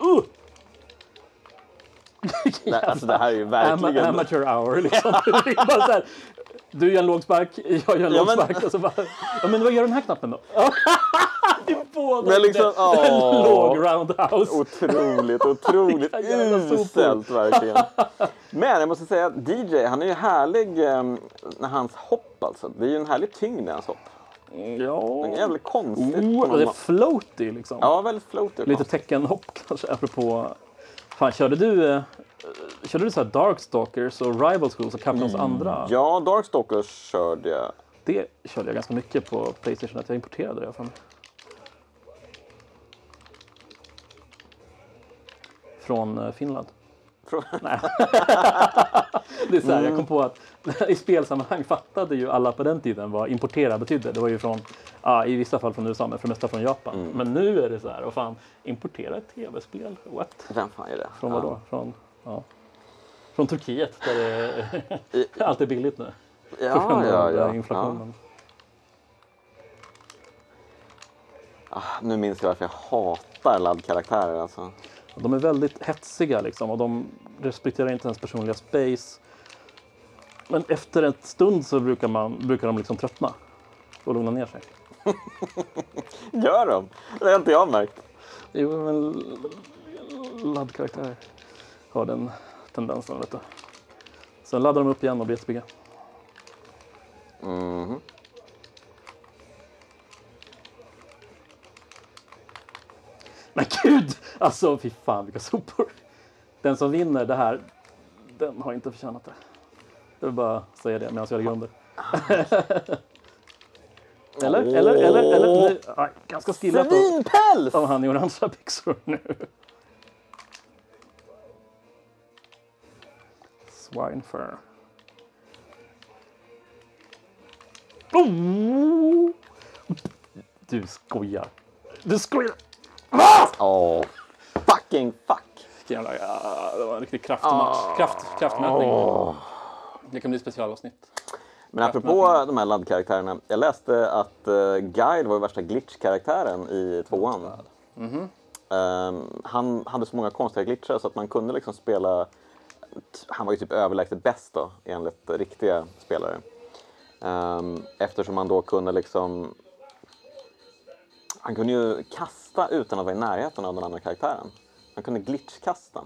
Uh! Nej, alltså det här är ju verkligen... amateur hour liksom. Här, du gör en låg spark, jag gör en Ja, låg men-. Och så bara, ja, men vad gör den här knappen då? Båda Men liksom, åh. låg roundhouse. Otroligt, otroligt uselt verkligen. Men jag måste säga att DJ, han är ju härlig eh, när hans hopp alltså. Det är ju en härlig tyngd i hans hopp. Ja. Det är jävligt konstigt. Oh, det är floaty liksom. Ja, väldigt floaty. Lite teckenhopp kanske, apropå... Fan, körde du, eh, körde du så här Darkstalkers och Rival Schools och Captains andra? Mm. Ja, Darkstalkers körde jag. Det körde jag ganska mycket på Playstation, att jag importerade det från Från eh, Finland. Från- Nej. det är så här, jag kom på att i spelsammanhang fattade ju alla på den tiden vad importera betydde. Det var ju från, ja, i vissa fall från USA, men för det mesta från Japan. Mm. Men nu är det så här, vad fan, importera ett tv-spel? What? Vem fan är det? Från Ja. vad då? Från, ja. Från Turkiet, där det allt är billigt nu. På Ja, grund ja, av ja. eh, ja. inflationen. Ah, nu minns jag varför jag hatar laddkaraktärer alltså. De är väldigt hetsiga liksom och de respekterar inte ens personliga space. Men efter en stund så brukar, man, brukar de liksom tröttna och lugna ner sig. Gör de? Det har inte jag märkt. Jo, men laddkaraktärer har den tendensen, vet du. Sen laddar de upp igen och blir jättepigga. Mhm. Men gud! Alltså, fy fan vilka sopor. Den som vinner det här, den har inte förtjänat det. Jag vill bara säga det medan jag ligger under. eller, eller, eller, eller. Nu, aj, ganska skillat av, Svinpäls! av han i orangea byxor nu. Swinefur. Oh! Du skojar. Du skojar! Åh, fucking fuck! Jävla, ja, det var en riktig kraftmatch. Kraft, kraftmätning. Det kan bli specialavsnitt. Men apropå de här laddkaraktärerna. Jag läste att uh, Guide var värsta glitch-karaktären i tvåan. Ehm, han hade så många konstiga glitchar så att man kunde liksom spela... Han var ju typ överlägset bäst då, enligt riktiga spelare. Ehm, eftersom man då kunde liksom... Han kunde ju kasta utan att vara i närheten av den andra karaktären. Han kunde glitchkasta.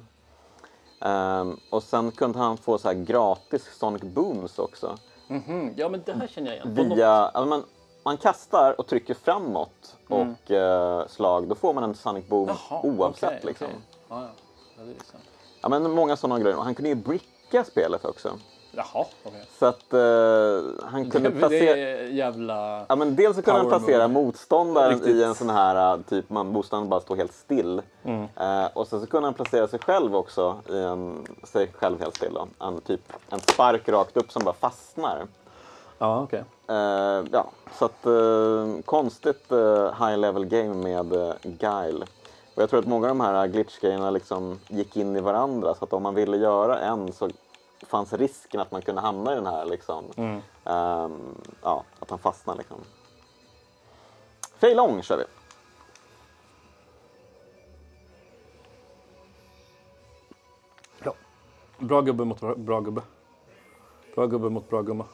Ehm, och sen kunde han få så här gratis Sonic Booms också. Mhm, Ja, men det här känner jag igen. Via, alltså man, man kastar och trycker framåt och eh, slag, då får man en Sonic Boom Jaha, oavsett. okej, liksom. okej. Ja, ja. Ja, det är sant. Ja, men många sådana grejer. Han kunde ju bricka spelet också. Jaha, okej. Så att eh, han kunde Det placera... är jävla... Ja, men dels så kunde han placera move. motståndaren Riktigt. i en sån här typ man motståndaren bara står helt still. Mm. Eh, och sen så kunde han placera sig själv också i en, sig själv helt still då. En, typ en spark rakt upp som bara fastnar. Ja, okej. Eh, ja, så att eh, konstigt eh, high level game med eh, Guile. Och jag tror att många av de här glitch-grejerna liksom gick in i varandra så att om man ville göra en så fanns risken att man kunde hamna i den här liksom, Mm. ehm, ja, att han fastnar liksom. Fej lång kör vi. Ja. Bra gubbe mot bra, bra gubbe. Bra gubbe mot bra gumma.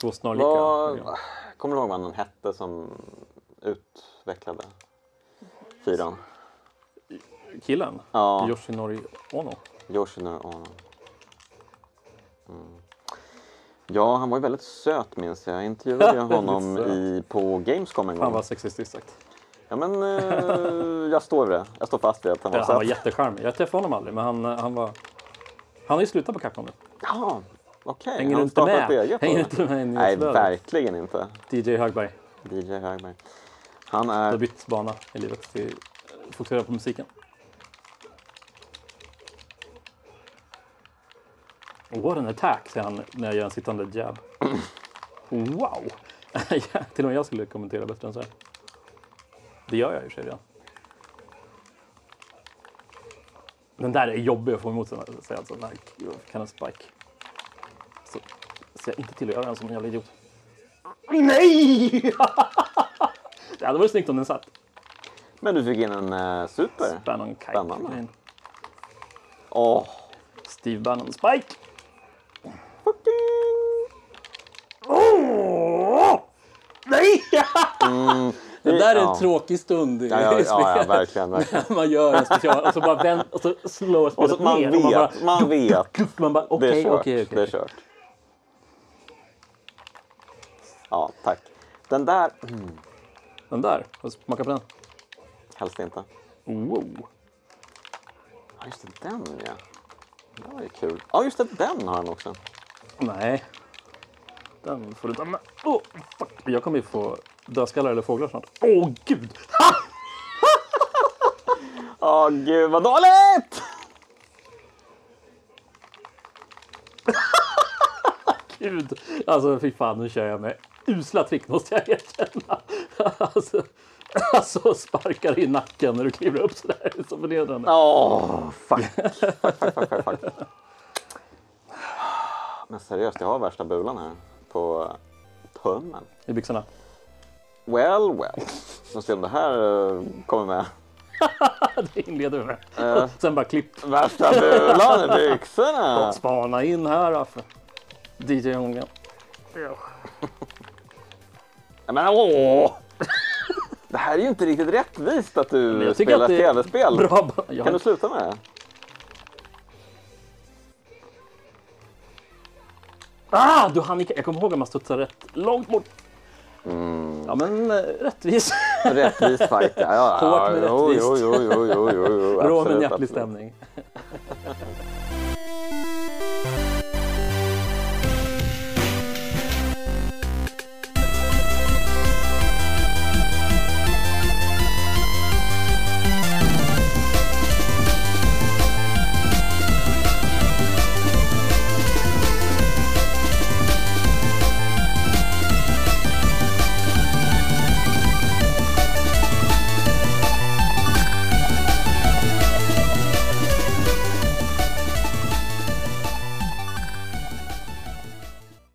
Två snarlika. Program. kommer du ihåg vad han hette som utvecklade fyran? Killen? Ja. Yoshinori Ono. Yoshinori Ono. Mm. Ja, han var ju väldigt söt minns jag. Jag intervjuade honom söt. i, på Gamescom en gång. Han var sexistiskt sagt. Ja, men eh, jag står vid det. Jag står fast vid att han var Ja, han var söt. jättecharmig. Jag träffade honom aldrig, men han, han var... Han har ju slutat på Capcom nu. Ja, okej. Hänger Han du inte med? Eget? Hänger inte med Nej, verkligen inte. DJ Högberg. DJ Högberg. Han har är... bytt bana i livet till fokusera på musiken. What an attack, säger han när jag gör en sittande jab. Wow! Till och med jag skulle kommentera bättre än så här. Det gör jag i och för sig redan. Den där är jobbig att få emot sig, säger alltså. Kan en spike. Så ser jag inte till att göra den som en jävla idiot. Nej! det hade varit snyggt om den satt. Men du fick in en eh, super. Bannon Kite. Spännande. Åh, Steve Bannon Spike. fucking... Oh! Nej! Det där är en ja. tråkig stund i Ja, ja, ja, ja, verkligen. verkligen. Man gör en special och så bara vänt och så slår Och spelet så, man ner. och man bara, vet, man vet. man bara Det är okej, kört. okej, Det är okej. kört. Ja, tack. Den där... Mm, Den där, får jag smaka på den. helst inte. Wow. Ja, just det, den ja. Det var ju kul. Ja, just det, den har han också. Nej. Den får du ta med. Oh, fuck. Jag kommer ju få dödskallar eller fåglar snart. Åh oh, gud! Åh, gud vad dåligt! Gud! Alltså fy fan, nu kör jag med usla trick måste jag erkänna. Alltså, alltså sparkar i nacken när du kliver upp sådär. Det är så förnedrande. Åh, fuck. fuck, fuck, fuck, fuck, fuck. Men seriöst, jag har värsta bulan här på tummen. I byxorna. Well, well. Får se om det här eh, kommer med. Det inleder vi med. Eh. Och sen bara klipp. Värsta bulan i byxorna! Spana in här Affe. DJ. Ja, Men åh! Det här är ju inte riktigt rättvist att du spelar att tv-spel. Bra. Jag Kan du sluta med det? Ah, du hann Jag kommer ihåg att man studsade rätt långt bort. Ja, men eh, rättvis. Rättvis fight, ja. ja. Hårt men rättvist. Jo, jo, jo, jo, jo, jo, Rå absolut, hjärtlig stämning.